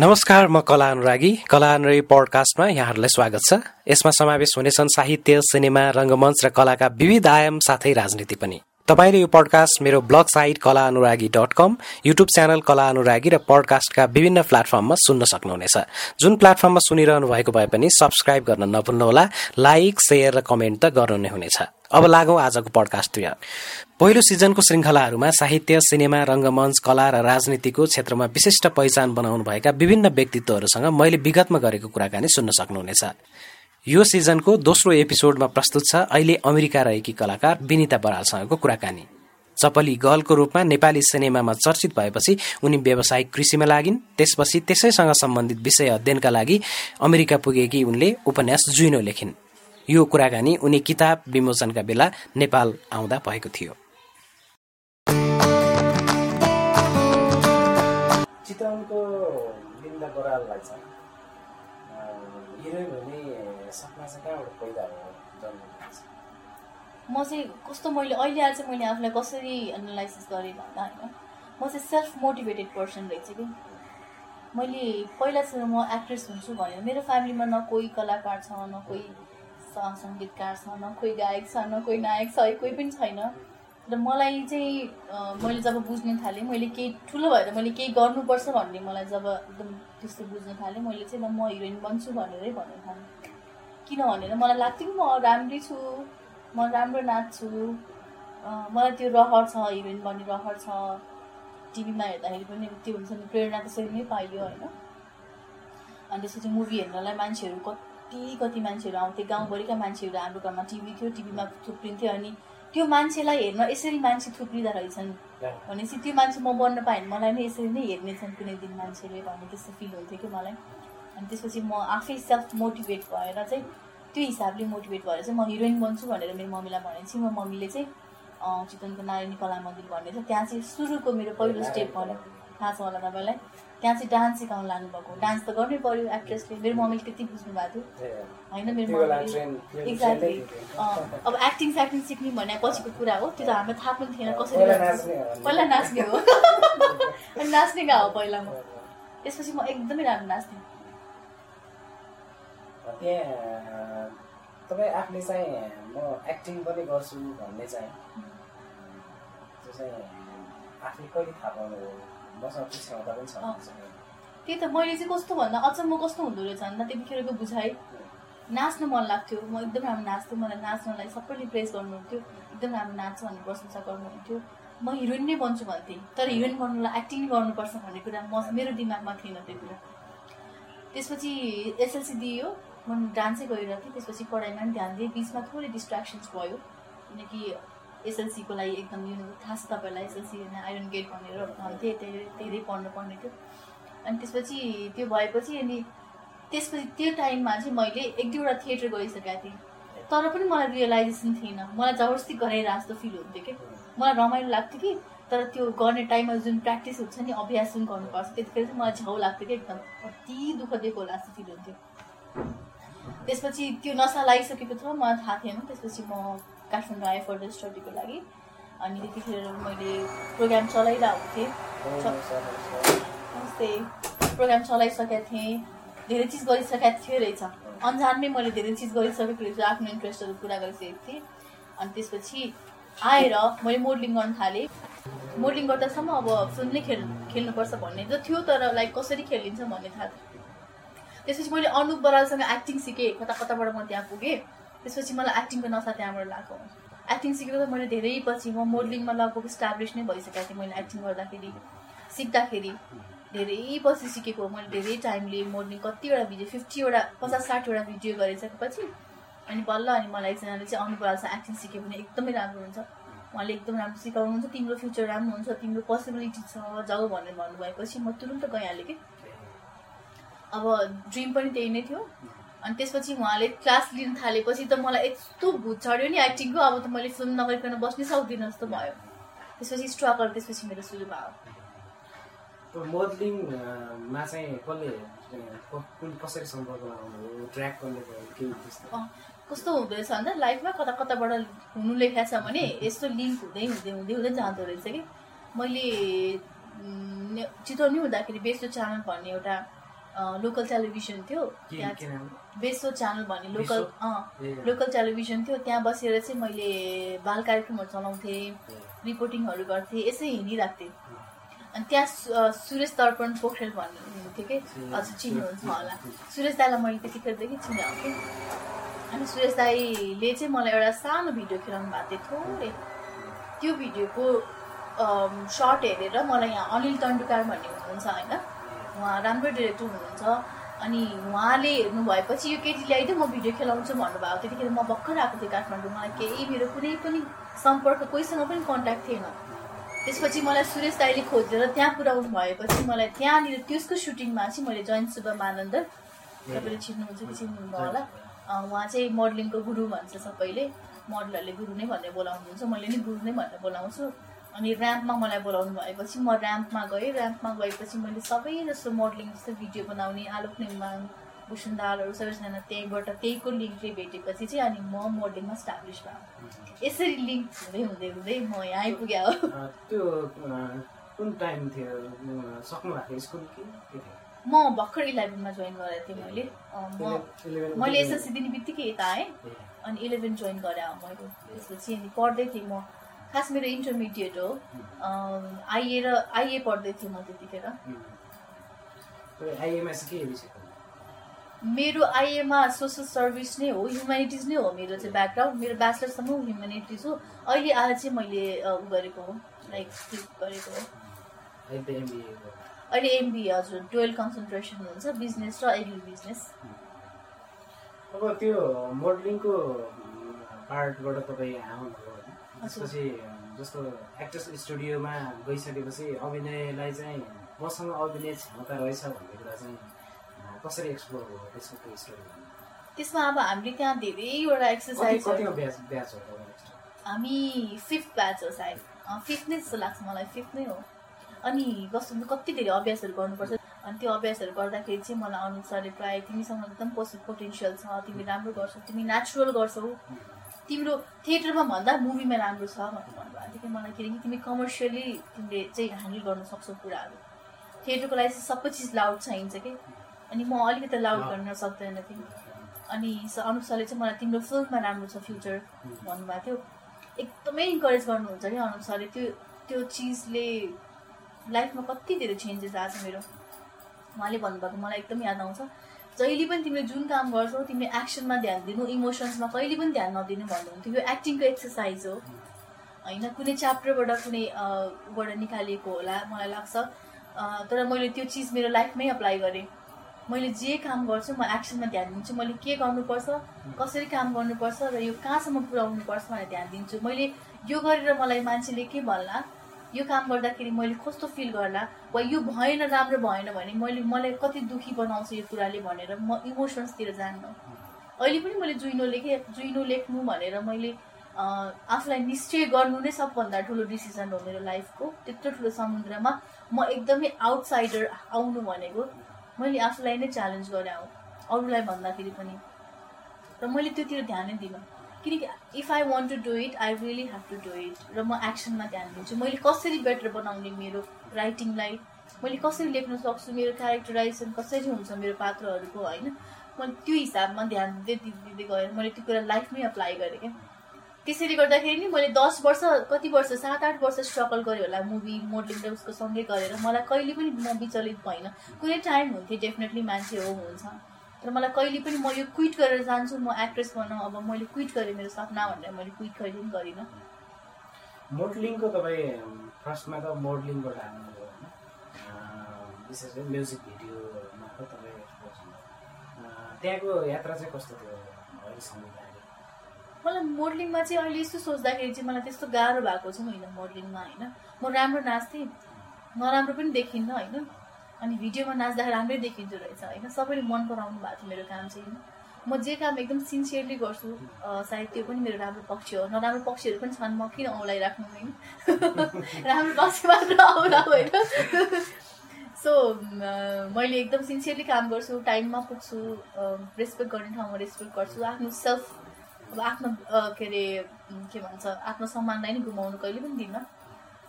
नमस्कार म कला अनुरागी। कला अनुरागी पडकास्टमा यहाँहरूलाई स्वागत छ। यसमा समावेश हुनेछन् साहित्य सिनेमा रङ्गमञ्च र कलाका विविध आयाम साथै राजनीति पनि। तपाईँले यो पडकास्ट मेरो blog site Kala Anuragi dot com YouTube channel Kala Anuragi र पडकास्टका विभिन्न प्लेटफर्ममा सुन्न सक्नुहुनेछ। जुन प्लेटफर्ममा सुनिरहनु भएको भए पनि सब्सक्राइब गर्न नभुल्नुहोला लाइक सेयर र कमेन्ट त गर्नु नै हुनेछ। अब लागौँ आजको पडकास्टतिर पहिलो सिजनको श्रृङ्खलाहरूमा साहित्य सिनेमा रङ्गमञ्च कला र राजनीतिको क्षेत्रमा विशिष्ट पहिचान बनाउनुभएका विभिन्न व्यक्तित्वहरूसँग मैले विगतमा गरेको कुराकानी सुन्न सक्नुहुनेछ। यो सिजनको दोस्रो एपिसोडमा प्रस्तुत छ अहिले अमेरिका रहेकी कलाकार विनिता बरालसँगको कुराकानी। चपली गर्लको रूपमा नेपाली सिनेमामा चर्चित भएपछि उनी व्यावसायिक कृषिमा लागिन्। त्यसपछि त्यसैसँग सम्बन्धित विषय अध्ययनका लागि अमेरिका पुगेकी उनले उपन्यास जुइनो लेखिन्। यो कुराकानी उनी किताब विमोचनका बेला नेपाल आउँदा भएको थियो। चितवनको सपना चाहिँ कहाँबाट पैदा म चाहिँ कस्तो मैले अहिले आज मैले आफूलाई कसरी एनालाइसिस गरेँ भन्दा होइन म चाहिँ सेल्फ मोटिभेटेड पर्सन रहेछु कि। मैले पहिला चाहिँ म एक्ट्रेस हुन्छु भनेर मेरो फ्यामिलीमा न कोही कलाकार छ न कोही सङ्गीतकार छ न कोही गायक छ न कोही नायक छ कोही पनि छैन। र मलाई चाहिँ मैले जब बुझ्न थालेँ मैले केही ठुलो भएर मैले केही गर्नुपर्छ भन्ने मलाई जब एकदम त्यस्तो बुझ्न थालेँ मैले चाहिँ म हिरोइन बन्छु भनेरै भन्नु थालेँ। किन भनेर मलाई लाग्थ्यो कि म राम्रै छु म राम्रो नाच्छु मलाई त्यो रहर छ हिरोइन बन्ने रहर छ। टिभीमा हेर्दाखेरि पनि त्यो हुन्छ नि प्रेरणा त्यसरी नै पाइयो होइन? अनि त्यसपछि मुभी हेर्नलाई मान्छेहरू कति कति मान्छेहरू आउँथे गाउँभरिका मान्छेहरू हाम्रो घरमा टिभी थियो टिभीमा थुप्रिन्थ्यो अनि त्यो मान्छेलाई हेर्न यसरी मान्छे थुप्रिँदा रहेछन्। भनेपछि त्यो मान्छे म बन्न पाएँ भने मलाई नै यसरी नै हेर्नेछन् कुनै दिन मान्छेले भन्ने त्यस्तो फिल हुन्थ्यो कि मलाई। अनि त्यसपछि म आफै सेल्फ मोटिभेट भएर चाहिँ त्यो हिसाबले मोटिभेट भएर चाहिँ म हिरोइन बन्छु भनेर मेरो मम्मीलाई भनेको छु म मम्मीले चाहिँ चितवनको नारायणी कला मन्दिर भन्ने छ त्यहाँ चाहिँ सुरुको मेरो पहिलो स्टेप भन्यो थाहा छ होला तपाईँलाई? त्यहाँ चाहिँ डान्स सिकाउनु लानुभएको डान्स त गर्नै पऱ्यो एक्ट्रेसले मेरो मम्मीले त्यति बुझ्नु भएको थियो। होइन मेरो मम्मीले एक्ज्याक्टली अब एक्टिङ फ्याक्टिङ सिक्ने भने पछिको कुरा हो त्यो त हामीलाई थाहा पनि थिएन कसरी पहिला नाच्ने हो अनि नाच्ने गएको हो पहिला म? त्यसपछि म एकदमै राम्रो नाच्थेँ। त्यहाँ तपाईँ आफूले चाहिँ म एक्टिङ पनि गर्छु भन्ने चाहिँ त्यो चाहिँ आफूले कहिले थाहा पाउनु हो मसँग क्षमता पनि छ। त्यही त मैले चाहिँ कस्तो भन्दा अचम्म कस्तो हुँदो रहेछ भन्दा त्यतिखेरको बुझाइ। नाच्न मन लाग्थ्यो। म एकदम राम्रो नाच्थेँ मलाई नाच्नलाई सबैले प्रेस गर्नुहुन्थ्यो। एकदम राम्रो नाच्छ भन्ने प्रशंसा गर्नुहुन्थ्यो। म हिरोइन नै बन्छु भन्थेँ। तर हिरोइन बन्नुलाई एक्टिङ गर्नुपर्छ भन्ने कुरा म मेरो दिमागमा थिएन त्यो कुरा। त्यसपछि एसएलसी दियो म डान्सै गरिरहेको थिएँ त्यसपछि पढाइमा पनि ध्यान दिएँ। बिचमा थोरै डिस्ट्राक्सन्स भयो किनकि एसएलसीको लागि एकदम यो थाहा छ तपाईँलाई एसएलसी होइन आइरन गेट भनेर भन्थेँ धेरै धेरै पढ्नु पर्ने थियो। अनि त्यसपछि त्यो भएपछि अनि त्यसपछि त्यो टाइममा चाहिँ मैले एक दुईवटा थिएटर गरिसकेका थिएँ। तर पनि मलाई रियलाइजेसन थिएन। मलाई जबरजस्ती गराइरहेको जस्तो फिल हुन्थ्यो कि? मलाई रमाइलो लाग्थ्यो कि? तर त्यो गर्ने टाइममा जुन प्र्याक्टिस हुन्छ नि अभ्यास जुन गर्नुपर्छ। त्यतिखेर चाहिँ मलाई छेउ लाग्थ्यो कि? एकदम कति दुःख दिएको होला जस्तो फिल हुन्थ्यो। त्यसपछि त्यो नसा लगाइसकेको थियो मलाई थाहा थिएन। त्यसपछि म काठमाडौँ आएँ फर्दर स्टडीको लागि। अनि त्यतिखेर मैले प्रोग्राम चलाइरहेको थिएँ। नमस्ते प्रोग्राम चलाइसकेका थिएँ। धेरै चिज गरिसकेका थियो रहेछ। अन्जानमै मैले धेरै चिज गरिसकेको रहेछु आफ्नो इन्ट्रेस्टहरू पुरा गरिसकेको थिएँ। अनि त्यसपछि आएर मैले मोडलिङ गर्न थालेँ। मोडलिङ गर्दासम्म अब फिल्म नै खेल खेल्नुपर्छ भन्ने त थियो तर लाइक कसरी खेलिन्छ भन्ने थाहा थियो त्यसपछि मैले अनुप बरालसँग एक्टिङ सिकेँ कता कताबाट म त्यहाँ पुगेँ। त्यसपछि मलाई एक्टिङको नसा त्यहाँबाट लगाएको एक्टिङ सिकेको त मैले धेरै पछि म मोडलिङमा लगभग इस्टाब्लिस नै भइसकेको थिएँ मैले एक्टिङ गर्दाखेरि। सिक्दाखेरि धेरै पछि सिकेको मैले धेरै टाइमले मोडलिङ कतिवटा भिडियो फिफ्टीवटा पचास साठीवटा भिडियो गरिसकेपछि अनि बल्ल अनि मलाई एकजनाले चाहिँ अनुपरालसँग एक्टिङ सिक्यो भने एकदमै राम्रो हुन्छ। उहाँले एकदम राम्रो सिकाउनुहुन्छ तिम्रो फ्युचर राम्रो हुन्छ तिम्रो पोसिबिलिटी छ जाऊ भनेर भन्नुभएपछि म तुरुन्त गइहालेँ कि। अब ड्रिम पनि त्यही नै थियो। अनि त्यसपछि उहाँले क्लास लिन थालेपछि त मलाई यस्तो भुत चढ्यो नि एक्टिङको अब त मैले फिल्म नगरिकन बस्नै सक्दिनँ जस्तो भयो। त्यसपछि स्ट्रगल त्यसपछि मेरो सुरु भयो। मोडलिङमा चाहिँ कसले कसरी सम्पर्क लगाउनु ट्र्याक गर्ने केही त्यस्तो? कस्तो हुँदो रहेछ भन्दा लाइफमा कता कताबाट हुनु लेखेको छ भने यस्तो लिङ्क हुँदै हुँदै हुँदै हुँदै जाँदो रहेछ कि। मैले चितवनी हुँदाखेरि बेस्ट च्यानल भन्ने एउटा लोकल टेलिभिजन थियो। के त्यहाँ के बेसो च्यानल भन्ने लोकल लोकल टेलिभिजन थियो। त्यहाँ बसेर चाहिँ मैले बाल कार्यक्रमहरू चलाउँथेँ रिपोर्टिङहरू गर्थेँ यसै हिँडिरहेको थिएँ अनि त्यहाँ सुरेश दर्पण पोखरेल भन्ने हुनुहुन्थ्यो कि? हजुर चिन्नुहुन्छ होला। सुरेश दाईलाई मैले त्यतिखेरदेखि चिनाएको थिएँ अनि सुरेश दाईले चाहिँ मलाई एउटा सानो भिडियो खेलाउनु भएको थियो थोरै। त्यो भिडियोको सर्ट हेरेर मलाई यहाँ अनिल तन्डुकार भन्ने हुनुहुन्छ होइन? उहाँ राम्रो डिरेक्टर हुनुहुन्छ। अनि उहाँले हेर्नु भएपछि यो केटी ल्याइदियो म भिडियो खेलाउँछु भन्नुभएको त्यतिखेर म भर्खर आएको थिएँ काठमाडौँ मलाई केही मेरो कुनै पनि सम्पर्क कोहीसँग पनि कन्ट्याक्ट थिएन। त्यसपछि मलाई सुरेश दाईले खोजेर त्यहाँ पुऱ्याउनु भएपछि मलाई त्यहाँनिर त्यसको सुटिङमा चाहिँ मैले जयन्त सुब्बा मानन्दर तपाईँले चिन्नुहुन्छ कि चिन्नुहुन्न होला। उहाँ चाहिँ मोडलिङको गुरु भन्छ सबैले। मोडलहरूले गुरु नै भनेर बोलाउनुहुन्छ। मैले नि गुरु नै भनेर बोलाउँछु। अनि ऱ्याम्पमा मलाई बोलाउनु भएपछि म ऱ्याम्पमा गएँ। ऱ्याम्पमा गएपछि मैले सबै जस्तो मोडलिङ जस्तो भिडियो बनाउने आलोक निर्माण भूषण दालहरू सबैजना त्यहीँबाट त्यहीको लिङ्कले भेटेपछि चाहिँ अनि म मोडलिङमा स्टाब्लिस भयो यसरी लिङ्क हुँदै हुँदै हुँदै म यहाँ आइपुगेँ हो। त्यो कुन टाइम थियो? सक्नु भएको स्कुल कि? म भर्खर इलेभेनमा जोइन गरेको थिएँ मैले। म मैले एसएलसी दिने बित्तिकै यता आएँ। अनि इलेभेन जोइन गरेँ। मैले त्यसपछि अनि पढ्दै थिएँ म। खास मेरो इन्टरमिडिएट हो। आइए र आइए पढ्दै थिएँ म त्यतिखेर? मेरो आइएमा सोसल सर्भिस नै हो ह्युमेनिटिज नै हो मेरो चाहिँ ब्याकग्राउन्ड। मेरो ब्याचलरसम्म ह्युमेनिटिज हो। अहिले आएर चाहिँ मैले उ गरेको हो लाइक गरेको हो। अहिले एमबिए हजुर टुवेल्भ कन्सन्ट्रेसन हुन्छ बिजनेस र एग्री बिजनेस। अब त्यो मोडलिङको पार्टबाट तपाईँ हजुर। त्यसपछि जस्तो एक्ट्रेस स्टुडियोमा गइसकेपछि अभिनयलाई चाहिँ मसँग अभिनय क्षमता रहेछ भन्ने कुरा चाहिँ कसरी एक्सप्लोर भयो त्यसको स्टोरी त्यसमा अब हामीले त्यहाँ धेरैवटा एक्सर्साइज हामी फिफ्थ ब्याच हो सायद। फिफ्थ नै जस्तो लाग्छ मलाई फिफ्थ नै हो। अनि कस्तो कति धेरै अभ्यासहरू गर्नुपर्छ। अनि त्यो अभ्यासहरू गर्दाखेरि चाहिँ मलाई अनुप सरले प्रायः तिमीसँग एकदम पोसि पोटेन्सियल छ तिमी राम्रो गर्छौ तिमी नेचुरल गर्छौ। तिम्रो थिएटरमा भन्दा मुभीमा राम्रो छ भनेर भन्नुभएको थियो। कि मलाई किनकि तिमी कमर्सियली तिमीले चाहिँ ह्यान्डल गर्न सक्छौ कुराहरू। थिएटरको लागि चाहिँ सबै चिज लाउड चाहिन्छ कि? अनि म अलिकति लाउड गर्न सक्दैन थिएँ। अनि स- अनुप सरले चाहिँ मलाई तिम्रो फिल्ममा राम्रो छ फ्युचर भन्नुभएको थियो। एकदमै इन्करेज गर्नुहुन्छ कि अनुप सरले त्यो त्यो चिजले लाइफमा कति धेरै चेन्जेस आएको छ मेरो। उहाँले भन्नुभएको मलाई एकदम याद आउँछ। जहिले पनि तिमीले जुन काम गर्छौ तिमीले एक्सनमा ध्यान दिनु इमोसन्समा कहिले पनि ध्यान नदिनु भन्नुहुन्थ्यो यो एक्टिङको एक्सर्साइज हो। होइन कुनै च्याप्टरबाट कुनै अ, बाट निकालिएको होला मलाई लाग्छ। तर मैले त्यो चिज मेरो लाइफमै अप्लाई गरेँ। मैले जे काम गर्छु म एक्सनमा ध्यान दिन्छु। मैले के गर्नुपर्छ कसरी काम गर्नुपर्छ र यो कहाँसम्म पुऱ्याउनुपर्छ भनेर ध्यान दिन्छु। मैले यो गरेर मलाई मान्छेले के भन्ला यो काम गर्दाखेरि मैले कस्तो फिल गर्ला? वा यो भएन राम्रो भएन भने मैले मलाई कति दुःखी बनाउँछ यो कुराले भनेर म इमोसन्सतिर जान्न। अहिले पनि मैले जुइनो लेखेँ जुइनो लेख्नु भनेर मैले आफूलाई निश्चय गर्नु नै सबभन्दा ठुलो डिसिजन हो मेरो लाइफको त्यत्रो ठुलो समुद्रमा म एकदमै आउटसाइडर आउनु भनेको मैले आफूलाई नै च्यालेन्ज गरेँ हो अरूलाई भन्दाखेरि पनि। र मैले त्योतिर ध्यानै दिनँ। किनकि if I want to do it I really have to do it र म एक्सनमा ध्यान दिन्छु। मैले कसरी बेटर बनाउने मेरो राइटिङलाई मैले कसरी लेख्न सक्छु? मेरो क्यारेक्टराइजेसन कसरी हुन्छ मेरो पात्रहरूको होइन? मैले त्यो हिसाबमा ध्यान दिँदै दिँदै गएर मैले त्यो कुरा लाइफमै अप्लाई गरेँ क्या। त्यसरी गर्दाखेरि नि मैले दस वर्ष कति वर्ष सात आठ वर्ष स्ट्रगल गरेँ होला मुभी मोडलिङ र उसको सँगै गरेर। मलाई कहिले पनि म विचलित भइनँ। कुनै टाइम हुन्थ्यो डेफिनेटली मान्छे हो हुन्छ। तर मलाई कहिले पनि म यो क्विट गरेर जान्छु म एक्ट्रेस भनौँ अब मैले क्विट गरेँ मेरो सपना भनेर मैले क्विट कहिले पनि गरिनँ। मोडलिङको तपाईँ फर्स्टमा त मोडलिङबाट अँ, विशेष गरी म्युजिक भिडियोमा त तपाईँ त्यहाँको यात्रा चाहिँ कस्तो थियो अहिलेसम्म अहिले मलाई मोडलिङमा चाहिँ अहिले यस्तो सोच्दाखेरि चाहिँ मलाई त्यस्तो गाह्रो भएको छ होइन मोडलिङमा होइन। म राम्रो नाच्थेँ नराम्रो पनि देखिन्न होइन। अनि भिडियोमा नाच्दाखेरि राम्रै देखिन्थ्यो रहेछ। होइन सबैले मन पराउनु भएको थियो मेरो काम चाहिँ। म जे काम एकदम सिन्सियरली गर्छु सायद त्यो पनि मेरो राम्रो पक्ष हो। नराम्रो पक्षहरू पनि छन् म किन औँलाई राख्नु होइन राम्रो पक्ष मात्र औला होइन? सो मैले एकदम सिन्सियरली काम गर्छु टाइममा पुग्छु रेस्पेक्ट गर्ने ठाउँमा रेस्पेक्ट गर्छु। आफ्नो सेल्फ अब आफ्नो के अरे के भन्छ आत्मसम्मानलाई नै गुमाउनु कहिले पनि दिन्न।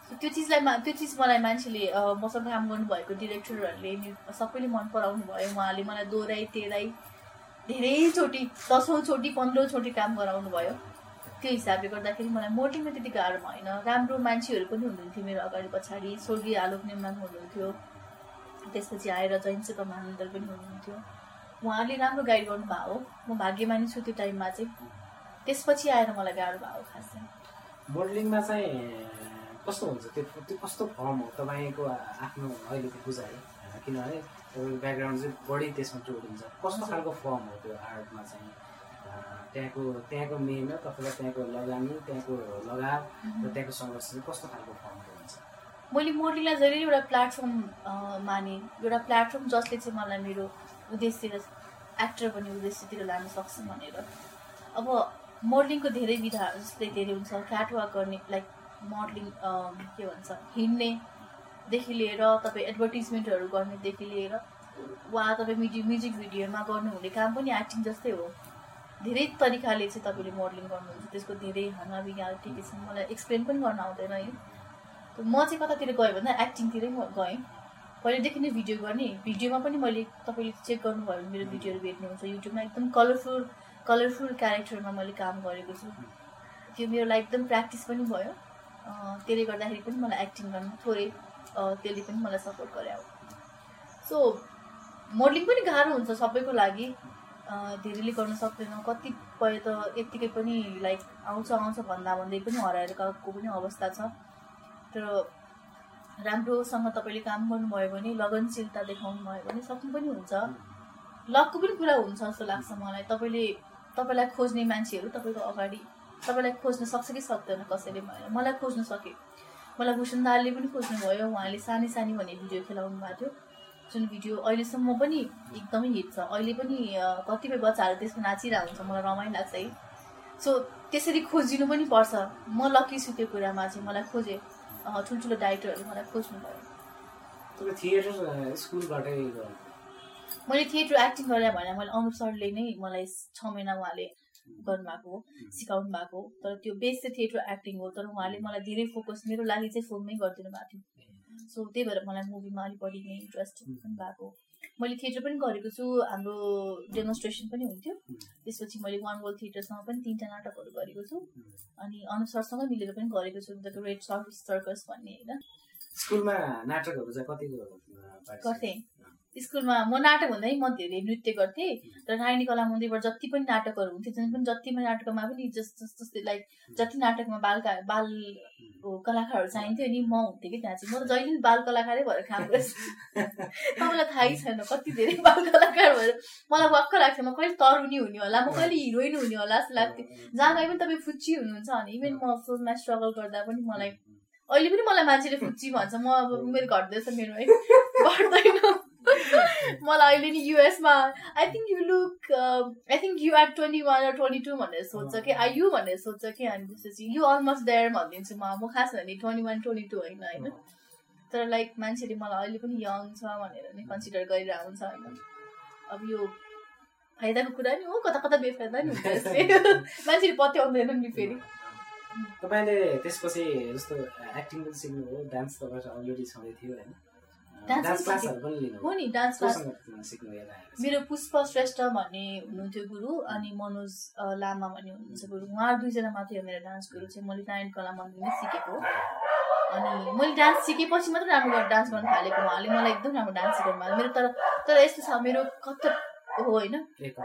त्यो चिजलाई त्यो चिज मलाई मान्छेले मसँग काम गर्नुभएको डिरेक्टरहरूले सबैले मन पराउनु भयो उहाँले मलाई दोहोऱ्याइ तेह्राइ धेरैचोटि दसौँचोटि पन्ध्रौँचोटि काम गराउनु भयो। त्यो हिसाबले गर्दाखेरि मलाई मोडलिङमा त्यति गाह्रो भएन। राम्रो मान्छेहरू पनि हुनुहुन्थ्यो मेरो अगाडि पछाडि। स्वर्गीय आलोक नेमाङ हुनुहुन्थ्यो। त्यसपछि आएर जैनसुका महानन्दर पनि हुनुहुन्थ्यो। उहाँले राम्रो गाइड गर्नुभएको हो म भाग्यमानी छु त्यो टाइममा चाहिँ। त्यसपछि आएर मलाई गाह्रो भएको खास। चाहिँ मोडलिङमा चाहिँ कस्तो हुन्छ? त्यो त्यो कस्तो फर्म हो? तपाईँको आफ्नो अहिलेको बुझाइ? किनभने तपाईँको ब्याकग्राउन्ड चाहिँ बढी त्यसमा जोडिन्छ कस्तो खालको फर्म हो त्यो आर्टमा चाहिँ? त्यहाँको त्यहाँको मेहनत अथवा त्यहाँको लगानी त्यहाँको लगाव र त्यहाँको सङ्घर्ष चाहिँ कस्तो खालको फर्मको हुन्छ? मैले मोडलिङलाई जहिले एउटा प्लेटफर्म माने। एउटा प्लेटफर्म जसले चाहिँ मलाई मेरो उद्देश्यतिर एक्टर बन्ने उद्देश्यतिर लान सक्छ भनेर। अब मोडलिङको धेरै विधाहरू जस्तै धेरै हुन्छ। क्याटवाक गर्ने लाइक मोडलिङ के भन्छ हिँड्नेदेखि लिएर तपाईँ एडभर्टिजमेन्टहरू गर्नेदेखि लिएर वा तपाईँ म्युजिक म्युजिक भिडियोमा गर्नुहुने काम पनि एक्टिङ जस्तै हो। धेरै तरिकाले चाहिँ तपाईँले मोडलिङ गर्नुहुन्छ। त्यसको धेरै हाना बिगा के के छ मलाई एक्सप्लेन पनि गर्न आउँदैन है। म चाहिँ कतातिर गएँ भन्दा एक्टिङतिरै म गएँ। पहिल्यैदेखि नै भिडियो गर्ने। भिडियोमा पनि मैले तपाईँले चेक गर्नुभयो भने मेरो भिडियोहरू भेट्नुहुन्छ। युट्युबमा एकदम कलरफुल कलरफुल क्यारेक्टरमा मैले काम गरेको छु। त्यो मेरो लागि एकदम प्र्याक्टिस पनि भयो। त्यसले गर्दाखेरि पनि मलाई एक्टिङ गर्न थोरै त्यसले पनि मलाई सपोर्ट गरायो सो मोडलिङ पनि गाह्रो हुन्छ सबैको लागि। धेरैले गर्न सक्दैन। कतिपय त यत्तिकै पनि लाइक आउँछ आउँछ भन्दा भन्दै पनि हराएर गएको पनि अवस्था छ। तर राम्रोसँग तपाईँले काम गर्नुभयो भने लगनशीलता देखाउनु भयो भने सक्नु पनि हुन्छ। लकको पनि कुरा हुन्छ जस्तो लाग्छ मलाई। तपाईँले तपाईँलाई खोज्ने मान्छेहरू तपाईँको अगाडि तपाईँलाई खोज्न सक्छ कि सक्दैन कसैले भएन मलाई खोज्न सके मलाई भूषण दालले पनि खोज्नुभयो। उहाँले सानै सानी भन्ने भिडियो खेलाउनु भएको थियो। जुन भिडियो अहिलेसम्म पनि एकदमै हिट छ। अहिले पनि कतिपय बच्चाहरू त्यसमा नाचिरहेको हुन्छ। मलाई रमाइलो लाग्छ है। सो त्यसरी खोजिनु पनि पर्छ। म लकी छु त्यो कुरामा चाहिँ। मलाई खोजे। ठुल्ठुलो डाइरेक्टरहरूले मलाई थिएटर स्कुलबाटै गर्नु मैले थिएटर एक्टिङ गरेर भने। मैले अनुप सरले नै मलाई छ महिना उहाँले गर्नुभएको हो सिकाउनु भएको हो। तर त्यो बेस चाहिँ थिएटर एक्टिङ हो तर उहाँले मलाई धेरै फोकस मेरो लागि चाहिँ फिल्ममै गरिदिनु भएको थियो। सो त्यही भएर मलाई मुभीमा अलिक बढी नै इन्ट्रेस्ट भएको हो। मैले थिएटर पनि गरेको छु हाम्रो डेमोन्स्ट्रेसन पनि हुन्थ्यो। त्यसपछि मैले वान वर्ल्ड थिएटरसँग पनि तिनवटा नाटकहरू गरेको छु। अनि अनुप सरसँग मिलेर पनि गरेको छु रेड सर्कस सर्कस भन्ने होइन? स्कुलमा नाटकहरू चाहिँ कतिको participate? गर्थेँ स्कुलमा म नाटक भन्दै म धेरै नृत्य गर्थेँ तर नारायणी कला मन्दिरबाट जति पनि नाटकहरू हुन्थ्यो जुन पनि जति पनि नाटकमा पनि जस जस जस्तै लाइक जति नाटकमा बाल बाल कलाकारहरू चाहिन्थ्यो नि म हुन्थेँ कि त्यहाँ चाहिँ। म त जहिले पनि बाल कलाकारै भएर काम गर्छु। तपाईँलाई थाहै छैन कति धेरै बाल कलाकार भएर। मलाई वाक्क लाग्थ्यो म कहिले तरुनी हुने होला म कहिले हिरोइन हुने होला जस्तो लाग्थ्यो। जहाँ गए पनि तपाईँ फुच्ची हुनुहुन्छ भने इभन म फिल्ममा स्ट्रगल गर्दा पनि मलाई अहिले पनि मलाई मान्छेले फुच्ची भन्छ। म अब उमेर घट्दैछ मेरो है। घट्दैन मलाई अहिले नि युएसमा I think you look I think you are twenty one र ट्वेन्टी टू भनेर सोध्छ कि आई यु भनेर सोध्छ कि अनि त्यसपछि यु अलमोस्ट देयर भनिदिन्छु म म खास भने ट्वेन्टी वान ट्वेन्टी टू होइन होइन तर लाइक मान्छेले मलाई अहिले पनि यङ छ भनेर नै कन्सिडर गरिरहेको हुन्छ होइन अब यो फाइदाको कुरा नि हो कता कता बेफाइदा नि हुन्छ मान्छेले पत्याउँदैन नि फेरि तपाईँले त्यसपछि जस्तो एक्टिङ पनि सिक्नुभयो डान्स तपाईँको अलरेडी छँदै थियो होइन हो नि डान्स क्लास मेरो पुष्प श्रेष्ठ भन्ने हुनुहुन्थ्यो गुरु अनि मनोज लामा भन्ने हुनुहुन्छ गुरु। उहाँहरू दुईजना मात्रै हो मेरो डान्स गुरु। चाहिँ मैले नारायण कला मन्दिरमै सिकेको। हो अनि मैले डान्स सिकेपछि मात्रै राम्रो गरेर डान्स गर्न थालेको उहाँले। मलाई एकदम राम्रो डान्स सिकाउनु भएको मेरो तर तर यस्तो छ मेरो कथक हो होइन।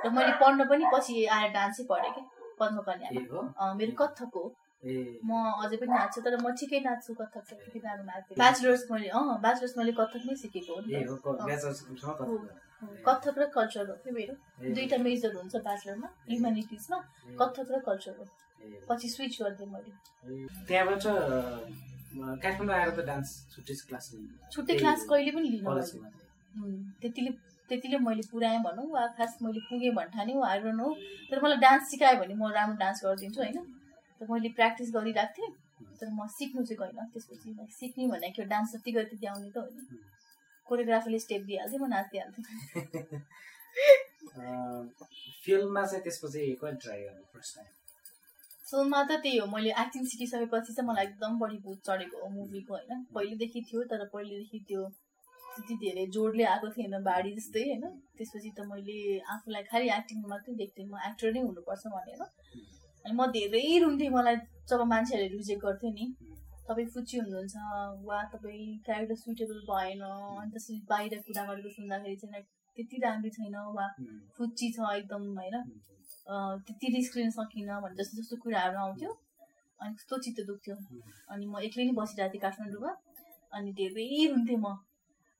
र मैले पढ्न पनि पछि आएर डान्सै पढेँ कि पद्म कन्यामा एक हो। अँ, मेरो कथक हो। ए म अझै पनि नाच्छु तर म ठिकै नाच्छु कथक चाहिँ नाच्थेँ ब्याचलर्स मैले अँ ब्याचलर्स मैले कथकमै सिकेको हो। कथक? र कल्चर हो। कि मेरो। ए, दुईटा मेजर हुन्छ ब्याचलरमा ह्युमेनिटिजमा कथक र कल्चर हो। पछि स्विच गरिदिएँ मैले। त्यहाँबाट काठमाडौँ आएर त डान्स छुट्टै क्लास छुट्टै क्लास कहिले पनि लिनु त्यतिले त्यतिले मैले पुऱ्याएँ भनौँ वा खास मैले पुगेँ भन्ठाने हो आएर हो। तर मलाई डान्स सिकायो भने म राम्रो डान्स गरिदिन्छु होइन? मैले प्र्याक्टिस गरिरहेको थिएँ तर म सिक्नु चाहिँ गइनँ। त्यसपछि मैले सिक्ने भनेको डान्स जति गरे त्यति आउने त हो नि कोरियोग्राफीले स्टेप दिइहाल्थेँ म नाचिदिइहाल्थेँ फिल्ममा चाहिँ त्यसपछि कहिले ट्राई गर्नु फर्स्ट टाइम सुनमा त त्यही हो मैले एक्टिङ सिकिसकेपछि चाहिँ मलाई एकदम बढी भूत चढेको हो मुभीको होइन। पहिलेदेखि थियो तर पहिलेदेखि त्यो त्यति धेरै जोडले आएको थिएन बाढी जस्तै होइन। त्यसपछि त मैले आफूलाई खालि एक्टिङमा मात्रै देख्थेँ म एक्टर नै हुनुपर्छ भनेर। अनि म धेरै रुन्थेँ मलाई जब मान्छेहरूले रिजेक्ट गर्थ्यो नि तपाईँ फुच्ची हुनुहुन्छ वा तपाईँ क्यारेक्टर सुइटेबल भएन अनि त्यसरी बाहिर कुरा गरेको सुन्दाखेरि चाहिँ त्यति राम्रो छैन वा फुच्ची छ एकदम होइन? त्यति रिस्क लिन सकिनँ भने जस्तो जस्तो कुराहरू आउँथ्यो अनि कस्तो चित्त दुख्थ्यो। अनि म एक्लै नै बसिरहेको थिएँ काठमाडौँमा अनि धेरै रुन्थेँ म।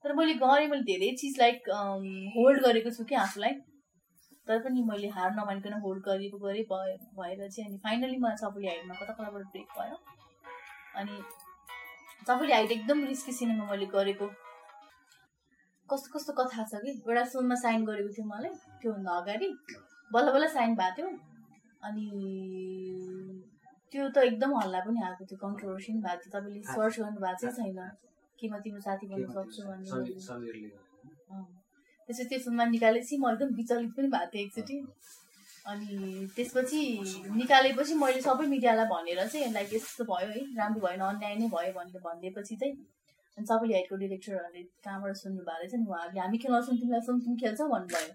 तर मैले गरेँ मैले धेरै चिज लाइक होल्ड गरेको छु कि आफूलाई। तर पनि मैले हार नमानिकन होल्ड गरेको गरेँ भएर चाहिँ अनि फाइनली मलाई चपली हाइटमा कता कताबाट ब्रेक भयो अनि चपली हाइट एकदम रिस्की सिनेमा मैले गरेको। कस्तो कस्तो कथा छ कि? एउटा सुनमा साइन गरेको थियो मलाई त्योभन्दा अगाडि। बल्ल बल्ल साइन भएको थियो। अनि त्यो त एकदम हल्ला पनि आएको थियो कन्ट्रोभर्सी पनि भएको थियो। तपाईँले सर्च गर्नुभएको चाहिँ छैन। कि म तिम्रो साथी बन्न सक्छु भन्ने। त्यसपछि त्यो फिल्ममा निकालेपछि म एकदम विचलित पनि भएको थिएँ एकचोटि। अनि त्यसपछि निकालेपछि मैले सबै मिडियालाई भनेर चाहिँ लाइक यस्तो भयो है राम्रो भएन अन्याय नै भयो भनेर भनिदिएपछि चाहिँ अनि सबैले हाइटको डिरेक्टरहरूले कहाँबाट सुन्नु भएको रहेछ नि? उहाँहरूले हामी खेलाउँछौँ तिमीलाई फिल्म तिमी खेल्छौ भन्नुभयो।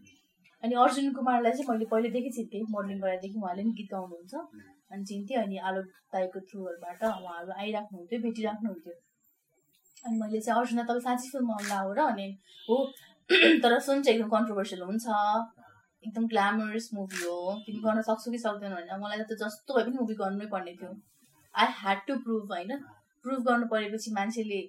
अनि अर्जुन कुमारलाई चाहिँ मैले पहिल्यैदेखि चिन्थेँ मोडलिङ गराएदेखि उहाँले पनि गीत गाउनुहुन्छ। अनि चिन्थेँ अनि आलोक दाईको थ्रुहरूबाट उहाँहरू आइराख्नुहुन्थ्यो भेटिराख्नुहुन्थ्यो। अनि मैले चाहिँ अर्जुन तपाईँ साँच्ची फिल्म आउला हो र अनि हो तर सुन चाहिँ एकदम कन्ट्रोभर्सियल हुन्छ एकदम ग्ल्यामरस मुभी हो तिमी गर्न सक्छौ कि सक्दैन भने मलाई त जस्तो भए पनि मुभी गर्नै पर्ने थियो आई ह्याड टु प्रुभ होइन प्रुभ गर्नु परेपछि मान्छेले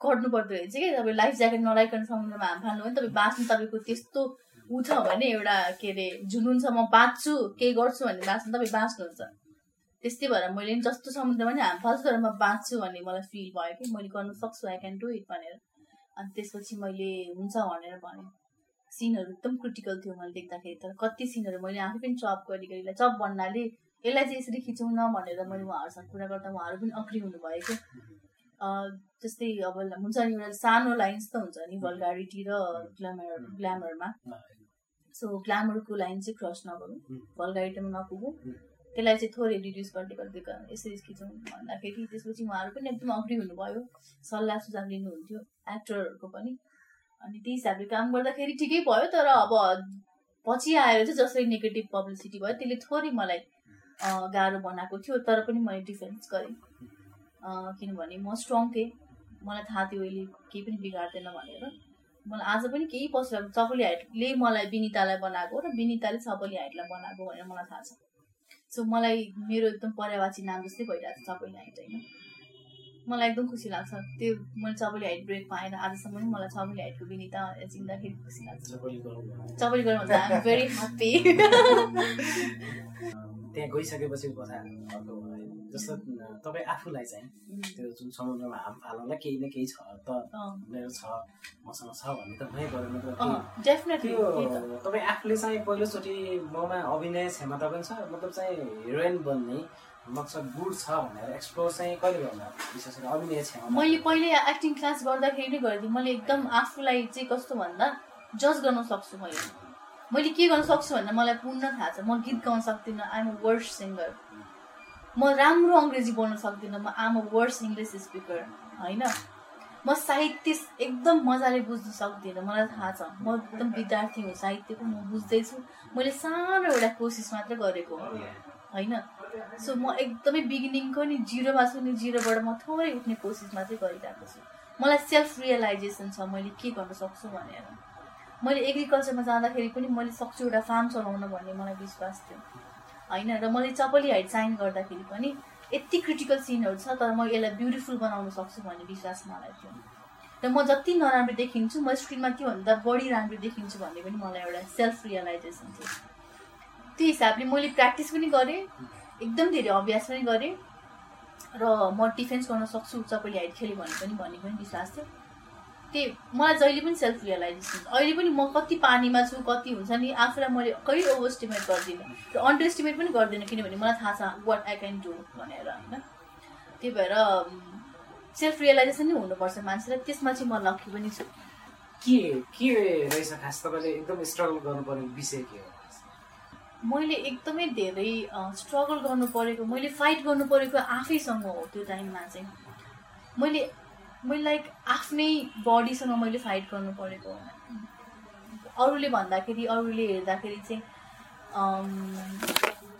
गर्नु पर्दो रहेछ कि तपाईँ लाइफ ज्याकेट नलाइकन समुद्रमा हाम फाल्नु भने तपाईँ बाँच्नु तपाईँको त्यस्तो ऊ छ भने एउटा के अरे जुनुन छ म बाँच्छु केही गर्छु भने बाँच्नु तपाईँ बाँच्नुहुन्छ त्यस्तै भएर मैले जस्तो समुद्रमा नि हाम फाल्छु तर म बाँच्छु भन्ने मलाई फिल भयो कि मैले गर्नु सक्छु आई क्यान डु इट भनेर अनि त्यसपछि मैले हुन्छ भनेर भने। सिनहरू एकदम क्रिटिकल थियो मैले देख्दाखेरि तर कति सिनहरू मैले आफै पनि चप गरी चप भन्नाले यसलाई चाहिँ यसरी खिचौँ न भनेर मैले उहाँहरूसँग कुरा गर्दा उहाँहरू पनि अग्री हुनुभयो कि जस्तै अब हुन्छ नि एउटा सानो लाइन्स त हुन्छ नि भलगारिटी र ग्ल्यामर ग्ल्यामरमा सो ग्ल्यामरको लाइन चाहिँ क्रस नगरौँ। भलगाइटमा नपुगौँ। त्यसलाई चाहिँ थोरै रिड्युस गर्दै गर्दै यसरी खिचौँ भन्दाखेरि त्यसपछि उहाँहरू पनि एकदम अग्री हुनुभयो। सल्लाह सुझाव लिनुहुन्थ्यो एक्टरहरूको पनि। अनि त्यही हिसाबले काम गर्दाखेरि ठिकै भयो तर अब पछि आएर चाहिँ जसरी नेगेटिभ पब्लिसिटी भयो त्यसले थोरै मलाई गाह्रो बनाएको थियो तर पनि मैले डिफेन्स गरेँ। किनभने म स्ट्रङ थिएँ। मलाई थाहा थियो अहिले केही पनि बिगार्दैन भनेर। मलाई आज पनि केही पसिरहेको चपली हाइटले मलाई विनितालाई बनाएको र विनिताले चपली हाइटलाई बनाएको भनेर मलाई थाहा छ। सो मलाई मेरो एकदम पर्यावाची नाम जस्तै भइरहेको छ चपली हाइट होइन? मलाई एकदम खुसी लाग्छ। त्यो मैले चपली हाइट ब्रेक पाएर आजसम्म पनि मलाई चपली हाइटको विनिता चिन्दाखेरि खुसी लाग्छ। चपली गर्नु आइम भेरी ह्याप्पी त्यहाँ गइसकेपछि जस्तो तपाईँ आफूलाई चाहिँ त्यो जुन समुद्रमा हाम फाल्नलाई केही न केही छ त मेरो छ मसँग छ भन्ने त भइ गऱ्यो तपाईँ आफूले चाहिँ पहिलोचोटि ममा अभिनय क्षमता पनि छ मतलब चाहिँ हिरोइन बन्ने मकसद गुड छ भनेर एक्सप्लोर चाहिँ कहिले गर्नु विशेष गरी अभिनय क्षमता। मैले पहिले एक्टिङ क्लास गर्दाखेरि नै गरेको थिएँ। मैले एकदम आफूलाई चाहिँ कस्तो भन्दा जज गर्न सक्छु मैले। मैले के गर्न सक्छु भन्दा मलाई पूर्ण थाहा छ। म गीत गाउन सक्दिनँ। आइएम अ वर्स्ट सिङ्गर म राम्रो अङ्ग्रेजी बोल्न सक्दिनँ म आम वर्स इङ्ग्लिस स्पिकर होइन? म साहित्य एकदम मजाले बुझ्न सक्दिनँ मलाई थाहा छ। म एकदम विद्यार्थी हो साहित्यको म बुझ्दैछु। मैले सानो एउटा कोसिस मात्र गरेको होइन? सो म एकदमै बिगिनिङको नि जिरोमा छु नि जिरोबाट म थोरै उठ्ने कोसिस मात्रै गरिरहेको छु। मलाई सेल्फ रियलाइजेसन छ मैले के गर्न सक्छु भनेर। मैले एग्रिकल्चरमा जाँदाखेरि पनि मैले सक्छु एउटा फार्म चलाउन भन्ने मलाई विश्वास थियो। होइन र मैले चपली हाइट साइन गर्दाखेरि पनि यति क्रिटिकल सिनहरू छ तर म यसलाई ब्युटिफुल बनाउन सक्छु भन्ने विश्वास मलाई थियो। र म जति नराम्रो देखिन्छु म स्क्रिनमा त्योभन्दा बढी राम्रो देखिन्छु भन्ने पनि मलाई एउटा सेल्फ रियलाइजेसन थियो। त्यो हिसाबले मैले प्र्याक्टिस पनि गरेँ एकदम धेरै अभ्यास पनि गरेँ र म डिफेन्स गर्न सक्छु चपली हाइट खेल्यो भने पनि भन्ने पनि विश्वास थियो। त्यही मलाई जहिले पनि सेल्फ रियलाइजेसन अहिले पनि म कति पानीमा छु कति हुन्छ नि आफूलाई मैले कहिले ओभर इस्टिमेट गर्दिनँ र अन्डर इस्टिमेट पनि गर्दिनँ किनभने मलाई थाहा छ वाट आई क्यान डु भनेर होइन? त्यही भएर सेल्फ रियलाइजेसन नै हुनुपर्छ मान्छेलाई। त्यसमा चाहिँ म लक्की पनि छु। के के रहेछ खास तपाईँले एकदम स्ट्रगल गर्नुपर्ने विषय के हो? मैले एकदमै धेरै स्ट्रगल गर्नु परेको मैले फाइट गर्नु परेको आफैसँग हो त्यो टाइममा चाहिँ। मैले मैले लाइक आफ्नै बडीसँग मैले फाइट गर्नु परेको अरूले भन्दाखेरि अरूले हेर्दाखेरि चाहिँ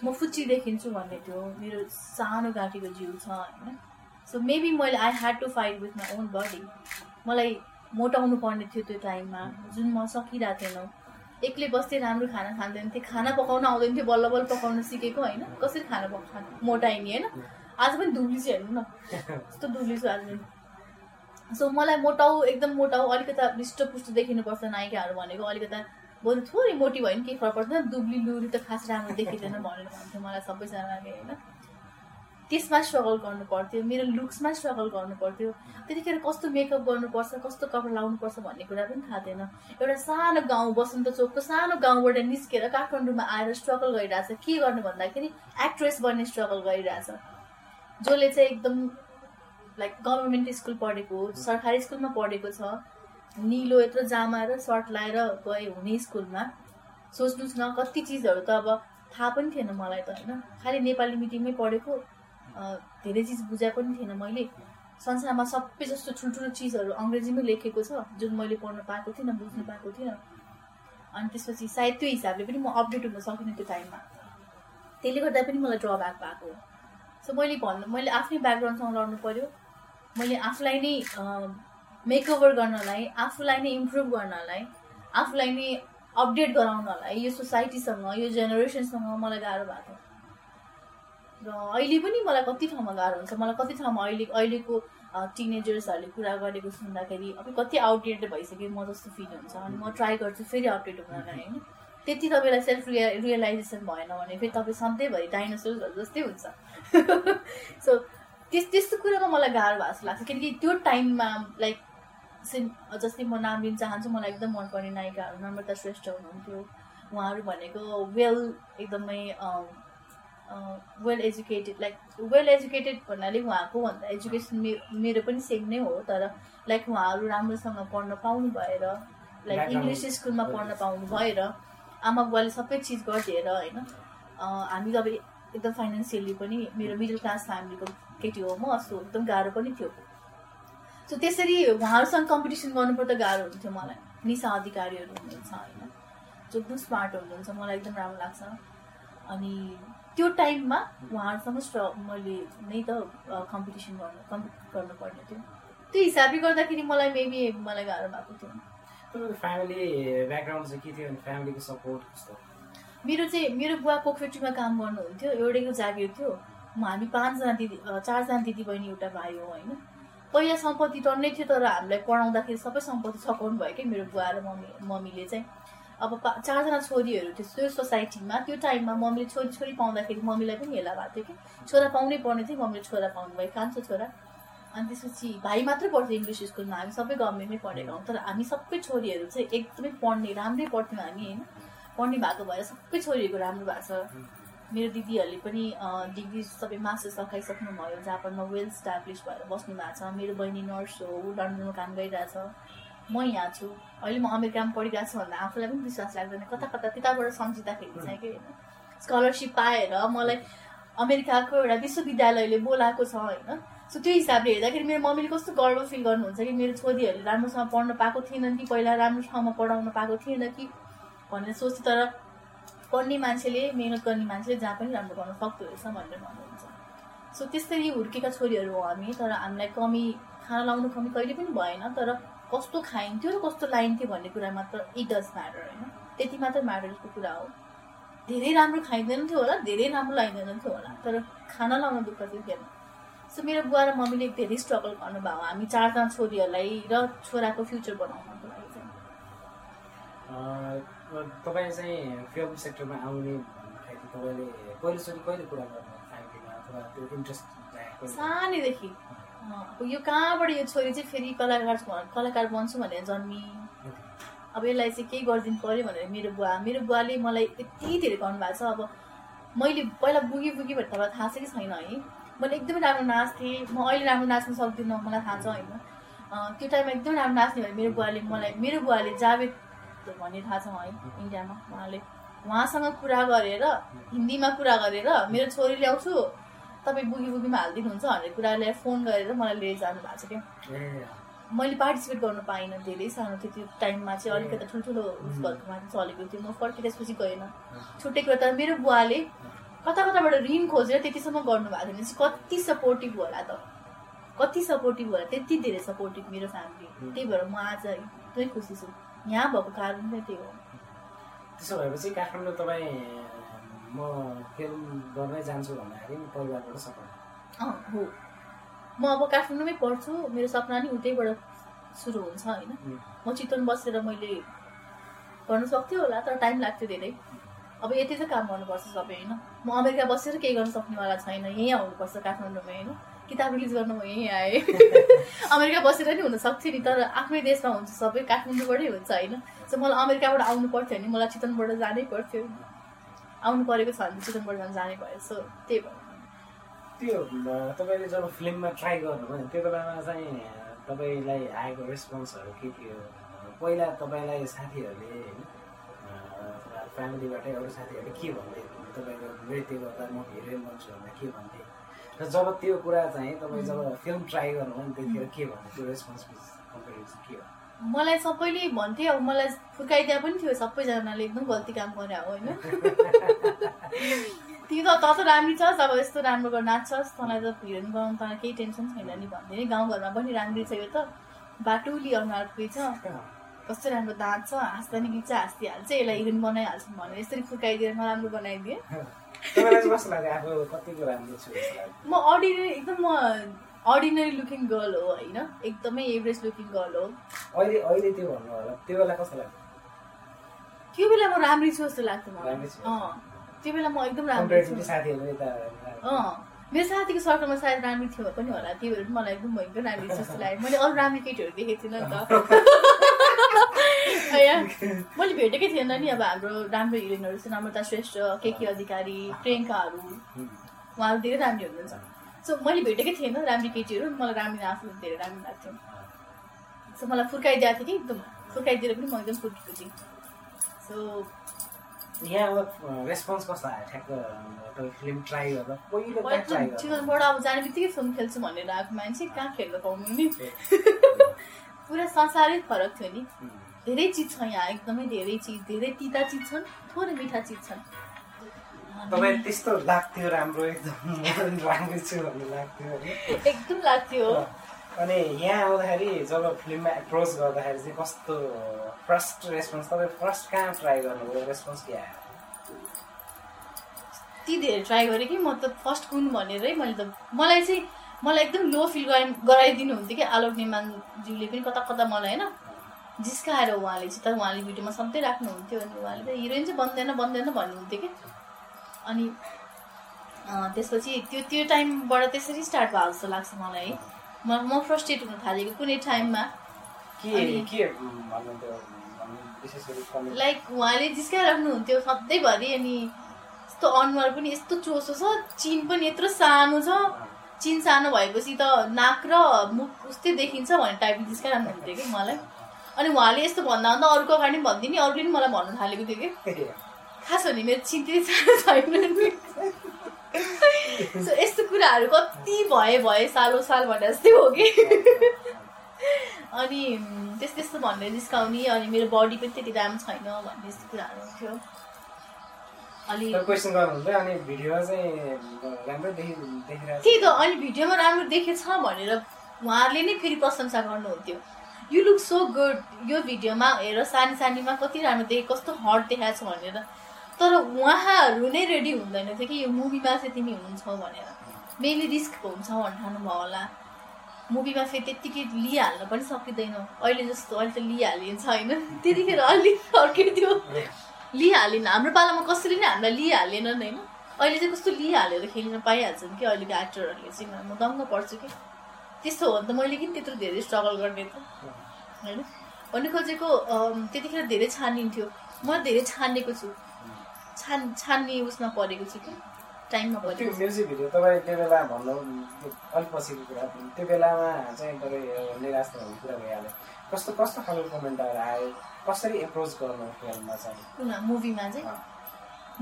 म फुच्ची देखिन्छु भन्ने थियो। मेरो सानो घाँटीको जिउ छ होइन? सो मेबी मैले I had to fight with my own body मलाई मोटाउनु पर्ने थियो त्यो टाइममा। जुन म सकिरहेको थिएन। एक्लै बस्दै राम्रो खाना खाँदैन थिएँ। खाना पकाउन आउँदैन थियो बल्ल बल्ल पकाउन सिकेको होइन? कसरी खाना पकाउनु? मोटाइने होइन? आज पनि दुब्लिछु हेर्नु न। कस्तो दुब्लिछु आज। पनि सो मलाई मोटाउ एकदम मोटाउ अलिकता हृष्टपुष्ट देखिनुपर्छ नायिकाहरू भनेको अलिकता बरु थोरै मोटी भयो भने केही फरक पर्दैन दुब्ली लुरी त खास राम्रो देखिँदैन भनेर भन्थ्यो मलाई सबैजनाले होइन। त्यसमा स्ट्रगल गर्नु पर्थ्यो मेरो लुक्समा स्ट्रगल गर्नु पर्थ्यो। त्यतिखेर कस्तो मेकअप गर्नुपर्छ कस्तो कपडा लाउनुपर्छ भन्ने कुरा पनि थाहा थिएन। एउटा सानो गाउँ बसन्त चोकको सानो गाउँबाट निस्केर काठमाडौँमा आएर स्ट्रगल गरिरहेछ। के गर्नु भन्दाखेरि एक्ट्रेस बन्ने स्ट्रगल गरिरहेछ। जसले चाहिँ एकदम लाइक गभर्मेन्ट स्कुल पढेको सरकारी स्कुलमा पढेको छ। निलो यत्रो जामा र सर्ट लाएर गए हुने स्कुलमा सोच्नुहोस् न कति चिजहरू त अब थाहा पनि थिएन मलाई त होइन? खालि नेपाली मिडियममै पढेको धेरै चिज बुझाएको पनि थिएन मैले। संसारमा सबै जस्तो ठुल्ठुलो चिजहरू अङ्ग्रेजीमै लेखेको छ जुन मैले पढ्न पाएको थिइनँ बुझ्नु पाएको थिइनँ। अनि त्यसपछि सायद त्यो हिसाबले पनि म अपडेट हुन सकिनँ त्यो टाइममा। त्यसले गर्दा पनि मलाई ड्रब्याक भएको सो मैले भन्नु मैले आफ्नै ब्याकग्राउन्डसँग लड्नु पऱ्यो मैले आफूलाई नै मेकओभर गर्नलाई आफूलाई नै इम्प्रुभ गर्नलाई आफूलाई नै अपडेट गराउनलाई यो सोसाइटीसँग यो जेनेरेसनसँग मलाई गाह्रो भएको र अहिले पनि मलाई कति ठाउँमा गाह्रो हुन्छ मलाई कति ठाउँमा अहिले अहिलेको टिनेजर्सहरूले कुरा गरेको सुन्दाखेरि अब कति आउटडेटेड भइसक्यो म जस्तो फिल हुन्छ। अनि म ट्राई गर्छु फेरि अपडेट हुनलाई होइन? त्यति तपाईँलाई सेल्फ रिया रियलाइजेसन भएन भने फेरि तपाईँ सधैँभरि डाइनोसर्सहरू जस्तै हुन्छ। सो त्यस त्यस्तो कुरामा मलाई गाह्रो भएको जस्तो लाग्छ। किनकि त्यो टाइममा लाइक जस्तै म नाम लिन चाहन्छु मलाई एकदम मनपर्ने नायिकाहरू नम्रता श्रेष्ठ हुनुहुन्थ्यो। उहाँहरू भनेको वेल एकदमै well educated like well educated भन्नाले उहाँको भन्दा एजुकेसन मेरो मेरो पनि सेम नै हो तर लाइक उहाँहरू राम्रोसँग पढ्न पाउनु भएर लाइक इङ्ग्लिस स्कुलमा पढ्न पाउनु भएर आमा बुवाले सबै चिज गरिदिएर होइन हामी अब एकदम फाइनेन्सियली पनि मेरो मिडल क्लास फ्यामिलीको केटी हो म अस्तो एकदम गाह्रो पनि थियो। सो त्यसरी उहाँहरूसँग कम्पिटिसन गर्नुपर्दा गाह्रो हुन्थ्यो मलाई। निशा अधिकारीहरू हुनुहुन्छ होइन? जो एकदम स्मार्ट हुनुहुन्छ मलाई एकदम राम्रो लाग्छ। अनि त्यो टाइममा उहाँहरूसँग स्ट्र मैले नै त कम्पिटिसन गर्नु कम्पिट गर्नुपर्ने थियो। त्यो हिसाबले गर्दाखेरि मलाई मेबी मलाई गाह्रो भएको थियो। फ्यामिली ब्याकग्राउन्ड चाहिँ के थियो फ्यामिलीको सपोर्ट कस्तो? मेरो चाहिँ मेरो बुवा पोखरेटीमा काम गर्नुहुन्थ्यो एउटैको जागिर थियो। हामी पाँचजना दिदी चारजना दिदी बहिनी एउटा भाइ हो होइन? पहिला सम्पत्ति टन्नै थियो तर हामीलाई पढाउँदाखेरि सबै सम्पत्ति सघाउनु भयो कि मेरो बुवा र मम्मी मम्मीले चाहिँ। अब चारजना छोरीहरू थियो त्यो सोसाइटीमा त्यो टाइममा मम्मीले छोरी छोरी पाउँदाखेरि मम्मीलाई पनि हेला भएको थियो कि? छोरा पाउनै पर्ने थियो मम्मीले छोरा पाउनु भयो कान्छो छोरा। अनि त्यसपछि भाइ मात्रै पढ्थ्यो इङ्ग्लिस स्कुलमा हामी सबै गभर्मेन्टमै पढेका हौँ। तर हामी सबै छोरीहरू चाहिँ एकदमै पढ्ने राम्रै पढ्थ्यौँ हामी होइन? पढ्ने भएको भएर सबै छोरीहरूको राम्रो भएको छ। मेरो दिदीहरूले पनि डिग्री सबै मास्टर्स सकाइसक्नु भयो जापानमा वेल स्टाब्लिस भएर बस्नु भएको छ। मेरो बहिनी नर्स हो ऊ लन्डनमा काम गरिरहेछ। म यहाँ छु। अहिले म अमेरिकामा पढिरहेको छु भन्दा आफूलाई पनि विश्वास लाग्दैन। कता कता त्यताबाट सम्झिँदाखेरि चाहिँ कि होइन स्कलरसिप पाएर मलाई अमेरिकाको एउटा विश्वविद्यालयले बोलाएको छ होइन। सो त्यो हिसाबले हेर्दाखेरि मेरो मम्मीले कस्तो गर्व फिल गर्नुहुन्छ कि मेरो छोरीहरूले राम्रोसँग पढ्न पाएको थिएन कि पहिला राम्रो ठाउँमा पढाउन पाएको थिएन कि भनेर सोच्थ्यो तर पढ्ने मान्छेले मिहिनेत गर्ने मान्छेले जहाँ पनि राम्रो गर्न सक्दो रहेछ भनेर भन्नुहुन्छ। सो त्यस्तै हुर्केका छोरीहरू हो हामी तर हामीलाई कमी खाना लाउनु कमी कहिले पनि भएन तर कस्तो खाइन्थ्यो र कस्तो लाइन्थ्यो भन्ने कुरा मात्र इट डज म्याटर होइन? त्यति मात्र म्याटरको कुरा हो। धेरै राम्रो खाइँदैन थियो होला धेरै राम्रो लाइँदैन थियो होला तर खाना लाउन दुःख चाहिँ थिएन। सो मेरो बुवा र मम्मीले धेरै स्ट्रगल गर्नुभयो। हामी चारजना छोरीहरूलाई र छोराको फ्युचर बनाउनको लागि चाहिँ। तपाईँ चाहिँ फिल्म सेक्टरमा आउने तपाईँले पहिलोचोटि कहिले कुरा गर्नु फ्यामिलीमा अथवा त्यो इन्ट्रेस्ट सानैदेखि। यो कहाँबाट यो छोरी चाहिँ फेरि कलाकार कलाकार बन्छु भनेर जन्मी। अब यसलाई चाहिँ केही गरिदिनु पऱ्यो भनेर मेरो बुवा मेरो बुवाले मलाई यति धेरै गर्नुभएको छ। अब मैले पहिला बुगी बुगी भनेर तपाईँलाई थाहा छ कि छैन है? मैले एकदमै राम्रो नाच्थेँ। म अहिले राम्रो नाच्न सक्दिनँ मलाई थाहा छ होइन। त्यो टाइममा एकदमै राम्रो नाच्ने भने मेरो बुवाले मलाई मेरो बुवाले जावेद भन्ने थाहा छ है। इन्डियामा उहाँले। उहाँसँग कुरा गरेर हिन्दीमा कुरा गरेर मेरो छोरी ल्याउँछु तपाईँ बुगी बुगीमा हालिदिनुहुन्छ भनेर कुरा ल्याएर फोन गरेर मलाई लिएर जानु भएको छ क्या मैले पार्टिसिपेट गर्नु पाइनँ धेरै सानो थियो त्यो टाइममा चाहिँ। अलिकति ठुल्ठुलो माथि चलेको थियो। म फर्केँ त्यसपछि गएन छुट्टै कुरा त मेरो बुवाले कता कताबाट ऋण खोजेर त्यतिसम्म गर्नुभएको थियो। भने चाहिँ कति सपोर्टिभ होला त। कति सपोर्टिभ होला। त्यति धेरै सपोर्टिभ मेरो फ्यामिली त्यही भएर म आज एकदमै खुसी छु। यहाँ भएको कारण नै त्यही हो। त्यसो भएपछि काठमाडौँ तपाईँ म फिल्म गर्नै जान्छु भन्दाखेरि परिवारबाट अँ हो। म अब काठमाडौँमै पढ्छु मेरो सपना नि उतैबाट सुरु हुन्छ होइन। म चितवन बसेर मैले गर्नु सक्थ्यो होला तर टाइम लाग्थ्यो धेरै। अब यति त काम गर्नुपर्छ सबै होइन। म अमेरिका बसेर केही गर्न सक्नेवाला छैन यहीँ आउनुपर्छ काठमाडौँमै होइन। किताब रिलिज गर्न म यहीँ आएँ। अमेरिका बसेर नि हुन सक्थ्यो नि तर आफ्नै देशमा हुन्छ सबै काठमाडौँबाटै हुन्छ होइन? सो मलाई अमेरिकाबाट आउनु पर्थ्यो भने मलाई चितवनबाट जानै पर्थ्यो। आउनु परेको छ भने चितवनबाट झन् जानै भयो सो त्यही भयो। त्यो तपाईँले जब फिल्ममा ट्राई गर्नुभयो त्यो बेलामा चाहिँ तपाईँलाई आएको रेस्पोन्सहरू के थियो? पहिला तपाईँलाई साथीहरूले होइन फ्यामिलीबाटै अरू साथीहरूले के भन्थे? तपाईँको नृत्य गर्दा म हिरोइन बन्छु भनेर के भन्थे? र जब त्यो कुरा चाहिँ तपाईँ जब फिल्म ट्राई गर्नुभयो नि त्यतिखेर के भन्थे त्यो रेस्पोन्स के हो? मलाई सबैले भन्थे अब मलाई फुर्काइदिया पनि थियो सबैजनाले एकदम गल्ती काम गरे हो होइन? तिमी त त त राम्री छस् अब यस्तो राम्रो गर्न नाच्छस् तँलाई त हिरोइन बनाउनु तँलाई केही टेन्सन छैन नि भन्थे नि। गाउँघरमा पनि राम्री छ यो त। बाटुली अनुहारकै छ। कस्तो राम्रो दाँत छ हाँस्दा नि गिच्चा हाँसिहाल्छ यसलाई हिरोइन बनाइहाल्छौँ भनेर यसरी फुर्काइदिएर नराम्रो बनाइदिएँ। म अर्डिनरी एकदम म अर्डिनरी लुकिङ गर्ल हो होइन? एकदमै एभरेज लुकिङ गर्ल हो। अहिले अहिले त्यो भन्नु होला त्यो बेला कस्तो लाग्यो? त्यो बेला म राम्री छु जस्तो लाग्थ्यो मलाई। अँ त्यो बेला म एकदम राम्री छु। अँ मेरो साथीको सर्कलमा सायद राम्री थियो पनि होला। त्यही भएर मलाई एकदम म एकदम राम्री छु जस्तो लाग्यो। मैले अरू राम्री केटीहरू देखेको थिइनँ नि त। मैले भेटेकै थिएन नि अब हाम्रो राम्रो हिरोइनहरू छ नम्रता श्रेष्ठ के के अधिकारी प्रियङ्काहरू उहाँहरू धेरै राम्री हुनुहुन्छ। सो मैले भेटेकै थिएन राम्री केटीहरू मलाई राम्री आफू धेरै राम्रो लाग्थ्यो। सो मलाई फुर्काइदिएको थियो कि एकदम फुर्काइदिएर पनि म एकदम फुर्केको थिएँ। सो यहाँ अब रेस्पोन्स कस्तो आयो? ठ्याक्क फिल्म ट्राई गर्दा पहिलो अब जाने बित्तिकै फिल्म खेल्छु भनेर आएको मान्छे कहाँ खेल्न पाउनु नि? पुरा संसारै फरक थियो नि। धेरै चिज छ यहाँ एकदमै धेरै चिज धेरै तिता चिज छन् थोरै मिठा चिज छन्। तपाईँ त्यस्तो लाग्थ्यो राम्रो एकदम राम्रो छु भन्ने लाग्थ्यो एकदम लाग्थ्यो। अनि यहाँ आउँदाखेरि जब फिल्ममा एप्रोच गर्दाखेरि चाहिँ कस्तो फर्स्ट रेस्पोन्स तपाईँ फर्स्ट कहाँ ट्राई गर्नुभयो? रेस्पोन्स के आयो? यति धेरै ट्राई गरेँ कि म त फर्स्ट कुन भनेरै मैले त मलाई चाहिँ मलाई एकदम लो फिल गराइ गराइदिनु हुन्थ्यो कि आलोक निर्माणज्यूले पनि कता कता मलाई होइन? जिस्काएर उहाँले चाहिँ तर उहाँले भिडियोमा सधैँ राख्नुहुन्थ्यो अनि उहाँले त हिरोइन चाहिँ बन्दैन बन्दैन भन्नुहुन्थ्यो कि अनि त्यसपछि त्यो त्यो टाइमबाट त्यसरी स्टार्ट भएको जस्तो लाग्छ मलाई है। म म फ्रस्ट्रेट हुन थालेको कुनै टाइममा। लाइक उहाँले जिस्काइराख्नुहुन्थ्यो सधैँभरि अनि यस्तो अनुहार पनि यस्तो चोसो छ चिन पनि यत्रो सानो छ। चिन सानो भएपछि त नाक र मुख उस्तै देखिन्छ भन्ने टाइपको जिस्काइराख्नुहुन्थ्यो कि मलाई। अनि उहाँले यस्तो भन्दा भन्दा अरूको अगाडि पनि भनिदिने अरूले पनि मलाई भन्नु थालेको थियो कि। खास हो नि मेरो चिन त्यति सानो छैन सो यस्तो कुराहरू कति भए भए सालो साल भने जस्तै हो कि। अनि त्यस्तो त्यस्तो भनेर जिस्काउने अनि मेरो बडी पनि त्यति राम्रो छैन भन्ने यस्तो कुराहरू देखिरहेको त्यही त अनि भिडियोमा राम्रो देखेछ भनेर उहाँहरूले नै फेरि प्रशंसा गर्नुहुन्थ्यो। यु लुक सो गुड यो भिडियोमा हेर सानी सानीमा कति राम्रो देखे कस्तो हट देखाएको छ भनेर। तर उहाँहरू नै रेडी हुँदैन थियो कि यो मुभीमा चाहिँ तिमी हुन्छौ भनेर। मेबी रिस्क हुन्छ भन्नु भयो होला। मुभीमा फेरि त्यत्तिकै लिइहाल्न पनि सकिँदैन। अहिले जस्तो अहिले त लिइहालिन्छ होइन त्यतिखेर अलिक अर्कै थियो लिइहालेन। हाम्रो पालामा कसैले नै हामीलाई लिइहालेन होइन? अहिले चाहिँ कस्तो लिइहालेर खेल्न पाइहाल्छन् कि अहिलेको एक्टरहरूले चाहिँ? म दङ्ग पर्छु कि। त्यस्तो हो भने त मैले किन त्यत्रो धेरै स्ट्रगल गर्ने त? होइन? भन्नु खोजेको त्यतिखेर धेरै छानिन्थ्यो। म धेरै छानेको छु। छान छान्ने उसमा परेको छु कि? टाइममा परेको छु। म्युजिक भिडियो तपाईँ त्यो बेला भन्नु अलिक पछिको कुरा त्यो बेलामा चाहिँ तपाईँ निराश हुने कुरा भइहाल्यो। कस्तो कस्तो खालको कमेन्टहरू आयो? कसरी एप्रोच गर्नु फिल्ममा चाहिँ? मुभीमा चाहिँ।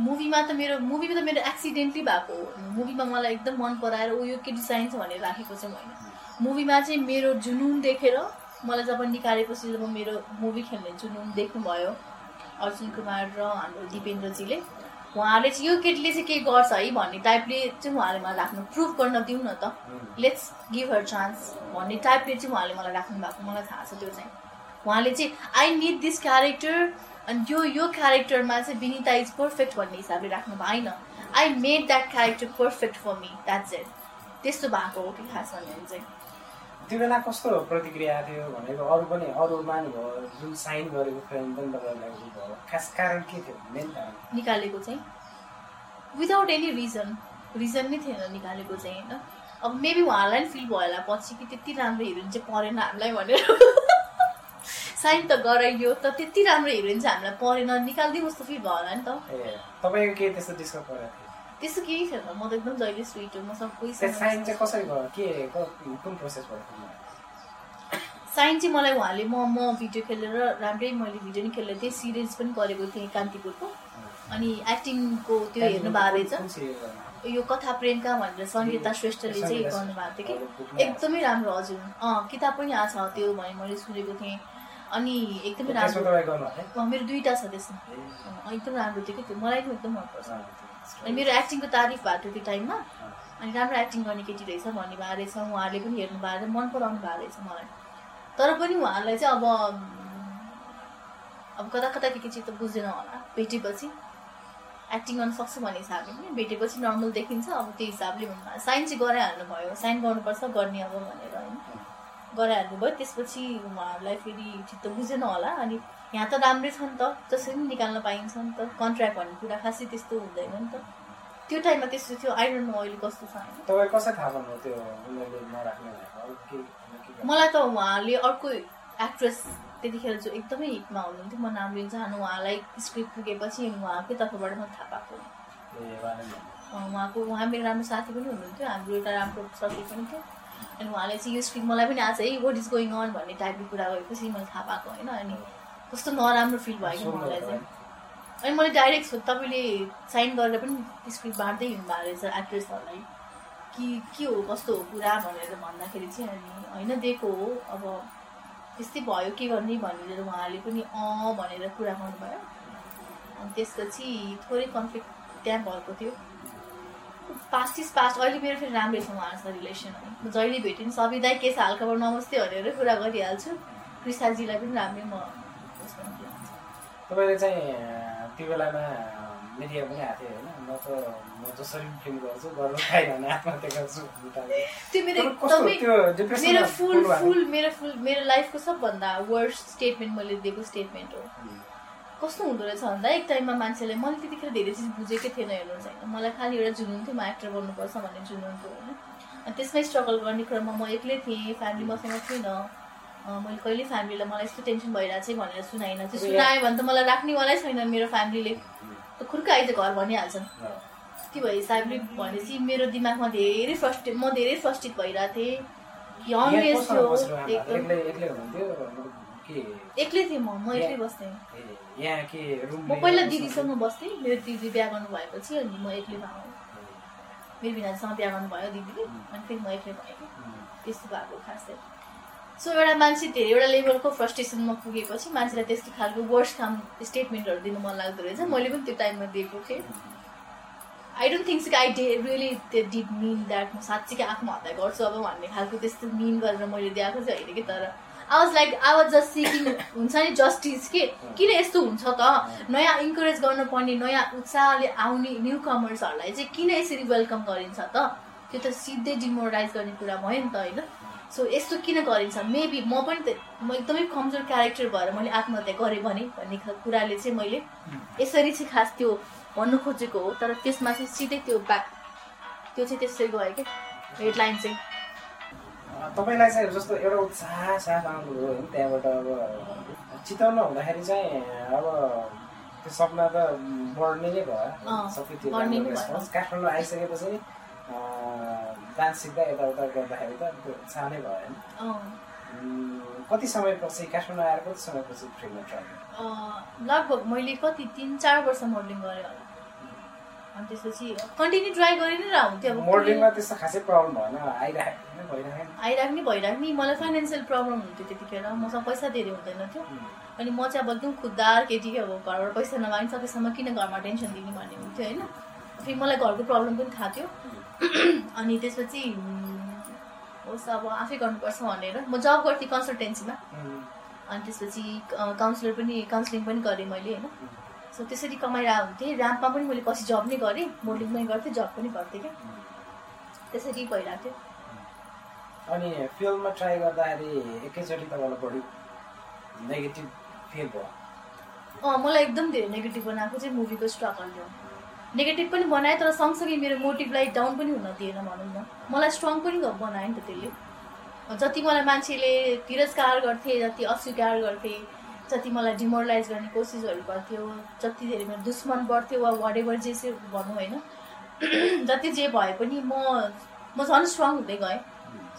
मुभीमा त मेरो मुभीमा त मेरो एक्सिडेन्टली भएको हो। मुभीमा मलाई एकदम मन पराएर ऊ यो केटी चाहिन्छ भनेर राखेको चाहिँ होइन मुभीमा चाहिँ मेरो जुनुन देखेर मलाई जब निकालेपछि जब मेरो मुभी खेल्ने जुनुन देख्नुभयो। अर्जुन कुमार र हाम्रो दिपेन्द्रजीले। उहाँले चाहिँ यो केटीले चाहिँ के गर्छ है भन्ने टाइपले चाहिँ उहाँले मलाई राख्नु प्रुभ गर्न दिउँ न त। लेट्स गिभ हर चान्स भन्ने टाइपले चाहिँ उहाँले मलाई राख्नु भएको। मलाई थाहा छ त्यो चाहिँ। उहाँले चाहिँ आई निड दिस क्यारेक्टर अनि यो यो क्यारेक्टरमा चाहिँ विनिता इज पर्फेक्ट भन्ने हिसाबले राख्नु भएन। I made that character perfect for me that's it त्यस्तो भएको हो कि खास भन्यो चाहिँ। त्यो बेला कस्तो प्रतिक्रिया थियो भनेको अरू पनि अरू मान्नुभयो जुन साइन गरेको फिल्म पनि तपाईँलाई भयो खास कारण के थियो मेन कारण? निकालेको चाहिँ विदाउट एनी रिजन रिजन नै थिएन निकालेको चाहिँ होइन? अब मेबी उहाँलाई पनि फिल भयो होला पछि कि त्यति राम्रो हिरोइन चाहिँ परेन हामीलाई भनेर। साइन त गराइयो त त्यति राम्रो हिरोइन चाहिँ हामीलाई परेन निकालिदिउँ जस्तो फिल भयो होला नि त। तपाईँको केही त्यस्तो डिस्कस थियो? त्यस्तो केही छैन म त एकदम जहिले स्विट हो म सब साइन चाहिँ कसरी भयो? के कुन प्रोसेस भयो साइन चाहिँ मलाई उहाँले म म भिडियो खेलेर राम्रै मैले भिडियो नि खेलेर थिएँ सिरिज पनि गरेको थिएँ कान्तिपुरको। अनि एक्टिङको त्यो हेर्नु भएको रहेछ? यो कथा प्रेमका भनेर सङ्गीता श्रेष्ठले चाहिँ गर्नुभएको थियो कि। एकदमै राम्रो हजुर। अँ किताब पनि आएको छ त्यो भने मैले सुनेको थिएँ। अनि एकदमै राम्रो। मेरो दुइटा छ त्यसमा। एकदम राम्रो थियो कि त्यो। मलाई पनि एकदम मनपर्छ। अनि मेरो एक्टिङको तारिफ भएको थियो त्यो टाइममा। अनि राम्रो एक्टिङ गर्ने केटी रहेछ भन्ने भएको रहेछ उहाँहरूले पनि हेर्नु भएको रहेछ मन पराउनु भएको रहेछ मलाई। तर पनि उहाँहरूलाई चाहिँ अब अब कता कता के के चिज त बुझ्दैन होला। भेटेपछि एक्टिङ गर्न सक्छु भन्ने हिसाबले पनि भेटेपछि नर्मल देखिन्छ अब त्यो हिसाबले साइन चाहिँ गराइहाल्नु भयो साइन गर्नुपर्छ गर्ने अब भनेर होइन। गराइहाल्नु भयो त्यसपछि उहाँहरूलाई फेरि चित्त बुझेन होला। अनि यहाँ त राम्रै छ नि त। जसरी पनि निकाल्न पाइन्छ नि त। कन्ट्र्याक्ट भन्ने कुरा खासै त्यस्तो हुँदैन नि त। त्यो टाइममा त्यस्तो थियो। आई डोन्ट नो अहिले कस्तो छ तपाईँ कसरी थाहा पाउनु त्यो? मलाई त उहाँले अर्को एक्ट्रेस त्यतिखेर जो एकदमै हिटमा हुनुहुन्थ्यो म नाम लिन चाहनु उहाँलाई स्क्रिप्ट पुगेपछि उहाँकै तर्फबाट म थाहा पाएको उहाँको उहाँ मेरो राम्रो साथी पनि हुनुहुन्थ्यो। हाम्रो एउटा राम्रो सर्कल पनि थियो। अनि उहाँले चाहिँ यो स्क्रिप्ट मलाई पनि आज है वाट इज गोइङ अन भन्ने टाइपको कुरा गरेपछि मैले थाहा पाएको होइन। अनि कस्तो नराम्रो फिल भयो कि मलाई। चाहिँ। अनि मैले डाइरेक्ट सो तपाईँले साइन गरेर पनि स्क्रिप्ट बाँड्दै हिँड्नु भएको रहेछ एक्ट्रेसहरूलाई कि के हो कस्तो हो कुरा भनेर भन्दाखेरि चाहिँ अनि होइन दिएको हो। अब त्यस्तै भयो के गर्ने भनेर उहाँले पनि अँ भनेर कुरा गर्नुभयो। अनि त्यसपछि थोरै कन्फ्लिक्ट त्यहाँ भएको थियो। पास्ट इज पास्ट अहिले मेरो फेरि राम्रै छ उहाँसँग रिलेसन म जहिले भेटेँ नि सबै दाइ के छ हालखबर नमस्ते भनेर कुरा गरिहाल्छु। कृष्णाजीलाई पनि राम्रै म। तपाईँले चाहिँ त्यो बेलामा मिडिया पनि आएको थियो होइन? म त म जसरी पनि फिल्म गर्छु गर्नु खाएन भने आत्महत्या गर्छु। त्यो मेरो एकदमै मेरो फुल? फुल मेरो फुल मेरो लाइफको सबभन्दा वर्स्ट स्टेटमेन्ट मैले दिएको स्टेटमेन्ट हो। कस्तो हुँदो रहेछ भन्दा एक टाइममा मान्छेले मैले त्यतिखेर धेरै चिज बुझेकै थिएन हेर्नुहोस् होइन मलाई खालि एउटा जुनुन थियो म एक्टर गर्नुपर्छ भन्ने जुनुन थियो होइन। अनि त्यसमै स्ट्रगल गर्ने क्रममा म एक्लै थिएँ फ्यामिली मसँग थिएन। मैले कहिले फ्यामिलीलाई मलाई यस्तो टेन्सन भइरहेको छ भनेर सुनाइनँ। त्यो सुनायो भने त मलाई राख्नेवालै छैन मेरो फ्यामिलीले त खुर्क आइज घर भनिहाल्छन्। के भयो हिसाबले भनेपछि मेरो दिमागमा धेरै फ्रस्ट्रेट म धेरै फ्रस्ट्रेट भइरहेको थिएँ। एक्लै के? एक्लै थिएँ म म एक्लै बस्थेँ। म पहिला दिदीसँग बस्थेँ मेरो दिदी बिहा गर्नु भएपछि अनि म एक्लै भएँ मेरो बिनासँग बिहा गर्नुभयो दिदीले अनि फेरि म एक्लै भएँ। त्यस्तो भएको खास। चाहिँ सो एउटा मान्छे धेरैवटा लेभलको फ्रस्ट्रेसनमा पुगेपछि मान्छेलाई त्यस्तो खालको वर्स काम स्टेटमेन्टहरू दिनु मन लाग्दो रहेछ। मैले पनि त्यो टाइममा दिएको थिएँ। I don't think I they really did mean that म साँच्चीकै आत्महत्या गर्छु अब भन्ने खालको त्यस्तो मिन गरेर मैले दिएको चाहिँ होइन कि तर I was like I was just seeking हुन्छ नि जस्टिस के? किन यस्तो हुन्छ त? नयाँ इन्करेज गर्नुपर्ने नयाँ उत्साहले आउने न्यु कमर्सहरूलाई चाहिँ किन यसरी वेलकम गरिन्छ त? त्यो त सिधै डिमोरलाइज गर्ने कुरा भयो नि त होइन? सो यस्तो किन गरिन्छ? मेबी म पनि त म एकदमै कमजोर क्यारेक्टर भएर मैले आत्महत्या गरेँ भने भन्ने कुराले चाहिँ मैले यसरी चाहिँ खास त्यो भन्नु खोजेको हो। तर त्यसमा चाहिँ सिधै त्यो ब्याक त्यो चाहिँ त्यसरी गयो क्या हेडलाइन चाहिँ। तपाईँलाई चाहिँ जस्तो एउटा उत्साह साथ आउनुभयो होइन त्यहाँबाट अब चिताउन हुँदाखेरि चाहिँ अब त्यो सपना त बढ्ने नै भयो। सबै त्यो। काठमाडौँ आइसकेपछि डान्स सिक्दा यताउता गर्दाखेरि त त्यो उत्साह नै भयो होइन। अँ, उम्, कति समयपछि काठमाडौँ आएर कति समयपछि फ्रीमा ट्राई लगभग मैले कति तिन चार वर्ष मोडलिङ गरेँ होला। अनि त्यसपछि कन्टिन्यू ट्राई गरि नै हुन्थ्यो अब मोडलिङमा त्यस्तो खासै प्रब्लम भएन आइरहेको नै भइरहेको आइराख्ने भइराख्ने। मलाई फाइनेन्सियल प्रब्लम हुन्थ्यो त्यतिखेर। मसँग पैसा धेरै हुँदैन थियो। अनि म चाहिँ अब एकदम खुद्दार केटी अब घरबाट पैसा नमाग्नु सकेसम्म किन घरमा टेन्सन दिने भन्ने हुन्थ्यो होइन। फेरि मलाई घरको प्रब्लम पनि थाहा थियो। अनि त्यसपछि होस् अब आफै गर्नुपर्छ भनेर म जब गर्थेँ कन्सल्टेन्सीमा अनि त्यसपछि काउन्सिलर पनि काउन्सिलिङ पनि गरेँ मैले होइन। सो त्यसरी कमाइरहेको हुन्थेँ। ऱ्याम्पमा पनि मैले पछि जब नै गरेँ। मोडलिङ पनि गर्थेँ जब पनि गर्थेँ क्या। त्यसरी भइरहेको थियो। अनि फिल्ममा ट्राई गर्दाखेरि एकैचोटि तपाईँलाई बढी नेगेटिभ फिल भयो। अँ मलाई एकदम धेरै नेगेटिभ बनाएको चाहिँ मुभीको स्ट्रगलले हो नेगेटिभ पनि बनाएँ तर सँगसँगै मेरो मोटिभलाई डाउन पनि हुन दिएन भनौँ न। मलाई स्ट्रङ पनि बनायो नि त त्यसले। जति मलाई मान्छेले तिरस्कार गर्थे जति अस्वीकार गर्थे जति मलाई डिमोरलाइज गर्ने कोसिसहरू गर्थ्यो जति धेरै मेरो दुश्मन बढ्थ्यो वा वाट एभर जे से भनौँ होइन जति जे भए पनि म म झन् स्ट्रङ हुँदै गएँ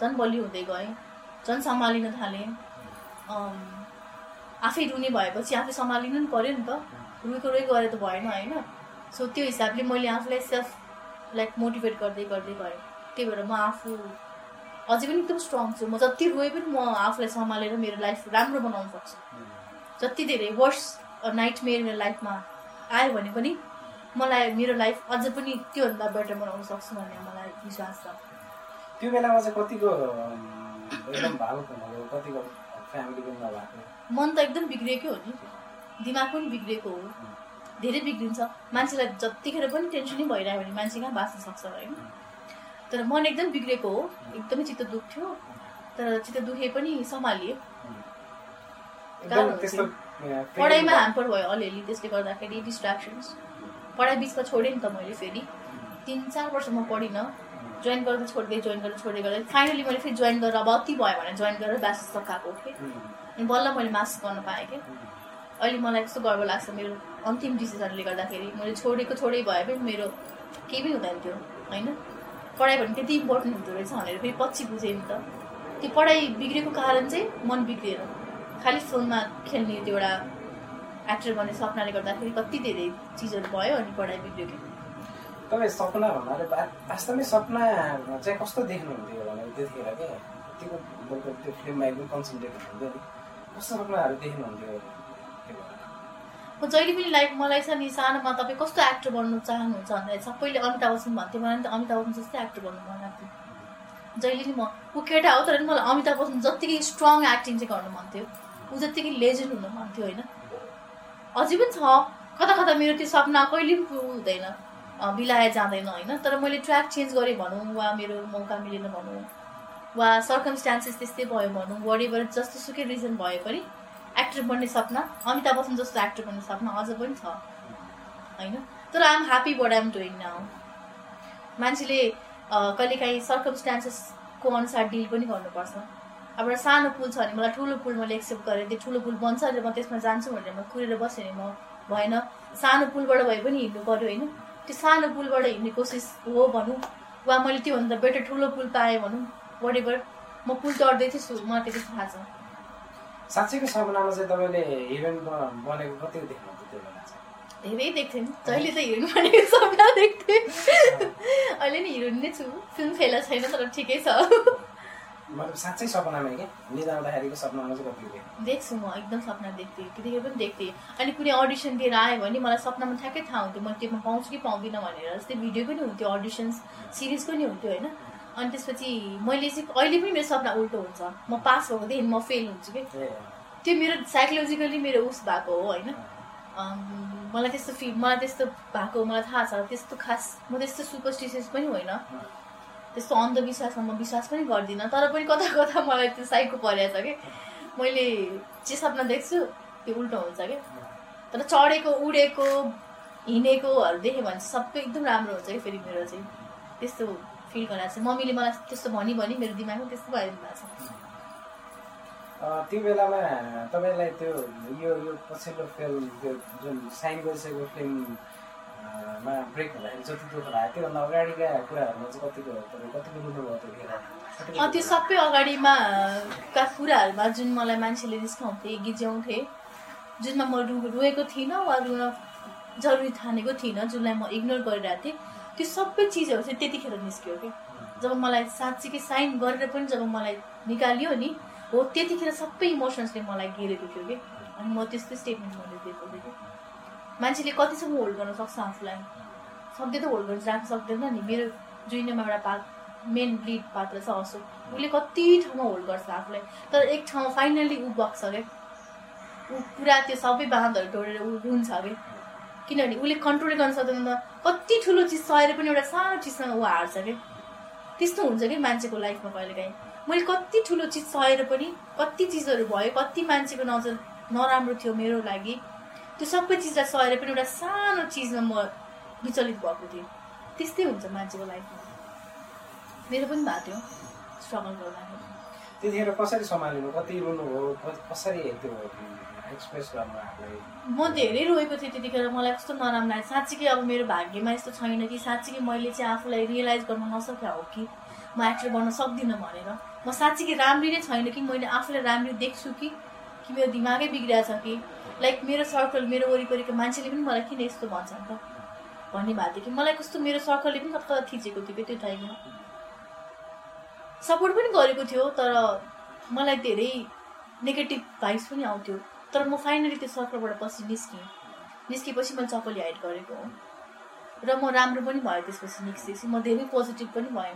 झन् बलियो हुँदै गएँ झन् सम्हालिन थालेँ। आफै रुने भएपछि आफै सम्हालिनु नि पऱ्यो नि त। रुएको रुई गरे त भएन होइन। सो त्यो हिसाबले मैले आफूलाई सेल्फ लाइक मोटिभेट गर्दै गर्दै गएँ त्यही भएर म आफू अझै पनि एकदम स्ट्रङ छु। म जति रोए पनि म आफूलाई सम्हालेर मेरो लाइफ राम्रो बनाउन सक्छु। जति धेरै वर्ष नाइट मेरो लाइफमा आयो भने पनि मलाई मेरो लाइफ अझ पनि त्योभन्दा बेटर बनाउन सक्छु भन्ने मलाई विश्वास छ। त्यो बेलामा चाहिँ कतिको एकदम कतिको फ्यामिली पनि नभएको? मन त एकदम बिग्रिएकै हो नि। दिमाग पनि बिग्रिएको हो। धेरै बिग्रिन्छ। मान्छेलाई जतिखेर पनि टेन्सनै भइरह्यो भने मान्छे कहाँ बाँच्न सक्छ होइन। तर मन एकदम बिग्रेको हो। एकदमै चित्त दुख्थ्यो तर चित्त दुखे पनि सम्हालियो। पढाइमा ह्याम्पर भयो अलिअलि त्यसले गर्दाखेरि डिस्ट्राक्सन्स पढाइ बिचमा छोडेँ नि त मैले फेरि। तिन चार वर्ष म पढिनँ। जोइन गर्दा छोड्दै जोइन गरेर छोड्दै गर्दै फाइनली मैले फेरि जोइन गरेर अब अति भयो भने जोइन गरेर ब्याचलर्स सकाएको थिएँ। अनि बल्ल मैले मास्टर्स गर्न पाएँ क्या। अहिले मलाई कस्तो गर्व लाग्छ मेरो अन्तिम डिसिजनले गर्दाखेरि मैले छोडेको छोडै भए पनि मेरो केही पनि हुँदैन थियो होइन? पढाइ भने त्यति इम्पोर्टेन्ट हुँदो रहेछ भनेर फेरि पछि बुझेँ नि त। त्यो पढाइ बिग्रेको कारण चाहिँ मन बिग्रिएर खालि फिल्ममा खेल्ने त्यो एउटा एक्टर भन्ने सपनाले गर्दाखेरि कति धेरै चिजहरू भयो अनि पढाइ बिग्रियो कि? तपाईँ सपना भन्नाले वास्तवमै सपना चाहिँ कस्तो देख्नुहुन्थ्यो भने त्यतिखेर क्या त्यो फिल्ममा एकदम कन्सन्ट्रेट हुनुहुन्थ्यो कस्तो सपनाहरू देख्नुहुन्थ्यो? म जहिले पनि लाइक मलाई छ नि सानोमा तपाईँ कस्तो एक्टर बन्नु चाहनुहुन्छ भन्दाखेरि सबैले अमिताभ बच्चन भन्थ्यो मलाई त अमिताभ बच्चन जस्तै एक्टर बन्नु मन लाग्थ्यो। जहिले नि म ऊ केटा हो तर मलाई अमिताभ बच्चन जत्तिकै स्ट्रङ एक्टिङ चाहिँ गर्नु मन थियो। ऊ जत्तिकै लेजेन्ड हुनु मन थियो होइन। अझै पनि छ। कता कता मेरो त्यो सपना कहिले पनि हुँदैन। बिलाए जाँदैन होइन। तर मैले ट्र्याक चेन्ज गरेँ भनौँ वा मेरो मौका मिलेन भनौँ वा सर्कमस्टान्सेस त्यस्तै भयो भनौँ वरिबर जस्तो सुकै रिजन भए पनि एक्टर बन्ने सपना अमिताभ बच्चन जस्तो एक्टर बन्ने सपना अझ पनि छ। होइन? तर I'm happy but I'm doing now मान्छेले कहिलेकाहीँ सर्कमस्टान्सेसको अनुसार डिल पनि गर्नुपर्छ। अब एउटा सानो पुल छ भने मलाई ठुलो पुल मैले एक्सेप्ट गरेँ। त्यो ठुलो पुल बन्छ र म त्यसमा जान्छु भनेर म कुरेर बसेँ भने म भएन। सानो पुलबाट भए पनि हिँड्नु पऱ्यो होइन? त्यो सानो पुलबाट हिँड्ने कोसिस हो भनौँ वा मैले त्योभन्दा बेटर ठुलो पुल पाएँ भनौँ वाट एभर म पुल चढ्दै थिएँ मलाई त्यति थाहा छ। साँच्चैको सपनामा चाहिँ तपाईँले हिरोइन बनेको कति देख्नुहुन्छ त्यो बेला चाहिँ? धेरै देख्थेँ। जहिले त हिरोइन बनेको सपना देख्थेँ। अहिले नि हिरोइन नै छु। फिल्म फेला छैन तर ठिकै छ। मतलब साँच्चै सपनामा क्या निदाउँदाखेरिको सपनामा चाहिँ कति देख्छु म एकदम सपना देख्थेँ। त्यतिखेर पनि देख्थेँ। अनि कुनै अडिसन दिएर आयो भने मलाई सपनामा ठ्याक्कै थाहा हुन्थ्यो। म त्योमा पाउँछु कि पाउँदिनँ भनेर। जस्तै भिडियो पनि हुन्थ्यो अडिसन्स सिरिज पनि हुन्थ्यो होइन? अनि त्यसपछि मैले चाहिँ अहिले पनि मेरो सपना उल्टो हुन्छ। म पास भएकोदेखि म फेल हुन्छु कि। त्यो मेरो साइकोलोजिकली मेरो उस भएको हो होइन। मलाई त्यस्तो फिल मलाई त्यस्तो भएको मलाई थाहा छ त्यस्तो खास म त्यस्तो सुपरस्टिसियस पनि होइन। त्यस्तो अन्धविश्वासमा म विश्वास पनि गर्दिनँ तर पनि कता कता मलाई त्यो साइको परेको छ कि। मैले जे सपना देख्छु त्यो उल्टो हुन्छ कि। तर चढेको उडेको हिँडेकोहरू देखेँ भने सबै एकदम राम्रो हुन्छ कि फेरि मेरो चाहिँ। त्यस्तो फिल गराएको छ। मम्मीले मलाई त्यस्तो भनी भनी मेरो दिमागमा त्यस्तो भइदिनु भएको छ त्यो बेलामा तपाईँलाई त्यो यो यो पछिल्लो फिल्म त्यो जुन साइन गरिसकेको फिल्ममा ब्रेक हुँदाखेरि जति दुःख लाग्यो त्योभन्दा अगाडिका कुराहरूमा चाहिँ कतिको तपाईँ कतिको रुनुभयो त्यो त्यो सबै अगाडिमा का कुराहरूमा जुन मलाई मान्छेले रिस्काउँथे गिज्याउँथे जुनमा म रु रोएको थिइनँ वा रुन जरुरी ठानेको थिइनँ जसलाई म इग्नोर गरिरहेको थिएँ। त्यो सबै चिजहरू चाहिँ त्यतिखेर निस्क्यो कि जब मलाई साँच्चीकै साइन गरेर पनि जब मलाई निकालियो नि हो त्यतिखेर सबै इमोसन्सले मलाई घेरेको थियो कि अनि म त्यस्तै स्टेटमेन्ट मैले दिएको थिएँ कि मान्छेले कतिसम्म होल्ड गर्न सक्छ आफूलाई? सधैँ त होल्ड गर्न राख्न सक्दैन नि। मेरो जुइनेमा एउटा पा मेन लिड पात्र छ अशोक उसले कति ठाउँमा होल्ड गर्छ आफूलाई? तर एक ठाउँमा फाइनल्ली ऊ बग्छ क्या ऊ पुरा त्यो सबै बाँधहरू तोडेर ऊ रुन्छ कि किनभने उसले कन्ट्रोल गर्न सक्दैन कति ठुलो चिज सहेर पनि एउटा सानो चिजसँग ऊ हार्छ कि? त्यस्तो हुन्छ कि मान्छेको लाइफमा कहिलेकाहीँ? मैले कति ठुलो चिज सहेर पनि कति चिजहरू भयो कति मान्छेको नजर नराम्रो थियो मेरो लागि त्यो सबै चिजलाई सहेर पनि एउटा सानो चिजमा म विचलित भएको थिएँ। त्यस्तै हुन्छ मान्छेको लाइफमा। मेरो पनि भएको थियो स्ट्रगल गर्दाखेरि। त्यतिखेर कसरी सम्हाल्नु कति कसरी त्यो एक्सप्रेस गर्नु आफूलाई म धेरै रोएको थिएँ त्यतिखेर। मलाई कस्तो नराम्रो लाग्यो। साँच्चीकै अब मेरो भाग्यमा यस्तो छैन कि साँच्चीकै मैले चाहिँ आफूलाई रियलाइज गर्न नसके हो कि म एक्टर बन्न सक्दिनँ भनेर। म साँच्चीकै राम्री नै छैन कि मैले आफूलाई राम्री देख्छु कि कि मेरो दिमागै बिग्रिएको छ कि। लाइक मेरो सर्कल मेरो वरिपरिको मान्छेले पनि मलाई किन यस्तो भन्छ त? भन्ने भएको थियो कि मलाई कस्तो मेरो सर्कलले पनि कता थिचेको थियो कि त्यो टाइममा सपोर्ट पनि गरेको थियो तर मलाई धेरै नेगेटिभ भाइब्स पनि आउँथ्यो। तर म फाइनली त्यो सर्कलबाट पछि निस्केँ। निस्केपछि मैले चपली हाइड गरेको हो। र म राम्रो पनि भएँ त्यसपछि निस्केपछि। म धेरै पोजिटिभ पनि भएँ।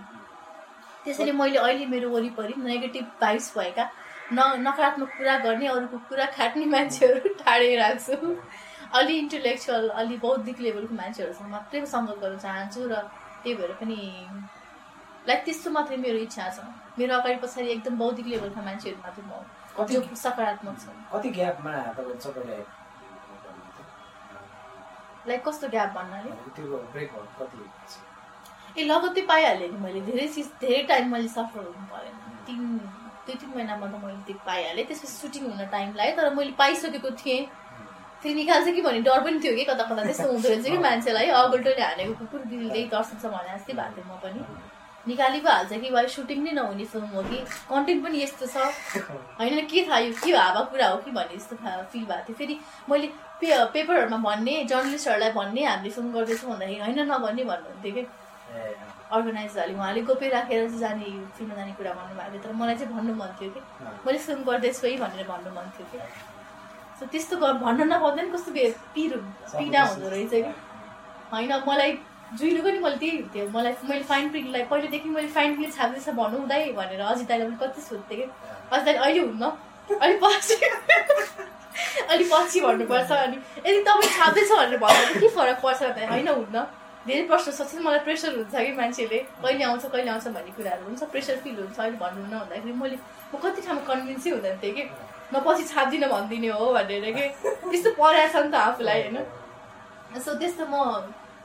त्यसैले मैले अहिले मेरो वरिपरि नेगेटिभ भाइब्स भएका न नकारात्मक कुरा गर्ने अरूको कुरा खाट्ने मान्छेहरू टाढै राख्छु अलि इन्टेलेक्चुअल अलि बौद्धिक लेभलको मान्छेहरूसँग मात्रै सङ्गत गर्न चाहन्छु र त्यही भएर पनि लाइक त्यस्तो मात्रै मेरो इच्छा छ। मेरो अगाडि पछाडि एकदम बौद्धिक लेभलका मान्छेहरू मात्रै म कति सकारात्मक छ। कति ग्यापमा तपाईँ सबैले लाइक कस्तो ग्याप भन्नाले? त्यो ब्रेक कति ए लगत्तै पाइहालेँ नि मैले। धेरै चिज धेरै टाइम मैले सफर हुनु परेन। तिन दुई तिन महिनामा त मैले त्यो पाइहालेँ। त्यसपछि सुटिङ हुन टाइम लाग्यो तर मैले पाइसकेको थिएँ। फेरि निकाल्छ कि भन्ने डर पनि थियो कि कता कता त्यस्तो हुँदो रहेछ कि मान्छेलाई। अगल्टोले हानेको कुकुर दिलले तर्सिन्छ भने जस्तै भएको थियो म पनि। निकाली पो हाल्छ कि भाइ सुटिङ नै नहुने फिल्म हो कि? कन्टेन्ट पनि यस्तो छ। होइन के थाहा यो के हावा कुरा हो कि भन्ने जस्तो फिल भएको थियो। फेरि मैले पे पेपरहरूमा भन्ने जर्नलिस्टहरूलाई भन्ने हामीले फिल्म गर्दैछौँ भन्दाखेरि होइन नभन्ने भन्नुहुन्थ्यो कि? ए। अर्गनाइजरले उहाँले गोपे राखेर चाहिँ जाने फिल्ममा जाने कुरा भन्नुभएको थियो। तर मलाई चाहिँ भन्नु मन थियो कि? मैले फिल्म गर्दैछु है भनेर भन्नु मन थियो कि? सो त्यस्तो भन्न नपाउँदा नि कस्तो पिर पीडा हुँदो रहेछ कि? होइन मलाई जुइनु पनि मैले त्यही हुन्थ्यो। मलाई मैले फाइन प्रिन्टलाई पहिलेदेखि मैले फाइन प्रिन्ट छाप्दैछ हुँदै भनेर अजित दाइले पनि कति सोध्थेँ कि। अजित दाइले अहिले हुन्न? अलिक पछि अलिक पछि भन्नुपर्छ अनि यदि तपाईँ छाप्दैछ भनेर भन्दा के फरक पर्छ भन्दा होइन हुन्न। धेरै प्रश्न सोच्छ मलाई प्रेसर हुन्छ कि मान्छेले। कहिले आउँछ कहिले आउँछ भन्ने कुराहरू हुन्छ प्रेसर फिल हुन्छ अहिले भन्नु न भन्दाखेरि मैले म कति ठाउँमा कन्भिन्सै हुँदैन थिएँ कि म पछि छाप्दिनँ भनिदिने हो भनेर कि। त्यस्तो परेको छ नि त आफूलाई होइन। सो त्यस्तो म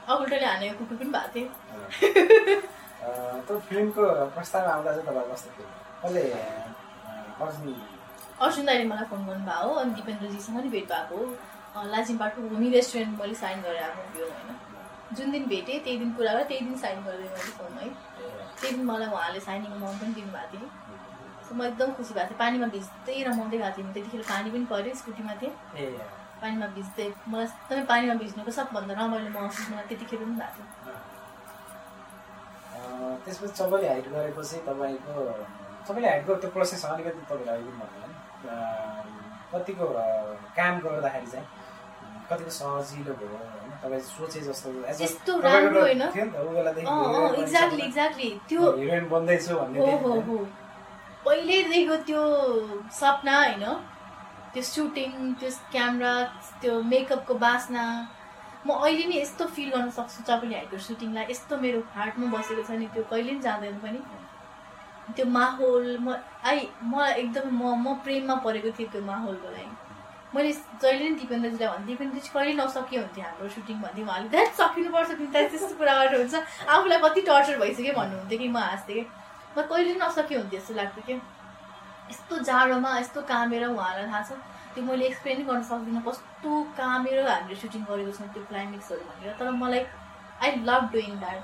अगुल्टोले हानेको कुकुर पनि भएको थिएँ त्यो फिल्मको प्रस्ताव आउँदा चाहिँ कस्तो थियो कसले अर्जुन अर्जुन दाइले मलाई फोन गर्नुभएको हो अनि दिपेन्द्रजीसँग नि भेट भएको हो लाजिमबाटको भूमि रेस्टुरेन्ट मैले साइन गरेर आएको थियो होइन जुन दिन भेटेँ त्यही दिन कुरा गरेँ त्यही दिन साइन गरिदिएँ मैले फोन है त्यही दिन मलाई उहाँले साइनिङ अमाउन्ट पनि दिनुभएको थियो सो म एकदम खुसी भएको थिएँ पानीमा भिज्दै रमाउँदै गएको थिएँ त्यतिखेर पानी पनि पऱ्यो स्कुटीमा थिएँ ए पानीमा भिज्दै मलाई एकदमै पानीमा भिज्नुको सबभन्दा रमाइलो महसुस मलाई त्यतिखेर पनि भएको त्यसपछि सबैले हाइट गरेपछि तपाईँको सबैले हाइट गरेको त्यो प्रोसेस अलिकति तपाईँलाई अलिकति भन्नु कतिको काम गर्दाखेरि चाहिँ कतिको सजिलो भयो होइन? तपाईँ सोचे जस्तो as a- यस्तो तपाईँको राम्रो होइन? एक्ज्याक्टली एक्ज्याक्टली त्यो हिरोइन बन्दैछु भन्ने पहिल्यैदेखिको त्यो सपना होइन? त्यो सुटिङ त्यो क्यामरा त्यो मेकअपको बासना म अहिले नि यस्तो फिल गर्न सक्छु चपली हाइटको सुटिङलाई यस्तो मेरो हार्टमा बसेको छ नि त्यो कहिले पनि जाँदैन पनि। त्यो माहौल म आई मलाई एकदमै म म प्रेममा परेको थिएँ त्यो माहौलको लागि। मैले जहिले पनि दिपेन्द्रजीलाई भन्थेँ दिपेन्द्रजी कहिले नसकियो? हुन्थ्यो हाम्रो सुटिङ भन्थेँ उहाँले। द्याट सकिनुपर्छ तिमी त त्यस्तो कुरा गरेर हुन्छ। आफूलाई कति टर्चर भइसक्यो भन्नुहुन्थ्यो कि म हाँस्थेँ कि। म कहिले पनि नसक्यो हुन्थ्यो जस्तो लाग्थ्यो कि यस्तो जाडोमा यस्तो कामेर उहाँलाई थाहा छ। त्यो मैले एक्सप्लेन गर्न सक्दिनँ। कस्तो कामेर हामीले सुटिङ गरेको छौँ त्यो क्लाइमेक्सहरू भनेर। तर मलाई आई लभ डुइङ द्याट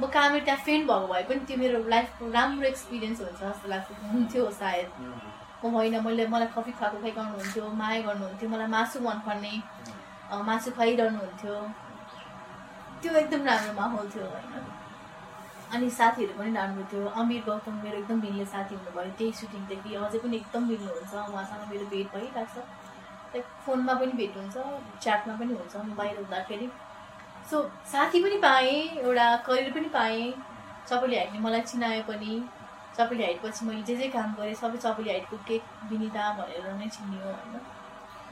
म कामेर त्यहाँ फेन्ट भएको भए पनि त्यो मेरो लाइफको राम्रो एक्सपिरियन्स हुन्छ जस्तो लाग्छ हुन्थ्यो सायद। म होइन मैले मलाई कफी खुवाएको खुवाइकाउनु हुन्थ्यो माया गर्नुहुन्थ्यो मलाई मासु मनपर्ने मासु खुवाइरहनु हुन्थ्यो त्यो एकदम राम्रो माहौल थियो होइन अनि साथीहरू पनि राम्रो थियो। अमिर गौतम मेरो एकदम मिल्ने साथी हुनुभयो। त्यही सुटिङदेखि अझै पनि एकदम मिल्नुहुन्छ उहाँसँग मेरो भेट भइरहेको छ। लाइक फोनमा पनि भेट हुन्छ च्याटमा पनि हुन्छ। बाहिर हुँदाखेरि सो साथी पनि पाएँ एउटा करियर पनि पाएँ। सबैले हाइटले मलाई चिनायो पनि। सबैले हाइटपछि मैले जे जे काम गरेँ सबै सबैले हाइटको केक विनिता भनेर नै चिनियो होइन।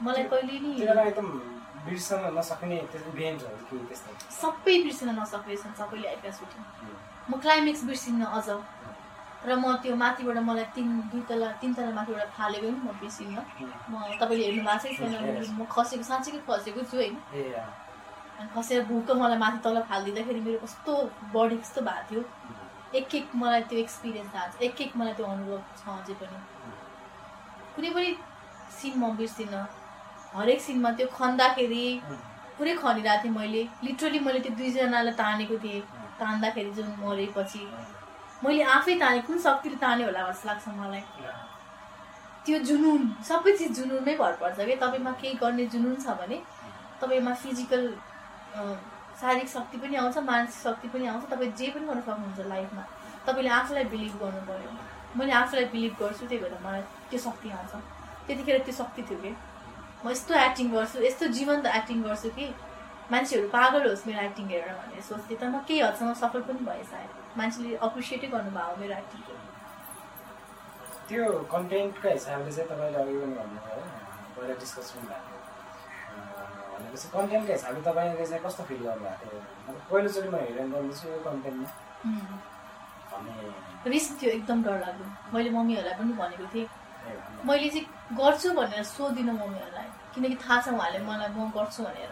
मलाई कहिले नि बिर्सन नसक्ने इभेन्टहरू के त्यस्तो? सबै बिर्सिन नसक्ने छन् सबैले सुटिङ म क्लाइमेक्स बिर्सिन्न अझ। र म त्यो माथिबाट मलाई तिन दुई तला तिन तला माथिबाट फालेको पनि म बिर्सिन्न म तपाईँले हेर्नु भएको छैन म खसेको साँच्चैकै खसेको छु होइन। अनि खसेर भुक्क मलाई माथि तल फालिदिँदाखेरि मेरो कस्तो बडी कस्तो भएको थियो। एक एक मलाई त्यो एक्सपिरियन्स थाहा छ। एक एक मलाई त्यो अनुभव छ अझै पनि। कुनै पनि सिन म बिर्सिनँ। हरेक सिनमा त्यो खन्दाखेरि पुरै खनिरहेको थिएँ मैले। लिटरली मैले त्यो दुईजनालाई तानेको थिएँ। तान्दाखेरि जुन मरेपछि मैले आफै ताने कुन शक्तिले ताने होला जस्तो लाग्छ मलाई। त्यो जुनुन सबै चिज जुनुनमै भर पर्छ कि? तपाईँमा केही गर्ने जुनुन छ भने तपाईँमा फिजिकल शारीरिक शक्ति पनि आउँछ मानसिक शक्ति पनि आउँछ। तपाईँ जे पनि गर्न सक्नुहुन्छ लाइफमा तपाईँले आफूलाई बिलिभ गर्नु पऱ्यो मैले आफूलाई बिलिभ गर्छु त्यही भएर मलाई त्यो शक्ति आउँछ। त्यतिखेर त्यो शक्ति थियो कि? म यस्तो एक्टिङ गर्छु यस्तो जीवन्त एक्टिङ गर्छु कि मान्छेहरू पागल होस् मेरो एक्टिङ हेरेर भनेर सोच्थेँ तर म केही हदसम्म सफल पनि भएँ सायद मान्छेले अप्रिसिएटै गर्नुभयो मेरो एक्टिङको त्यो कन्टेन्टका हिसाबले चाहिँ तपाईँले अघि पनि भन्नुभयो पहिला डिस्कस पनि भएको भनेपछि कन्टेन्टका हिसाबले तपाईँले चाहिँ कस्तो फिल गर्नुभएको थियो? पहिलोचोटि म हिरोइन गर्दैछु यो कन्टेन्टमा रिस्क थियो एकदम डर लाग्यो मैले मम्मीहरूलाई पनि भनेको थिएँ। मैले चाहिँ गर्छु भनेर सोधिनँ मम्मीहरूलाई। किनकि थाहा छ उहाँले मलाई म गर्छु भनेर।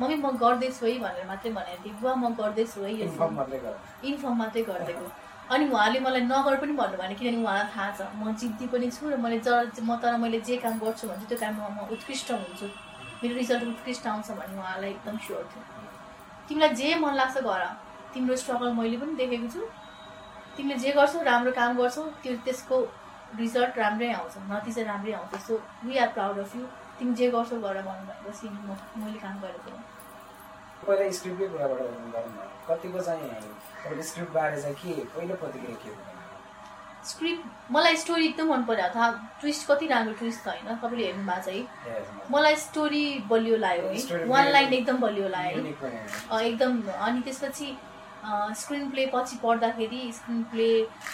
मम्मी म गर्दैछु है भनेर मात्रै भनेको थिएँ। बुवा म गर्दैछु है इन्फर्म मात्रै गर। इन्फर्म मात्रै गरिदिएको। अनि उहाँले मलाई नगर पनि भन्नु भने किनभने उहाँलाई थाहा छ। म जिद्दी पनि छु र मैले ज म तर मैले जे काम गर्छु भने चाहिँ त्यो काममा म उत्कृष्ट हुन्छु। मेरो रिजल्ट उत्कृष्ट आउँछ भन्ने उहाँलाई एकदम स्योर थियो। तिमीलाई जे मन लाग्छ गर। तिम्रो स्ट्रगल मैले पनि देखेको छु। तिमीले जे गर्छौ राम्रो काम गर्छौ त्यो त्यसको रिजल्ट राम्रै आउँछ। नतिजा राम्रै आउँछ। So we are proud of you तिमी जे गर्छौ गर भन्नुभएपछि म मैले काम गरेको। पहिला स्क्रिप्टकै कुराबाट भयो कतिको चाहिँ तपाईँको स्क्रिप्टबारे चाहिँ के पहिलो प्रतिक्रिया के हो स्क्रिप्ट मलाई स्टोरी एकदम मन पऱ्यो थाहा ट्विस्ट कति राम्रो ट्विस्ट छ होइन तपाईँले हेर्नु भएको छ है। मलाई स्टोरी बलियो लाग्यो है। वान लाइन एकदम बलियो लाग्यो है। एकदम अनि त्यसपछि स्क्रिन प्ले पछि पढ्दाखेरि स्क्रिन प्ले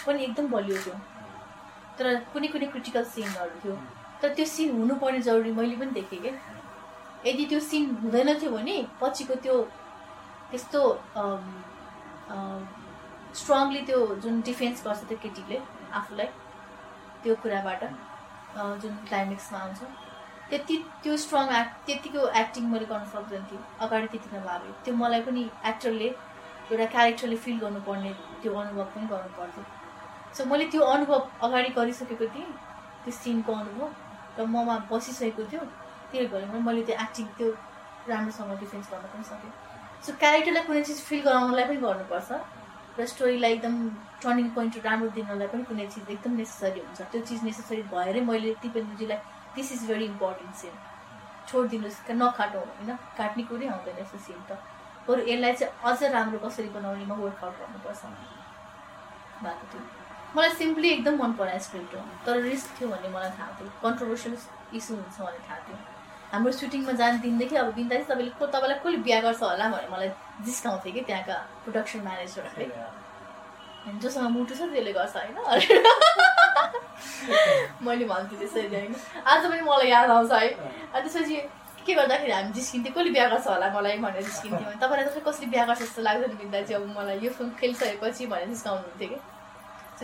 पनि एकदम बलियो थियो तर कुनै कुनै क्रिटिकल सिनहरू थियो तर त्यो सिन हुनुपर्ने जरुरी मैले पनि देखेँ क्या। यदि त्यो सिन हुँदैन थियो भने पछिको त्यो त्यस्तो स्ट्रङली त्यो जुन डिफेन्स गर्छ त्यो केटीले आफूलाई त्यो कुराबाट जुन क्लाइमेक्समा आउँछ त्यति त्यो स्ट्रङ एक्ट त्यतिको एक्टिङ मैले गर्न सक्दैन थिएँ। अगाडि त्यति नलाग्यो त्यो मलाई पनि एक्टरले एउटा क्यारेक्टरले फिल गर्नुपर्ने त्यो अनुभव पनि गर्नु पर्थ्यो सो मैले त्यो अनुभव अगाडि गरिसकेको थिएँ त्यो सिनको अनुभव। र ममा बसिसकेको थियो त्यही भएर मैले त्यो एक्टिङ त्यो राम्रोसँग डिफेन्स गर्न पनि सकेँ। सो क्यारेक्टरलाई कुनै चिज फिल गराउनलाई पनि गर्नुपर्छ र स्टोरीलाई एकदम टर्निङ पोइन्ट राम्रो दिनलाई पनि कुनै चिज एकदम नेसेसरी हुन्छ। त्यो चिज नेसेसरी भएरै मैले दिपेन्द्रजीलाई this is very important scene छोडिदिनुहोस् नकाटौँ होइन? काट्ने कुरै आउँदैन यस्तो सिन त। बरु यसलाई चाहिँ अझ राम्रो कसरी बनाउनेमा वर्कआउट गर्नुपर्छ। भएको थियो। मलाई सिम्पली एकदम मन परायो स्क्रिप्ट हो तर रिस्क थियो भन्ने मलाई थाहा थियो। कन्ट्रोभर्सियल इस्यु हुन्छ भन्ने थाहा थियो। हाम्रो सुटिङमा जाने दिनदेखि अब बिन्दा चाहिँ तपाईँले को तपाईँलाई कसले बिहा गर्छ होला भनेर मलाई जिस्काउँथ्यो कि त्यहाँका प्रोडक्सन म्यानेजरहरूले जोसँग मुटु छ त्यसले गर्छ होइन। मैले भन्थेँ त्यसरी होइन। आज पनि मलाई याद आउँछ है। अनि त्यसपछि के गर्दाखेरि हामी जिस्किन्थ्यो कसले बिहा गर्छ होला मलाई भनेर जिस्किन्थ्यो। भने तपाईँलाई चाहिँ कसले बिहा गर्छ जस्तो लाग्दैन बिन्दा चाहिँ अब मलाई यो फिल्म खेलिसकेपछि भनेर जिस्काउनु हुन्थ्यो कि।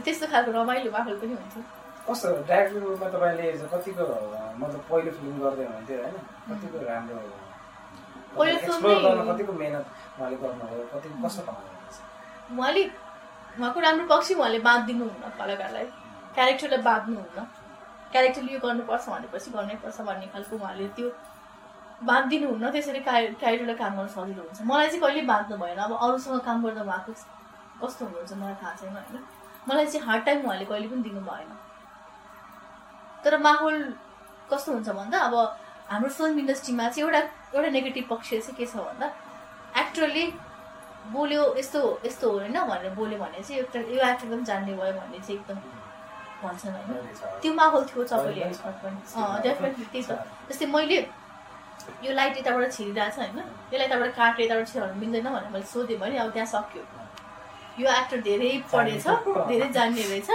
त्यस्तो खालको रमाइलो माहौल पनि हुन्थ्यो। कस्तो डाइरेक्टर रूपमा तपाईँले कतिको मतलब पहिलो फिल्म गर्दै हुनुहुन्थ्यो होइन कतिको राम्रो कतिको मेहनत उहाँले गर्नुभयो कतिको कस्तो उहाँले उहाँको राम्रो पक्ष उहाँले बाँधिदिनुहुन्न कलाकारलाई क्यारेक्टरलाई बाँध्नुहुन्न क्यारेक्टरले यो गर्नुपर्छ भनेपछि गर्नैपर्छ भन्ने खालको उहाँले त्यो बाँधिदिनुहुन्न त्यसरी क्यारे क्यारेक्टरलाई काम गर्न सजिलो हुन्छ। मलाई चाहिँ कहिले बाँध्नु भएन अब अरूसँग काम गर्दा उहाँको कस्तो हुनुहुन्छ मलाई थाहा छैन होइन। मलाई चाहिँ हार्ड टाइम उहाँले कहिले पनि दिनु भएन। तर माहौल कस्तो हुन्छ भन्दा अब हाम्रो फिल्म इन्डस्ट्रीमा चाहिँ एउटा एउटा नेगेटिभ पक्ष चाहिँ के छ भन्दा एक्टरले बोल्यो यस्तो यस्तो होइन भनेर बोल्यो भने चाहिँ एउटा यो एक्टर पनि जान्ने भयो भन्ने चाहिँ एकदम भन्छन् होइन। त्यो माहौल थियो सबैले। डेफिनेटली त्यही छ जस्तै मैले यो लाइट यताबाट छिरिरहेको छ होइन यसलाई यताबाट काटेर यताबाट छिराउनु मिल्दैन भनेर मैले सोधेँ भने अब त्यहाँ सक्यो। यो एक्टर धेरै पढेछ धेरै जान्ने रहेछ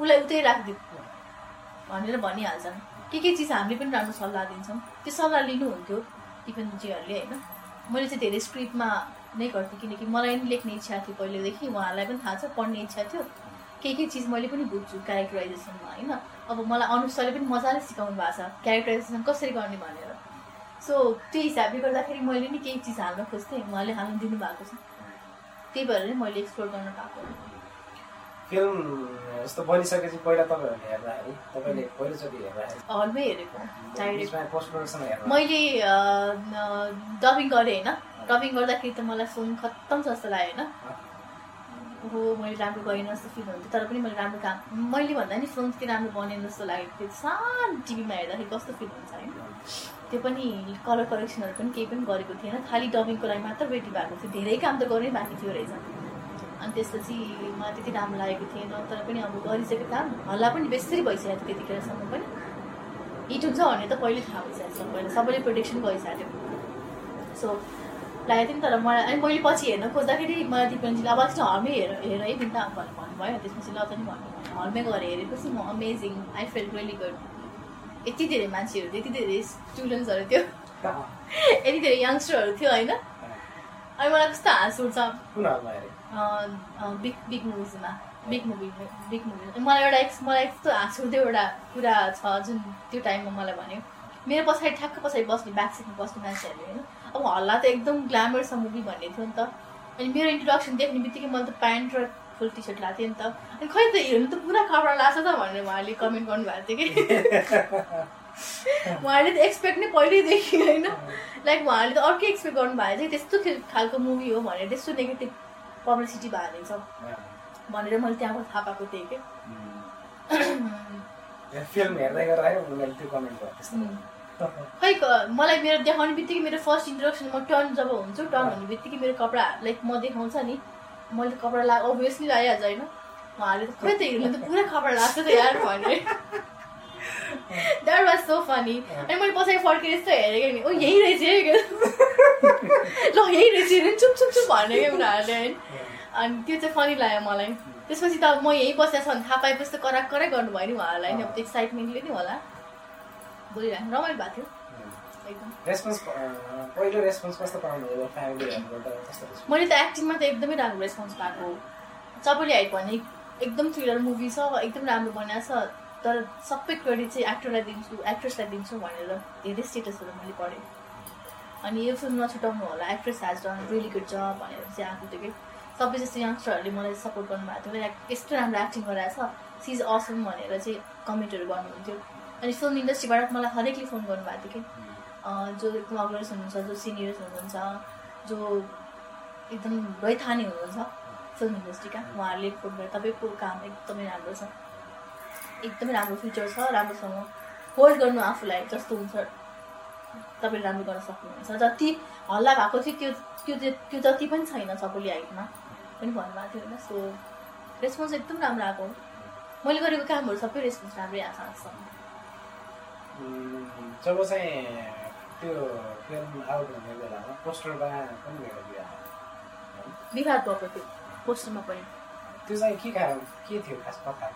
उसलाई उतै राखिदियो भनेर भनिहाल्छन्। के के चिज हामीले पनि राम्रो सल्लाह दिन्छौँ। त्यो सल्लाह लिनुहुन्थ्यो टिफिनजीहरूले होइन। मैले चाहिँ धेरै स्क्रिप्टमा नै गर्थेँ किनकि मलाई पनि लेख्ने इच्छा थियो पहिलेदेखि। उहाँहरूलाई पनि थाहा छ पढ्ने इच्छा थियो। के के चिज मैले पनि बुझ्छु क्यारेक्टराइजेसनमा होइन। अब मलाई अनुसारले पनि मजाले सिकाउनु भएको छ क्यारेक्टराइजेसन कसरी गर्ने भनेर। सो त्यो हिसाबले गर्दाखेरि मैले नि केही चिज हाल्न खोज्थेँ। उहाँले हाल्नु दिनुभएको छ। त्यही भएर नै मैले एक्सप्लोर गर्न पाएको फिल्म यस्तो बनिसकेपछि पहिला तपाईँहरूले हेर्दाखेरि तपाईँले पहिलोचोटि हेर्दाखेरि हलमै हेरेको डाइरेक्ट पोस्ट प्रडक्सन हेर्नु मैले डबिङ गरेँ होइन। डबिङ गर्दाखेरि त मलाई फिल्म खत्तम जस्तो लाग्यो होइन। हो मैले राम्रो गरेन जस्तो फिल हुन्थ्यो तर पनि मैले राम्रो काम मैले भन्दा नि फिल्म त्यति राम्रो बनेन जस्तो लागेको थियो। सानो टिभीमा हेर्दाखेरि कस्तो फिल हुन्छ होइन। त्यो पनि कलर करेक्सनहरू पनि केही पनि गरेको थिएन। खालि डबिङको लागि मात्र रेडी भएको थियो। धेरै काम त गर्नै बाँकी थियो रहेछ। अनि त्यसपछि मलाई त्यति राम्रो लागेको थिएन तर पनि अब गरिसकेको काम हल्ला पनि बेसरी भइसकेको थियो त्यतिखेरसम्म पनि। हिट हुन्छ भन्ने त पहिले थाहा भइसकेको छ पहिला सबैले प्रोटेक्सन गरिसक्यो सो लागेको थियो नि तर मलाई अनि मैले पछि हेर्न खोज्दाखेरि मलाई दिपेन्जीले अब चाहिँ हलमै हेर हेर है बिन्दा भनेर भन्नुभयो त्यसपछि ल त नि भन्नु हलमै गएर हेरेपछि म amazing I feel really good यति धेरै मान्छेहरू थियो यति धेरै स्टुडेन्ट्सहरू थियो। यति धेरै यङ्स्टरहरू थियो होइन? अनि मलाई कस्तो हाँस उठ्छ? बिग बिग मुभिजमा बिग मुभी बिग मुभी मलाई एउटा एक्स मलाई यस्तो हाँस उठ्थ्यो एउटा कुरा छ जुन त्यो टाइममा मलाई भन्यो। मेरो पछाडि ठ्याक्क पछाडि बस्ने ब्याक सिटमा बस्ने मान्छेहरूले होइन। अब हल्ला त एकदम ग्ल्यामर छ मुभी भन्ने थियो नि त। अनि मेरो इन्ट्रोडक्सन देख्ने बित्तिकै मैले त प्यान्ट र फुल टी सर्ट लाएको थिएँ नि त। अनि खै त हेर्नु त पुरा कपडा लाग्छ त भनेर उहाँले कमेन्ट गर्नुभएको थियो कि। उहाँहरूले त एक्सपेक्ट नै पहिल्यैदेखि होइन? लाइक उहाँहरूले त अर्कै एक्सपेक्ट गर्नुभएको थियो त्यस्तो खालको मुभी हो भनेर त्यस्तो नेगेटिभ पब्लिसिटी भएको रहेछ भनेर मैले त्यहाँबाट थाहा पाएको थिएँ कि। फिल्म हेर्दै गर्दाखेरि उनीहरूले त्यो कमेन्ट गर्यो त्यस्तो। खै मलाई मेरो देखाउने बित्तिकै मेरो फर्स्ट इन्ट्रोडक्सन म टर्न जब हुन्छु टर्न हुने बित्तिकै मेरो कपडा लाइक म देखाउँछ नि। मैले कपडा ला अभियसली लगाइहाल्छ होइन? उहाँहरूले त खोइ त हेर्नु त पुरा कपडा लाग्छ त यार भने। द्याट वाज सो फनी अनि मैले पछाडि फर्केर यस्तो हेरेको नि ओ यही रहेछ है? के। ल यही रहेछ अरे चुप चुप चुप भने क्या उनीहरूले होइन? अनि त्यो चाहिँ फनी लाग्यो मलाई। त्यसपछि त म यहीँ बसेको छ भने थाहा पाएपछि त कराक कराक गर्नुभयो नि उहाँहरूलाई नि अब त्यो एक्साइटमेन्टले नि होला। बोलिरहेको रमाइलो भएको थियो। रेस्पोन्स पहिलो रेस्पोन्स कस्तो पाउनु भयो फ्यामिलीहरूबाट कस्तो response? मैले त एक्टिङमा त एकदमै राम्रो रेस्पोन्स पाएको हो। सबैले आइ भने एकदम थ्रिलर मुभी छ एकदम राम्रो बनाएको छ तर सबै क्रेडिट चाहिँ एक्टरलाई दिन्छु एक्ट्रेसलाई दिन्छु भनेर धेरै स्टेटसहरू मैले पढेँ। अनि यो फिल्म नछुटाउनु होला actress has done really good job भनेर चाहिँ आएको थियो कि। सबै जस्तो यङ्स्टरहरूले मलाई सपोर्ट गर्नुभएको थियो यस्तो राम्रो एक्टिङ गराएको छ सिज असम भनेर चाहिँ कमेन्टहरू गर्नुहुन्थ्यो। अनि फिल्म इन्डस्ट्रीबाट मलाई हरेकले फोन गर्नुभएको थियो कि। जो अग्रज हुनुहुन्छ जो सिनियर्स हुनुहुन्छ जो एकदम रैथाने हुनुहुन्छ फिल्म इन्डस्ट्रीका उहाँहरूले फोन गरेर तपाईँको काम एकदमै राम्रो छ। एकदमै राम्रो फ्युचर छ राम्रोसँग होल्ड गर्नु आफूलाई जस्तो हुन्छ। तपाईँले राम्रो गर्न सक्नुहुन्छ। जति हल्ला भएको थियो त्यो त्यो त्यो जति पनि छैन सबैले हाइटमा। पनि भन्नुभएको थियो होइन सो रेस्पोन्स एकदम राम्रो आएको मैले गरेको कामहरू सबै रेस्पोन्स राम्रै आएको छ। आजसम्म जब चाहिँ त्यो फिल्म आउट हुने बेलामा पोस्टरमा पनि विवाद भएको थियो पोस्टरमा पनि। त्यो चाहिँ के कारण के थियो खास कथा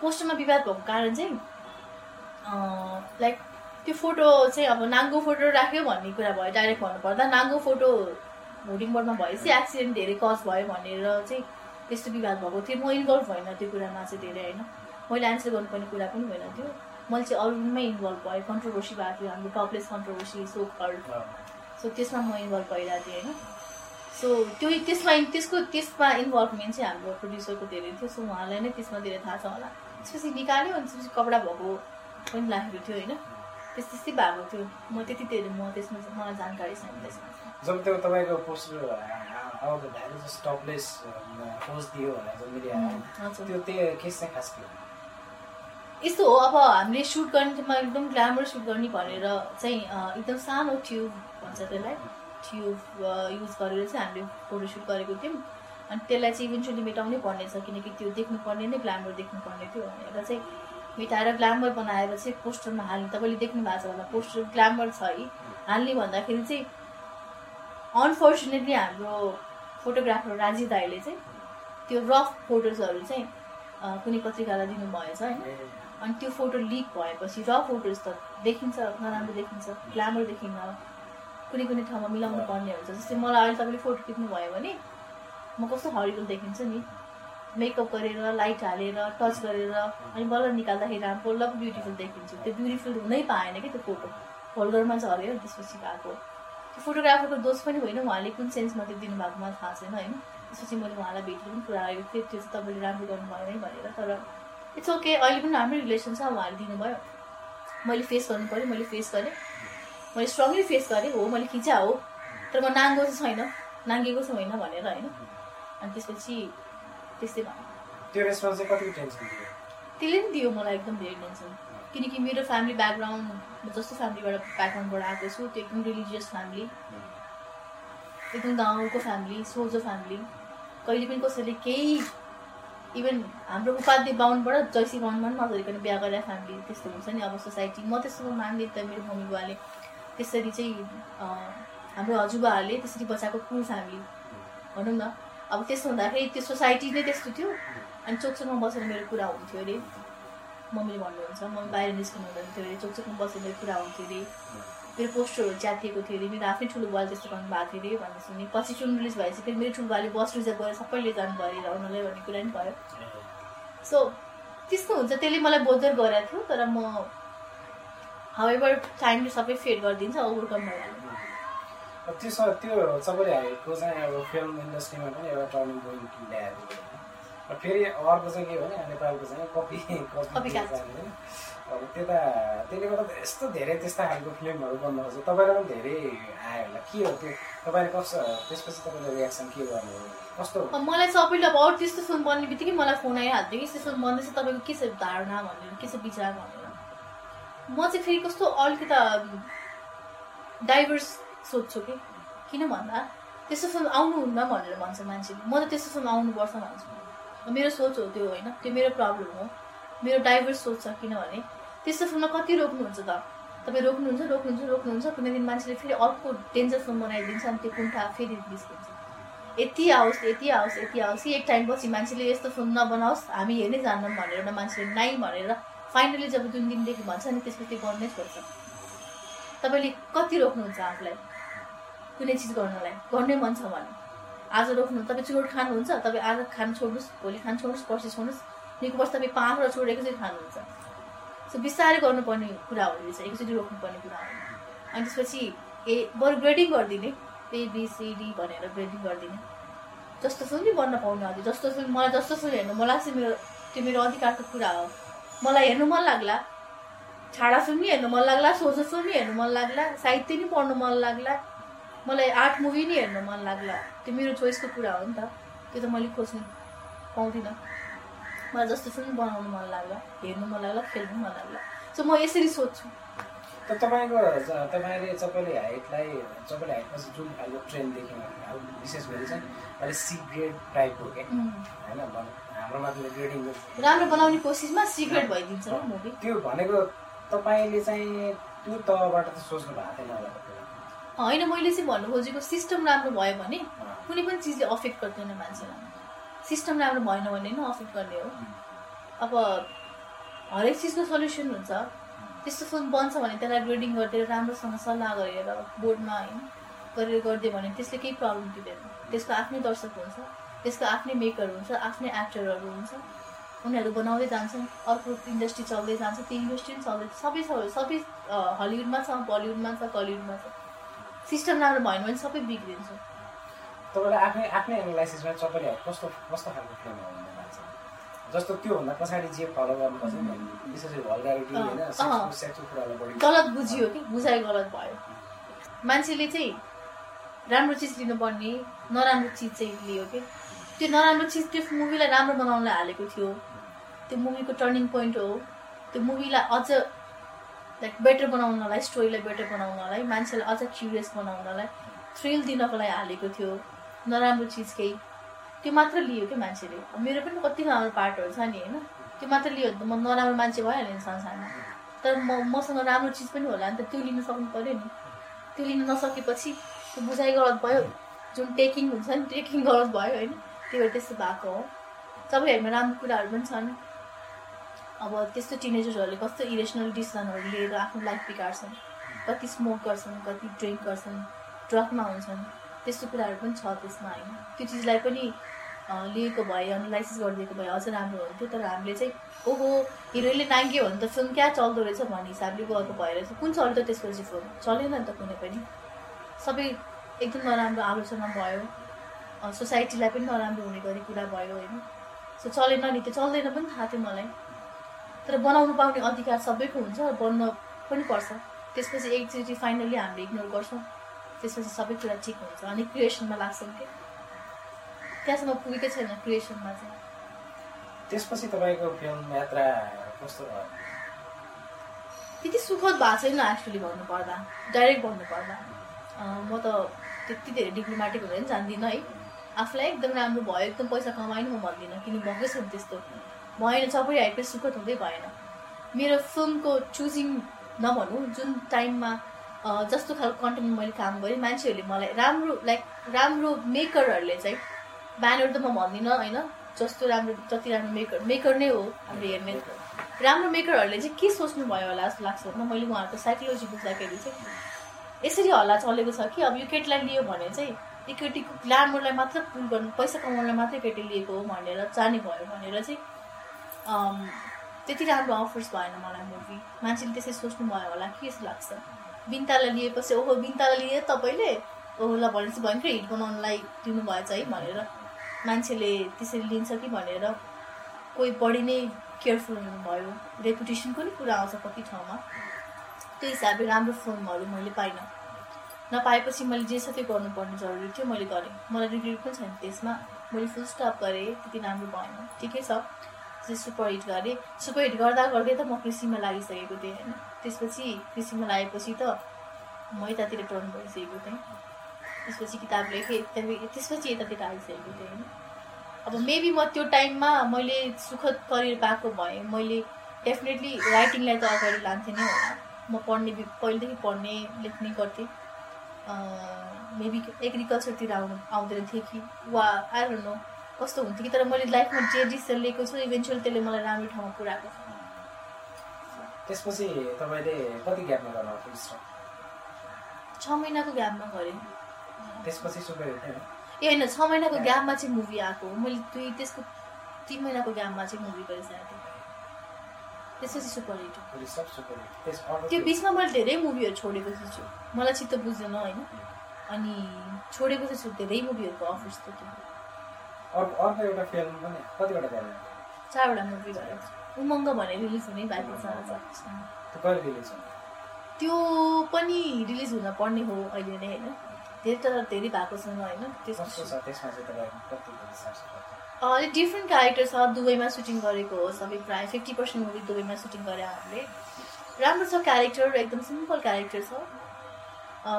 पोस्टरमा विवाद भएको कारण चाहिँ लाइक त्यो फोटो चाहिँ अब नाङ्गो फोटो राख्यो भन्ने कुरा भयो डाइरेक्ट भन्नुपर्दा नाङ्गो फोटो होर्डिङ बोर्डमा भएपछि एक्सिडेन्ट धेरै कज भयो भनेर चाहिँ त्यस्तो विवाद भएको थियो। म इन्भल्भ भएन त्यो कुरामा चाहिँ धेरै होइन। मैले एन्सर गर्नुपर्ने कुरा पनि होइन त्यो। मैले चाहिँ अरूमै इन्भल्भ भएँ कन्ट्रोभर्सी भएको थियो हाम्रो topless controversy so called so त्यसमा म इन्भल्भ भइरहेको थिएँ होइन सो त्यो त्यसमा त्यसको त्यसमा इन्भल्भमेन्ट चाहिँ हाम्रो प्रड्युसरको धेरै थियो सो उहाँलाई नै त्यसमा धेरै थाहा छ होला त्यसपछि निकाल्यो अनि त्यसपछि कपडा भएको पनि राखेको थियो होइन त्यस त्यस्तै भएको थियो म त्यति धेरै म त्यसमा मलाई जानकारी छैन त्यसमा। जब त्यो तपाईँको पोस्टर टपलेस पोस्ट दियो भनेर त्यो केस चाहिँ खास के यस्तो हो अब हामीले सुट गर्नेमा एकदम ग्ल्यामर सुट गर्ने भनेर चाहिँ एकदम सानो ट्युब भन्छ त्यसलाई। ट्युब युज गरेर चाहिँ हामीले फोटोसुट गरेको थियौँ। अनि त्यसलाई चाहिँ इभेन्चुली मेटाउनै पर्ने छ किनकि त्यो देख्नुपर्ने नै ग्ल्यामर देख्नुपर्ने थियो। भनेर चाहिँ मेटाएर ग्ल्यामर बनाएर चाहिँ पोस्टरमा हाल्ने तपाईँले देख्नु भएको छ होला पोस्टर ग्ल्यामर छ है। हाल्ने भन्दाखेरि चाहिँ अनफोर्चुनेटली हाम्रो फोटोग्राफर राजी दाईले चाहिँ त्यो रफ फोटोजहरू चाहिँ कुनै पत्रिकालाई दिनुभएछ होइन? अनि त्यो फोटो लिक भएपछि र फोटोज त देखिन्छ नराम्रो देखिन्छ ग्ल्यामर देखिन्न कुनै कुनै ठाउँमा मिलाउनु पर्ने हुन्छ। जस्तै मलाई अहिले तपाईँले फोटो खिच्नु भयो भने म कस्तो हरिबल देखिन्छ नि। मेकअप गरेर लाइट हालेर टच गरेर अनि बल्ल निकाल्दाखेरि राम्रो बल्ल ब्युटिफुल देखिन्छु। त्यो ब्युटिफुल हुनै पाएन कि त्यो फोटो? फोल्डरमा झऱ्यो त्यसपछि त्यो फोटोग्राफरको दोष पनि होइन उहाँले कुन सेन्समा त्यो दिनुभएको मलाई थाहा छैन होइन। त्यसपछि मैले उहाँलाई भेटेर पनि कुरा गरेको थिएँ त्यो चाहिँ तपाईँले राम्रो गर्नु भएन भनेर। तर इट्स ओके अहिले पनि राम्रै रिलेसन छ उहाँले दिनुभयो। मैले फेस गर्नु पऱ्यो मैले फेस गरेँ। मैले स्ट्रङली फेस गरेँ हो मैले खिचा हो। तर म नाङ्गो चाहिँ छैन। नाङ्गेको चाहिँ होइन भनेर होइन? अनि त्यसपछि त्यस्तै थियो? त्यसले पनि दियो मलाई एकदम धेरै टेन्सन किनकि मेरो फ्यामिली ब्याकग्राउन्ड म जस्तो फ्यामिलीबाट ब्याकग्राउन्डबाट आएको छु त्यो एकदम रिलिजियस फ्यामिली एकदम गाउँको फ्यामिली सोझो फ्यामिली कहिले पनि कसैले केही इभन हाम्रो उपाध्य बाहुनबाट जैसी बाहुनमा पनि नगरिकन बिहा गरेर फ्यामिली त्यस्तो हुन्छ नि अब सोसाइटी। म त्यस्तो मान्ने त मेरो मम्मी बुवाले त्यसरी चाहिँ हाम्रो हजुरबाहरूले त्यसरी बचाएको कुल फ्यामिली। भनौँ न। अब त्यस्तो हुँदाखेरि त्यो सोसाइटी नै त्यस्तो थियो। अनि चोकचोकमा बसेर मेरो कुरा हुन्थ्यो अरे। मम्मीले भन्नुहुन्छ मम्मी बाहिर निस्किनु हुँदैन थियो अरे। चोकचोकमा बसेर मेरो कुरा हुन्थ्यो अरे। मेरो पोस्टरहरू च्यातिएको थियो अरे मेरो आफ्नै ठुलो बुवाले त्यस्तो गर्नु भएको थियो अरे भन्ने सुने पछि फिल्म रिलिज भएपछि फेरि मेरो ठुलो बुवाले बस रिजर्भ गरेर सबैले जानु भयो अरे उनीहरूलाई भन्ने कुरा पनि भयो सो त्यस्तो हुन्छ त्यसले मलाई बोधर गरेको थियो तर म हावेभर टाइमले सबै फेड गरिदिन्छ ओभरकम भइहाल्यो त्यो सबैले हालेको चाहिँ अब फिल्म इन्डस्ट्रीमा पनि एउटा टर्निङ पोइन्ट ल्याएको फेरि अर्को चाहिँ के भने नेपालको चाहिँ कपी कपी अब त्यता त्यसले गर्दा यस्तो धेरै त्यस्ता खालको फिल्महरू खोज्छ तपाईँलाई पनि धेरै आयो होला। के हो त्यो? तपाईँले कस्तो त्यसपछि तपाईँले रियाक्सन के गर्नु कस्तो मलाई सबैले अब अरू त्यस्तो फिल्म बन्ने बित्तिकै मलाई फोन आइहाल्थ्यो कि। फिल्म बन्दैछ तपाईँको के छ धारणा भनेर के छ विचार भनेर म चाहिँ फेरि कस्तो अलिकता डाइभर्स सोध्छु कि। किन भन्दा त्यस्तो फिल्म आउनुहुन्न भनेर भन्छ मान्छेले। म त त्यस्तो फिल्म आउनुपर्छ भन्छु। मेरो सोच हो त्यो होइन? त्यो मेरो प्रब्लम हो। मेरो डाइभर्स सोच छ किनभने त्यस्तो फिल्ममा कति रोक्नुहुन्छ त? तपाईँ रोक्नुहुन्छ रोक्नुहुन्छ रोक्नुहुन्छ। कुनै दिन मान्छेले फेरि अर्को डेन्जर फिल्म बनाइदिन्छ अनि त्यो कुण्ठा फेरि निस्किन्छ यति आओस् यति आओस् यति आओस् कि एक टाइमपछि मान्छेले यस्तो फिल्म नबनाओस्। हामी हेर्नै जान्दैनौँ भनेर मान्छेले नाइ भनेर फाइनली जब जुन दिनदेखि भन्छ नि त्यसपछि गर्नै छोड्छ। तपाईँले कति रोक्नुहुन्छ आफूलाई? कुनै चिज गर्नलाई? गर्नै मन छ भने। आज रोक्नु तपाईँ चुरोट खानुहुन्छ? तपाईँ आज खानु छोड्नुहोस् भोलि खानु छोड्नुहोस् पर्सि छोड्नुहोस्। निको वर्ष तपाईँ पाँचवटा चुरोट एकैचोटि खानुहुन्छ। सो बिस्तारै गर्नुपर्ने कुरा हो यो चाहिँ एकचोटि रोक्नुपर्ने कुरा हो। अनि त्यसपछि ए बरु ग्रेडिङ गरिदिने एबिसिडी भनेर ग्रेडिङ गरिदिने। जस्तो फिल्म नि बन्न पाउनु अझै जस्तो फिल्म मलाई जस्तो फिल्म हेर्नु मलाई चाहिँ मेरो त्यो मेरो अधिकारको कुरा हो। मलाई हेर्नु मन लाग्ला छाडा फिल्म नि हेर्नु मन लाग्ला सोझो फिल्म नि हेर्नु मन लाग्ला साहित्य नि पढ्नु मन लाग्ला मलाई आर्ट मुभी नि हेर्नु मन लाग्ला। त्यो मेरो चोइसको कुरा हो नि त। त्यो त मैले खोज्नु पाउँदिनँ। मलाई जस्तो फिल्म बनाउनु मन लाग्ला. हेर्नु मन लाग्ला खेल्नु मन लाग्ला. सो म यसरी सोध्छु त तपाईँको तपाईँले तपाईँले हाइटलाई तपाईँले हाइटपछि जुन खालको ट्रेन देख्यौँ अब विशेष गरी चाहिँ अलिक सी ग्रेड टाइपको क्या उम्, होइन हाम्रोमा त ग्रेडिङ राम्रो बनाउने कोसिसमा सिक्रेट भइदिन्छ नि मुभी त्यो भनेको तपाईँले चाहिँ त्यो तहबाट त सोच्नु भएको थिएन होला। होइन मैले चाहिँ भन्नु खोजेको सिस्टम राम्रो भयो भने कुनै पनि चिजले अफेक्ट गर्दैन मान्छेलाई। सिस्टम राम्रो भएन भने नै अफेक्ट गर्ने हो। अब हरेक चिजको सल्युसन हुन्छ। त्यस्तो फिल्म बन्छ भने त्यसलाई ग्रेडिङ गरिदिएर राम्रोसँग सल्लाह गरेर बोर्डमा होइन गरेर गरिदियो भने त्यसले केही प्रब्लम दिँदैन। त्यसको आफ्नै दर्शक हुन्छ त्यसको आफ्नै मेकर हुन्छ आफ्नै एक्टरहरू हुन्छ। उनीहरू बनाउँदै जान्छन् अर्को इन्डस्ट्री चल्दै जान्छ त्यो इन्डस्ट्री पनि चल्दै सबै सबै अँ, हलिउडमा छ बलिउडमा छ कलिउडमा छ। सिस्टम राम्रो भएन भने सबै बिग्रिन्छ। तपाईँले आफ्नै आफ्नै एनालाइसिसमा तपाईँले कस्तो कस्तो खालको फिल्म हो भन्ने लाग्छ। जस्तो त्योभन्दा पछाडि जे फलो गर्नुपर्छ नि विशेष गरी भल्गारिटी होइन कुरालाई बढी। गलत बुझियो कि? बुझाइ गलत भयो। मान्छेले चाहिँ राम्रो चिज लिनुपर्ने नराम्रो चिज चाहिँ लियो कि? त्यो नराम्रो चिज त्यो मुभीलाई राम्रो बनाउनलाई हालेको थियो। त्यो मुभीको टर्निङ पोइन्ट हो। त्यो मुभीलाई अझ लाइक बेटर बनाउनलाई स्टोरीलाई बेटर बनाउनलाई मान्छेलाई अझ क्युरियस बनाउनलाई थ्रिल दिनको लागि हालेको थियो। नराम्रो चिज केही। त्यो मात्र लियो क्या मान्छेले? मेरो पनि कति राम्रो पार्टहरू छ नि होइन? त्यो मात्र लियो भने त म नराम्रो मान्छे भइहाल्यो नि संसारमा। तर म मसँग राम्रो चिज पनि होला नि त त्यो लिन सक्नु पऱ्यो नि। त्यो लिन नसकेपछि त्यो बुझाइ गलत भयो। जुन टेकिङ हुन्छ नि टेकिङ गलत भयो होइन? त्यही भएर त्यस्तो भएको हो। सबैहरूमा राम्रो कुराहरू पनि छन्। अब त्यस्तो टिनेजर्सहरूले कस्तो इरेसनल डिसिजनहरू लिएर आफ्नो लाइफ बिगार्छन्। कति स्मोक गर्छन् कति ड्रिङ्क गर्छन् ड्रगमा हुन्छन्। त्यस्तो कुराहरू पनि छ त्यसमा होइन? त्यो चिजलाई पनि लिएको भए एनालाइसिस गरिदिएको भए अझ राम्रो हुन्थ्यो। तर हामीले चाहिँ ओहो हिरोइनले नाङ्ग्यो भने त फिल्म क्या चल्दो रहेछ भन्ने हिसाबले गएको भएर चाहिँ कुन चल्यो त त्यसपछि फिल्म? चलेन नि त कुनै पनि। सबै एकदम नराम्रो आलोचना भयो। सोसाइटीलाई पनि नराम्रो हुने गरी कुरा भयो होइन? सो चलेन नि त्यो चल्दैन पनि थाहा थियो मलाई। तर बनाउनु पाउने अधिकार सबैको हुन्छ बन्न पनि पर्छ। त्यसपछि एकचोटि फाइनली हामीले इग्नोर गर्छौँ। त्यसपछि सबै कुरा ठिक हुन्छ। अनि क्रिएसनमा लाग्छौँ कि? त्यहाँसम्म पुगेकै छैन क्रिएसनमा चाहिँ। त्यसपछि तपाईँको फिल्म यात्रा कस्तो भयो? त्यति सुखद भएको छैन एक्चुली भन्नुपर्दा। डाइरेक्ट भन्नुपर्दा। म त त्यति धेरै डिप्लोमेटिक हुँदैन जान्दिनँ है। आफूलाई एकदम राम्रो भयो एकदम पैसा कमाएन म भन्दिनँ। किन भएकै छैन त्यस्तो? भएन सबै हाइटमै सुखद हुँदै भएन। मेरो फिल्मको चुजिङ नभनौँ जुन टाइममा जस्तो खालको कन्टेन्टमा मैले काम गरेँ। मान्छेहरूले मलाई राम्रो लाइक राम्रो मेकरहरूले चाहिँ ब्यानर त म भन्दिनँ होइन? जस्तो राम्रो जति राम्रो मेकर मेकर नै हो हाम्रो हेर्ने। राम्रो मेकरहरूले चाहिँ के सोच्नु भयो होला जस्तो लाग्छ न मैले उहाँहरूको साइकोलोजी बुझ्दाखेरि चाहिँ यसरी हल्ला चलेको छ कि अब यो केटीलाई लियो भने चाहिँ यो ग्ल्यामरलाई मात्र पुल गर्नु पैसा कमाउनलाई मात्रै केटी लिएको हो भनेर जाने भयो भनेर चाहिँ त्यति राम्रो अफर्स भएन मलाई मुभी मान्छेले त्यसै सोच्नु भयो होला के जस्तो लाग्छ। बिन्तालाई लिएपछि ओहो बिन्तालाई लिए तपाईँले? ओहो ल भनेपछि भयङ्कर हिट बनाउनलाई दिनुभएछ है भनेर। मान्छेले त्यसरी लिन्छ कि भनेर कोही बढी नै केयरफुल हुनुभयो। रेपुटेसनको नि कुरा आउँछ कति ठाउँमा। त्यो हिसाबले राम्रो फिल्महरू मैले पाइनँ। नपाएपछि मैले जे छ त्यो गर्नुपर्ने जरुरी थियो मैले गरेँ। मलाई रिग्रेट पनि छैन त्यसमा। मैले फुल स्टप गरेँ त्यति राम्रो भएन। ठिकै छ। सुपर हिट गरेँ। सुपर हिट गर्दा गर्दै त म कृषिमा लागिसकेको थिएँ होइन? त्यसपछि कृषिमा लागेपछि त म यतातिर टर्न भइसकेको थिएँ। त्यसपछि किताब लेखेँ त्यहाँदेखि त्यसपछि यतातिर आइसकेको थिएँ होइन। अब मेबी म त्यो टाइममा मैले सुखद करियर पाएको भएँ। मैले डेफिनेटली राइटिङलाई त अगाडि लान्थेँ नै होला। म पढ्ने पहिलेदेखि पढ्ने लेख्ने गर्थेँ। मेबी एग्रिकल्चरतिर आउनु आउँदैन थिएँ कि वा डोन्ट नो कस्तो हुन्थ्यो कि तर मैले लाइफमा जे डिसिसन लिएको छु इभेन्चुअली त्यसले मलाई राम्रो ठाउँमा पुऱ्याएको। छ त्यसपछि तपाईँले कति ग्यापमा गर्नु छ महिनाको ग्यापमा गरेँ। त्यसपछि सुपर हिट होइन ए होइन छ महिनाको ग्यापमा चाहिँ मुभी आएको हो। मैले दुई त्यसको तिन महिनाको ग्यापमा चाहिँ मुभी गरिसकेको थिएँ। त्यसपछि सुपर हिट हो त्यो बिचमा मैले धेरै मुभीहरू छोडेको छु। मलाई चित्त बुझ्दैन होइन? अनि छोडेको छु धेरै मुभीहरूको अफर्स थियो त्यो अर्को एउटा फिल्म पनि कतिवटा चारवटा मुभी गरेको छु उमङ्ग भने रिलिज हुने बाँकी छ। त्यो पनि रिलिज हुन पर्ने हो अहिले नै होइन। धेरै तर धेरै भएको छैन होइन अलिक डिफ्रेन्ट क्यारेक्टर छ दुबईमा सुटिङ गरेको हो सबै प्रायः फिफ्टी पर्सेन्ट मुभी दुबईमा सुटिङ गरे हामीले। राम्रो छ क्यारेक्टर एकदम सिम्पल क्यारेक्टर छ।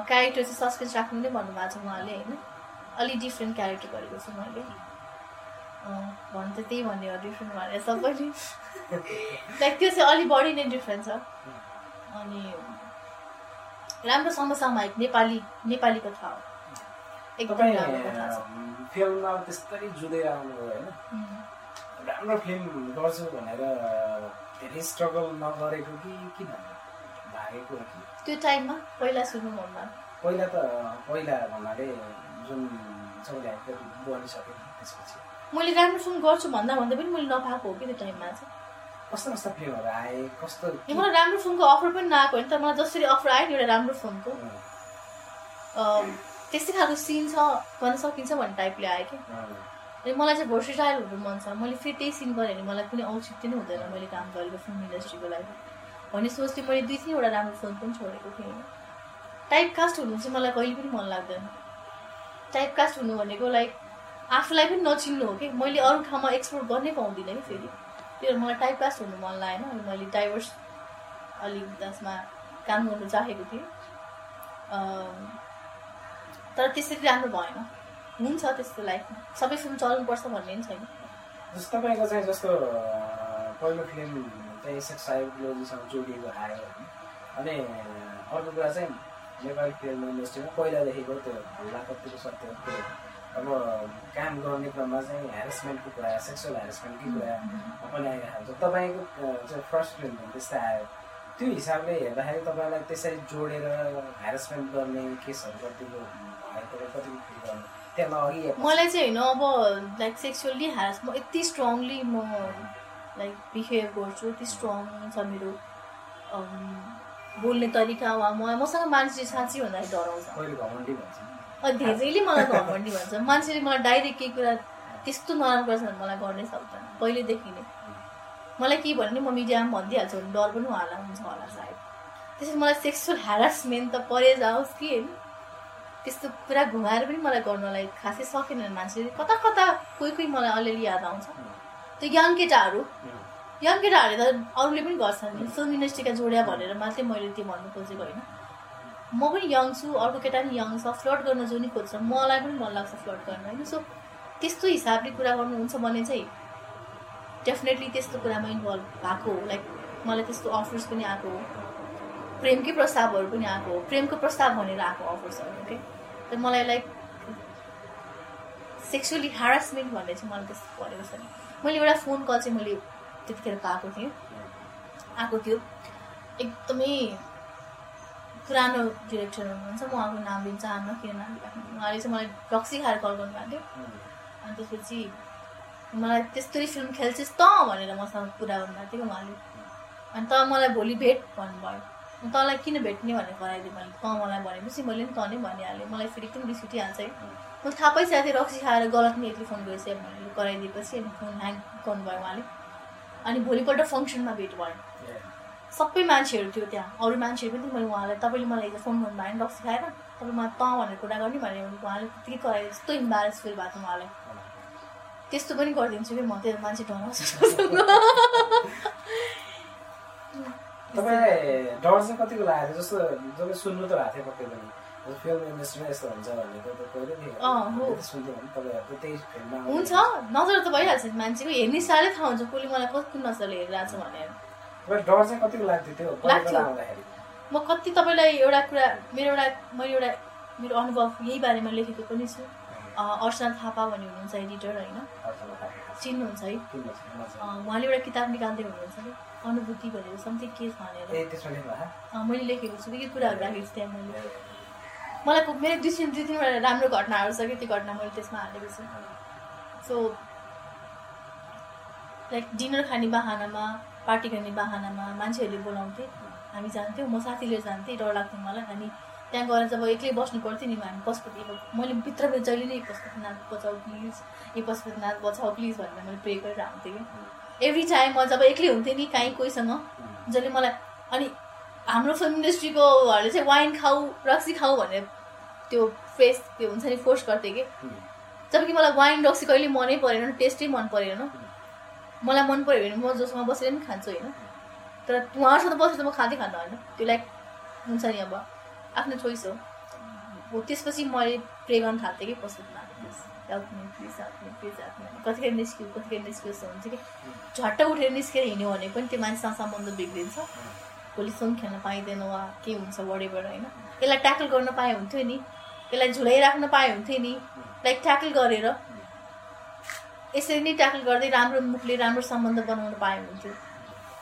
क्यारेक्टर चाहिँ सस्पेन्स राख्नु नै भन्नुभएको छ उहाँले होइन। अलिक डिफ्रेन्ट क्यारेक्टर गरेको छु मैले। भन्नु त त्यही भन्ने हो डिफ्रेन्ट भनेर सबैले। लाइक त्यो चाहिँ अलिक बढी नै डिफ्रेन्ट छ अनि राम्रो समसामयिक नेपाली नेपाली कथा हो एकदम राम्रो कथा छ। अम, फिल्ममा अब त्यस्तै जुँदै आउनुभयो होइन. राम्रो फिल्म गर्छु भनेर धेरै स्ट्रगल नगरेको कि किन? भागेको हो कि? त्यो टाइममा पहिला सुरु भन्दा पहिला त पहिला भन्नाले जुन सबैले बनिसक्यो त्यसपछि। मैले राम्रो फिल्म गर्छु भन्दा भन्दा पनि मैले नपाएको हो कि त्यो टाइममा चाहिँ। कस्तो कस्तो आए मलाई राम्रो फिल्मको अफर पनि नआएको होइन तर मलाई जसरी अफर आयो नि एउटा राम्रो अम, त्यस्तै खालको सिन छ गर्न सकिन्छ भन्ने टाइपले आयो कि। अनि मलाई चाहिँ भर्सिटाइल हुनु मन छ। मैले फेरि त्यही सिन गरेँ भने मलाई कुनै औचित्य नै हुँदैन मैले काम गरेको फिल्म इन्डस्ट्रीको लागि। भन्ने सोच्थेँ मैले दुई तिनवटा राम्रो फिल्म पनि छोडेको थिएँ। टाइप कास्ट हुनु चाहिँ मलाई कहिले पनि मन लाग्दैन। टाइप कास्ट हुनु भनेको लाइक आफूलाई पनि नचिन्नु हो कि। मैले अरू ठाउँमा एक्सप्लोर गर्नै पाउँदिनँ कि फेरि। त्यो मलाई टाइप पास हुनु मन लागेन। अनि मैले डाइभर्स अलिक जसमा काम गर्नु चाहेको थिएँ। तर त्यसरी राम्रो भएन। हुन्छ त्यस्तो लाइफमा। सबै फिल्म चल्नुपर्छ भन्ने पनि छैन। तपाईँको चाहिँ जस्तो पहिलो फिल्म साइकोलोजीसँग जोडिएको आयो अनि अर्को कुरा चाहिँ नेपाली फिल्म इन्डस्ट्रीमा पहिलादेखिको त्यो लापत्तीको सत्य त्यो अब काम गर्ने क्रममा चाहिँ ह्यारेसमेन्टको कुरा सेक्सुअल ह्यारेसमेन्टकै कुरा पनि आइरहेको छ तपाईँको चाहिँ फर्स्ट फिल्म त्यस्तै आयो। त्यो हिसाबले हेर्दाखेरि तपाईँलाई त्यसरी जोडेर ह्यारेसमेन्ट गर्ने केसहरू कतिको फिल गर्ने? मलाई चाहिँ होइन अब लाइक सेक्सुअली ह्यारेस म यति स्ट्रङली म लाइक बिहेभ गर्छु यति स्ट्रङ छ मेरो बोल्ने तरिका वा म मसँग मान्छे साँच्ची भन्दाखेरि डराउँछ धेरैले मलाई घमण्डी भन्छ। मान्छेले मलाई डाइरेक्ट केही कुरा त्यस्तो नराम्रो गर्छ भने मलाई गर्नै सक्दैन। पहिलेदेखि नै। मलाई के भन्ने म मिडियामा भनिदिइहाल्छु भने डर पनि उहाँलाई हुन्छ होला सायद। त्यसरी मलाई सेक्सुअल ह्यारासमेन्ट त परे जाओस् कि। होइन त्यस्तो पुरा घुमाएर पनि मलाई गर्नलाई खासै सकेनन् मान्छेले। कता कता कोही कोही मलाई अलिअलि याद आउँछ। त्यो यङ केटाहरू। यङ केटाहरूले त अरूले पनि गर्छन् फिल्म इन्डस्ट्रीका जोड्या भनेर मात्रै मैले त्यो भन्नु खोजेको होइन। म पनि यङ छु अर्को केटा पनि यङ छ फ्लड गर्न जो नि खोज्छ मलाई पनि मन लाग्छ फ्लड गर्न होइन? सो त्यस्तो हिसाबले कुरा गर्नुहुन्छ भने चाहिँ डेफिनेटली त्यस्तो कुरामा इन्भल्भ भएको हो। लाइक मलाई त्यस्तो अफर्स पनि आएको हो। प्रेमकै प्रस्तावहरू पनि आएको हो। प्रेमको प्रस्ताव भनेर आएको अफर्सहरू ओके तर मलाई लाइक सेक्सुअली ह्यारासमेन्ट भन्ने चाहिँ मलाई त्यस्तो परेको छैन। मैले एउटा फोन कल चाहिँ मैले त्यतिखेर पाएको थिएँ। आएको थियो। एकदमै पुरानो डिरेक्टर हुनुहुन्छ म उहाँको नाम लिन चाहन्न किन नाम उहाँले चाहिँ मलाई रक्सी खाएर कल गर्नुभएको थियो। अनि त्यसपछि मलाई त्यस्तै फिल्म खेल्छस् त भनेर मसँग कुरा गर्नुभएको थियो उहाँले। अनि त मलाई भोलि भेट भन्नुभयो। तँलाई किन भेट्ने भनेर कराइदिएँ मैले त मलाई भनेपछि मैले पनि त नै भनिहालेँ। मलाई फेरि एकदम रिस उठिहाल्छ है? मैले थाहा पाइसकेको थिएँ रक्सी खाएर गलत नेटले फोन गरेछ भनेर। कराइदिएपछि अनि फोन ह्याङ गर्नुभयो उहाँले। अनि भोलिपल्ट फङ्सनमा भेट भयो। सबै मान्छेहरू थियो त्यहाँ। अरू मान्छेहरू पनि। मैले उहाँलाई तपाईँले मलाई हिजो फोन गर्नुभयो नि रक्सी खाएर तपाईँ मलाई त भनेर कुरा गर्ने भने उहाँले त्यतिकै कराए यस्तो इम्बारेस फिल भएको थियो उहाँलाई। त्यस्तो पनि गरिदिन्छु कि म त्यो मान्छे डराउँछ। तपाईँलाई डर चाहिँ कतिको लागेको थियो? जस्तो जब सुन्नु त भएको थियो पक्कै पनि फिल्म इन्डस्ट्रीमा यस्तो हुन्छ भन्ने त पहिल्यै सुन्थ्यो भने तपाईँहरूको त्यही फिल्ममा हुन्छ। नजर त भइहाल्छ मान्छेको। हेर्ने साह्रै थाहा हुन्छ कसले मलाई कस्तो नजरले हेरिरहेको छ भनेर। डर चाहिँ कतिको लाग्थ्यो त्यो म कति तपाईँलाई एउटा कुरा मेरो एउटा मैले एउटा मेरो अनुभव यही बारेमा लेखेको पनि छु। अर्चना थापा भन्ने हुनुहुन्छ एडिटर होइन। चिन्नुहुन्छ है? उहाँले एउटा किताब निकाल्दै हुनुहुन्छ कि अनुभूति भनेर समथिङ के छ भनेर मैले लेखेको छु कि के कुराहरू राखेको छु त्यहाँ मैले। मलाई मेरो दुई तिन दुई तिनवटा राम्रो घटनाहरू छ कि त्यो घटना मैले त्यसमा हालेको छु। सो लाइक डिनर खाने बाहनामा पार्टी गर्ने बाहनामा मान्छेहरूले बोलाउँथे। हामी जान्थ्यौँ म साथी लिएर जान्थेँ डर लाग्थ्यो मलाई। अनि त्यहाँ गएर जब एक्लै बस्नु पर्थ्यो नि हामी पशुपति मैले भित्रभित्र जहिले नै पशुपतिनाथ बचाऊ प्लिज। ए पशुपतिनाथ बचाऊ प्लिज भनेर मैले प्रे गरेर आउँथेँ कि। एभ्री टाइम म जब एक्लै हुन्थेँ नि काहीँ कोहीसँग जसले मलाई अनि हाम्रो फिल्म इन्डस्ट्रीकोहरूले चाहिँ वाइन खाऊ रक्सी खाऊ भनेर त्यो फेस त्यो हुन्छ नि फोर्स गर्थे कि. जबकि मलाई वाइन रक्सी कहिले मनै परेन टेस्टै मन परेन। मलाई मन पऱ्यो भने म जोसँग बसेर पनि खान्छु होइन। तर उहाँहरूसँग बसेर त म खाँदै खानु होइन। त्यो लाइक हुन्छ नि अब आफ्नो चोइस हो। हो त्यसपछि मैले प्रे गर्न थाल्थेँ कि Pashupatinath please help me please help me please help me कतिखेर निस्क्यो कतिखेर निस्क्यो जस्तो हुन्छ कि। झट्ट उठेर निस्केर हिँड्यो भने पनि त्यो मान्छेसँग सम्बन्ध बिग्रिन्छ। भोलि सुन खेल्न पाइँदैन वा के हुन्छ वडेबाट होइन। यसलाई ट्याकल गर्न पाए हुन्थ्यो नि। यसलाई झुलाइराख्न पाए हुन्थ्यो नि। लाइक ट्याकल गरेर यसरी नै ट्याकल गर्दै राम्रो मुखले राम्रो सम्बन्ध बनाउन पाए हुन्थ्यो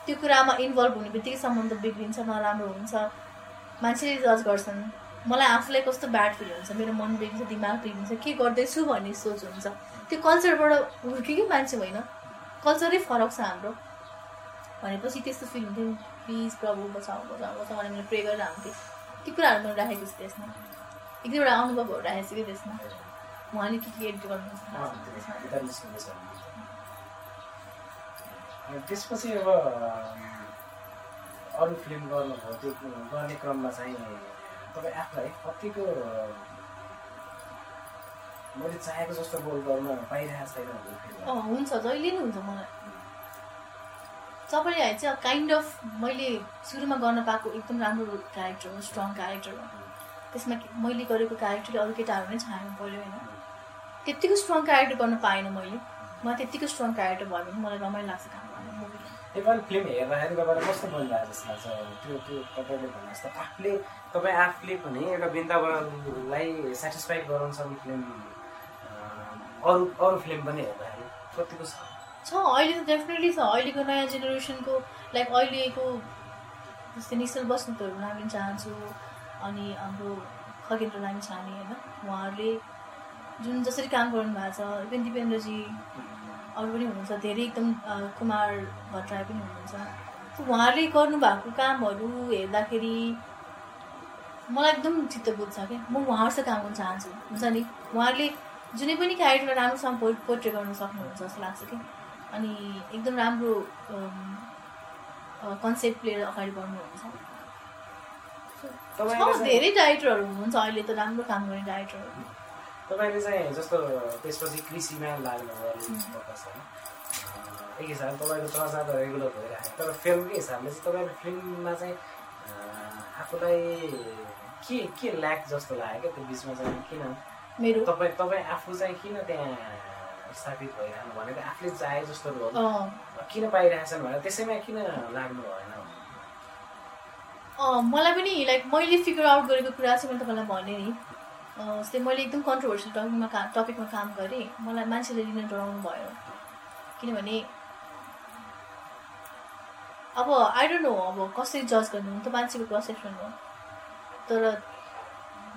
त्यो कुरामा इन्भल्भ हुने बित्तिकै सम्बन्ध बिग्रिन्छ नराम्रो हुन्छ। मान्छेले जज गर्छन् मलाई आफूलाई कस्तो ब्याड फिल हुन्छ मेरो मन बिग्रिन्छ दिमाग बिग्रिन्छ के गर्दैछु भन्ने सोच हुन्छ। त्यो कल्चरबाट हुर्केकै मान्छे होइन? कल्चरै फरक छ हाम्रो। भनेपछि त्यस्तो फिल हुन्थ्यो प्लिज प्रभु बचाऊ बचाऊ बचाऊ भनेर मैले प्रे गरेर आउँथेँ त्यो कुराहरू मैले राखेको छु त्यसमा। एक दुईवटा अनुभवहरू राखेको छु कि त्यसमा। उहाँले के के एड गर्नुहुन्छ त्यसपछि अब अरू फिल्म गर्नुभयो त्यो गर्ने क्रममा चाहिँ तपाईँ आफूलाई कतिको मैले चाहेको जस्तो रोल गर्न पाइरहेको छैन हुन्छ जहिले नै हुन्छ मलाई। सबैले चाहिँ काइन्ड अफ मैले सुरुमा गर्न पाएको एकदम राम्रो क्यारेक्टर हो स्ट्रङ क्यारेक्टर हो। त्यसमा मैले गरेको क्यारेक्टरले अरू केटाहरू नै छाड्नु पऱ्यो होइन। त्यत्तिको स्ट्रङ क्यारेक्टर गर्न पाएन मैले। मलाई त्यत्तिको स्ट्रङ क्यारेक्टर भयो भने मलाई रमाइलो लाग्छ काम गर्न मुभीमा नेपाली फिल्म हेर्दाखेरि तपाईँलाई कस्तो मन लागेको जस्तो लाग्छ? त्यो त्यो तपाईँले भने जस्तो आफूले तपाईँ आफूले पनि एउटा वृन्दावनलाई सेटिस्फाइड गराउन सक्ने फिल्म अरू अरू फिल्म पनि हेर्दाखेरि कतिको छ? छ अहिले त डेफिनेटली छ। अहिलेको नयाँ जेनेरेसनको लाइक अहिलेको जस्तै निश्चल बस्नेतहरू लामिन चाहन्छु। अनि हाम्रो खगेन्द्र लामिन छाने होइन? उहाँहरूले जुन जसरी काम गर्नु भएको छ इभन दिपेन्द्रजी अरू पनि हुनुहुन्छ धेरै एकदम कुमार भट्टराई पनि हुनुहुन्छ। उहाँहरूले गर्नुभएको कामहरू हेर्दाखेरि मलाई एकदम चित्त बुझ्छ क्या। म उहाँहरूसँग काम गर्न चाहन्छु। हुन्छ नि? उहाँहरूले जुनै पनि क्यारेक्टरलाई राम्रोसँग पो पोर्ट्रे गर्न सक्नुहुन्छ जस्तो लाग्छ कि। अनि एकदम राम्रो कन्सेप्ट लिएर अगाडि बढ्नुहुन्छ। धेरै डाइरेक्टरहरू हुनुहुन्छ। अहिले त राम्रो काम गर्ने डाइरेक्टरहरू। तपाईँले चाहिँ जस्तो त्यसपछि कृषिमा लाग्नुभयो होइन। एक हिसाबले तपाईँको चर्चा त रेगुलर भइरहेको तर फिल्मकै हिसाबले चाहिँ तपाईँको फिल्ममा चाहिँ आफूलाई के के ल्याक जस्तो लाग्यो क्या त्यो बिचमा चाहिँ किन? मेरो? तपाईँ तपाईँ आफू चाहिँ किन त्यहाँ स्थापित भइरहनु भनेको आफूले चाहे जस्तो रोल किन पाइरहेछन् भनेर त्यसैमा किन लाग्नु भएन? मलाई पनि लाइक मैले फिगर आउट गरेको कुरा चाहिँ मैले तपाईँलाई भनेँ नि। जस्तै मैले एकदम कन्ट्रोभर्सियल टपिकमा का टपिकमा काम गरेँ। मलाई मान्छेले लिन डराउनु भयो। किनभने अब आई डोन्ट नो अब कसरी जज गर्नु त मान्छेको पर्सेप्सन हो। तर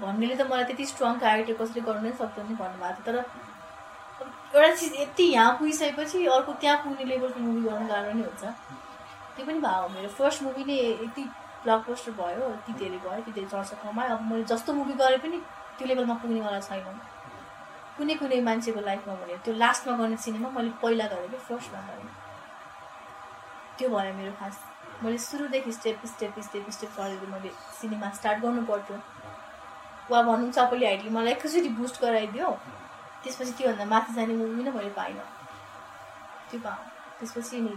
भन्नेले त मलाई त्यति स्ट्रङ क्यारेक्टर कसरी गर्नु नै सक्दैन भन्नुभएको थियो। तर एउटा चिज यति यहाँ पुगिसकेपछि अर्को त्यहाँ पुग्ने लेभलको मुभी गर्नु गाह्रो नै हुन्छ। त्यो पनि भयो मेरो फर्स्ट मुभी नै यति ब्लकबस्टर भयो यति धेरै भयो यति धेरै चर्चा कमायो अब मैले जस्तो मुभी गरेँ पनि त्यो लेभलमा पुग्नेवाला छैन कुनै कुनै मान्छेको लाइफमा भने त्यो लास्टमा गर्ने सिनेमा मैले पहिला गरेँ कि फर्स्टमा गरेँ। त्यो भयो मेरो खास। मैले सुरुदेखि स्टेप स्टेप स्टेप स्टेप गरेर मैले सिनेमा स्टार्ट गर्नु पर्थ्यो वा भनौँ सबैले हाइटले मलाई एकैचोटि बुस्ट गराइदियो त्यसपछि त्योभन्दा माथि जाने मुभी नै मैले पाइनँ। त्यो भयो त्यसपछि नि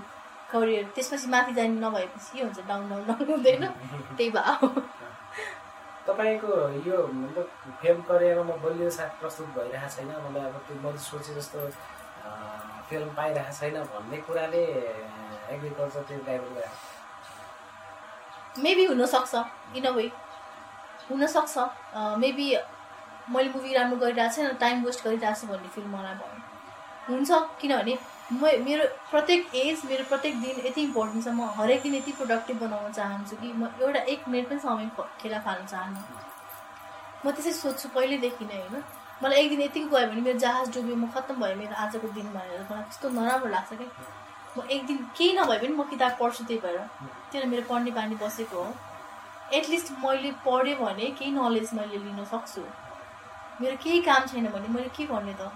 करियर त्यसपछि माथि जाने नभएपछि के हुन्छ डाउन डाउन डाउन हुँदैन। त्यही भयो तपाईँको यो मतलब फिल्म करियरमा बलियो साथ प्रस्तुत भइरहेको छैन मतलब अब त्यो मैले सोचे जस्तो फिल्म पाइरहेको छैन भन्ने कुराले एग्रिकल्चर त्यो ड्राइभर मेबी हुनसक्छ इन अ वे हुनसक्छ मेबी मैले मुभी राम्रो गरिरहेको छैन टाइम वेस्ट गरिरहेको छु भन्ने फिल मलाई भयो हुन्छ किनभने म मेरो प्रत्येक एज मेरो प्रत्येक दिन यति इम्पोर्टेन्ट छ। म हरेक दिन यति प्रोडक्टिभ बनाउन चाहन्छु कि म एउटा एक मिनट पनि समय खेला फाल्न चाहन्न। म त्यसै सोध्छु पहिल्यैदेखि नै होइन? मलाई एक दिन यतिको गयो भने मेरो जहाज डुब्यो म खत्तम भयो मेरो आजको दिन भनेर। मलाई कस्तो नराम्रो लाग्छ कि म एक दिन केही नभए पनि म किताब पढ्छु त्यही भएर। त्यो मेरो पढ्ने बानी बसेको हो। एटलिस्ट मैले पढेँ भने केही नलेज मैले लिन सक्छु। मेरो केही काम छैन भने मैले के गर्ने त?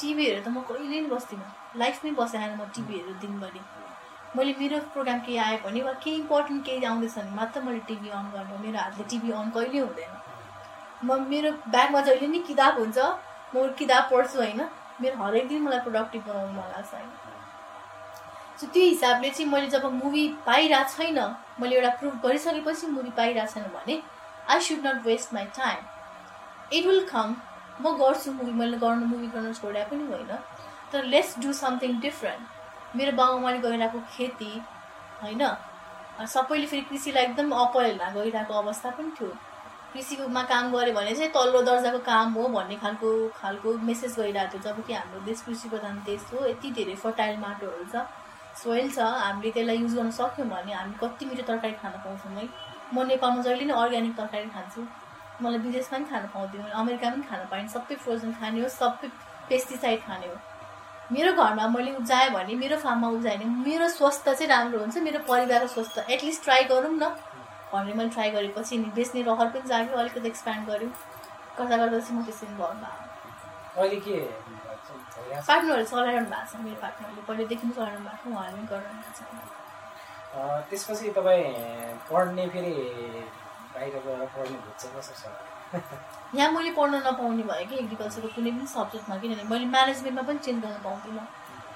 टिभी हेरेर त म कहिले पनि बस्दिनँ। लाइफमै बसेन म टिभी हेरेर दिनभरि। मैले मेरो प्रोग्राम केही आयो भने वा केही इम्पोर्टेन्ट केही आउँदैछ भने मात्र मैले टिभी अन गर्ने। मेरो हातले टिभी अन कहिले हुँदैन। म मेरो ब्यागमा जहिले नि किताब हुन्छ म किताब पढ्छु होइन। मेरो हरेक दिन मलाई प्रोडक्टिभ बनाउनु मन लाग्छ होइन। सो त्यो हिसाबले चाहिँ मैले जब मुभी पाइरहेको छैन मैले एउटा प्रुभ गरिसकेपछि मुभी पाइरहेको छैन भने I should not waste my time it will come म गर्छु मुभी मैले गर्नु मुभी गर्न छोडे पनि होइन। तर लेट्स डु समथिङ डिफ्रेन्ट मेरो बाउमाले गइरहेको खेती होइन? सबैले फेरि कृषिलाई एकदम अपहेलना गइरहेको अवस्था पनि थियो। कृषिकोमा काम गऱ्यो भने चाहिँ तल्लो दर्जाको काम हो भन्ने खालको खालको मेसेज गइरहेको थियो। जब कि हाम्रो देश कृषि प्रधान देश हो यति धेरै फर्टाइल माटोहरू छ सोइल छ हामीले त्यसलाई युज गर्न सक्यौँ भने हामी कति मिठो तरकारी खान पाउँछौँ है। म नेपालमा जहिले नै अर्ग्यानिक तरकारी खान्छु। मलाई विदेशमा पनि खान पाउँदिनँ अमेरिकामा पनि खान पाइन्छ सबै फ्रोजन खाने हो सबै पेस्टिसाइड खाने हो। मेरो घरमा मैले उब्जाएँ भने मेरो फार्ममा उब्जाएँ भने मेरो स्वास्थ्य चाहिँ राम्रो हुन्छ मेरो परिवारको स्वास्थ्य एटलिस्ट ट्राई गरौँ न। भनेर मैले ट्राई गरेपछि नि बेच्ने रहर पनि जाग्यो अलिकति एक्सप्यान्ड गऱ्यो। गर्दा गर्दा चाहिँ म त्यसरी छ? पार्टनरहरू चलाइरहनु भएको छ मेरो पार्टनरले। पहिल्यैदेखि पनि चलाइरहनु भएको छ उहाँले पनि गरिरहनु भएको छ। त्यसपछि तपाईँ पढ्ने फेरि बाहिर गएर पढ्ने यहाँ मैले पढ्न नपाउने भयो कि एग्रिकल्चरको कुनै पनि सब्जेक्टमा किनभने मैले म्यानेजमेन्टमा पनि चेन्ज गर्न पाउँदिनँ।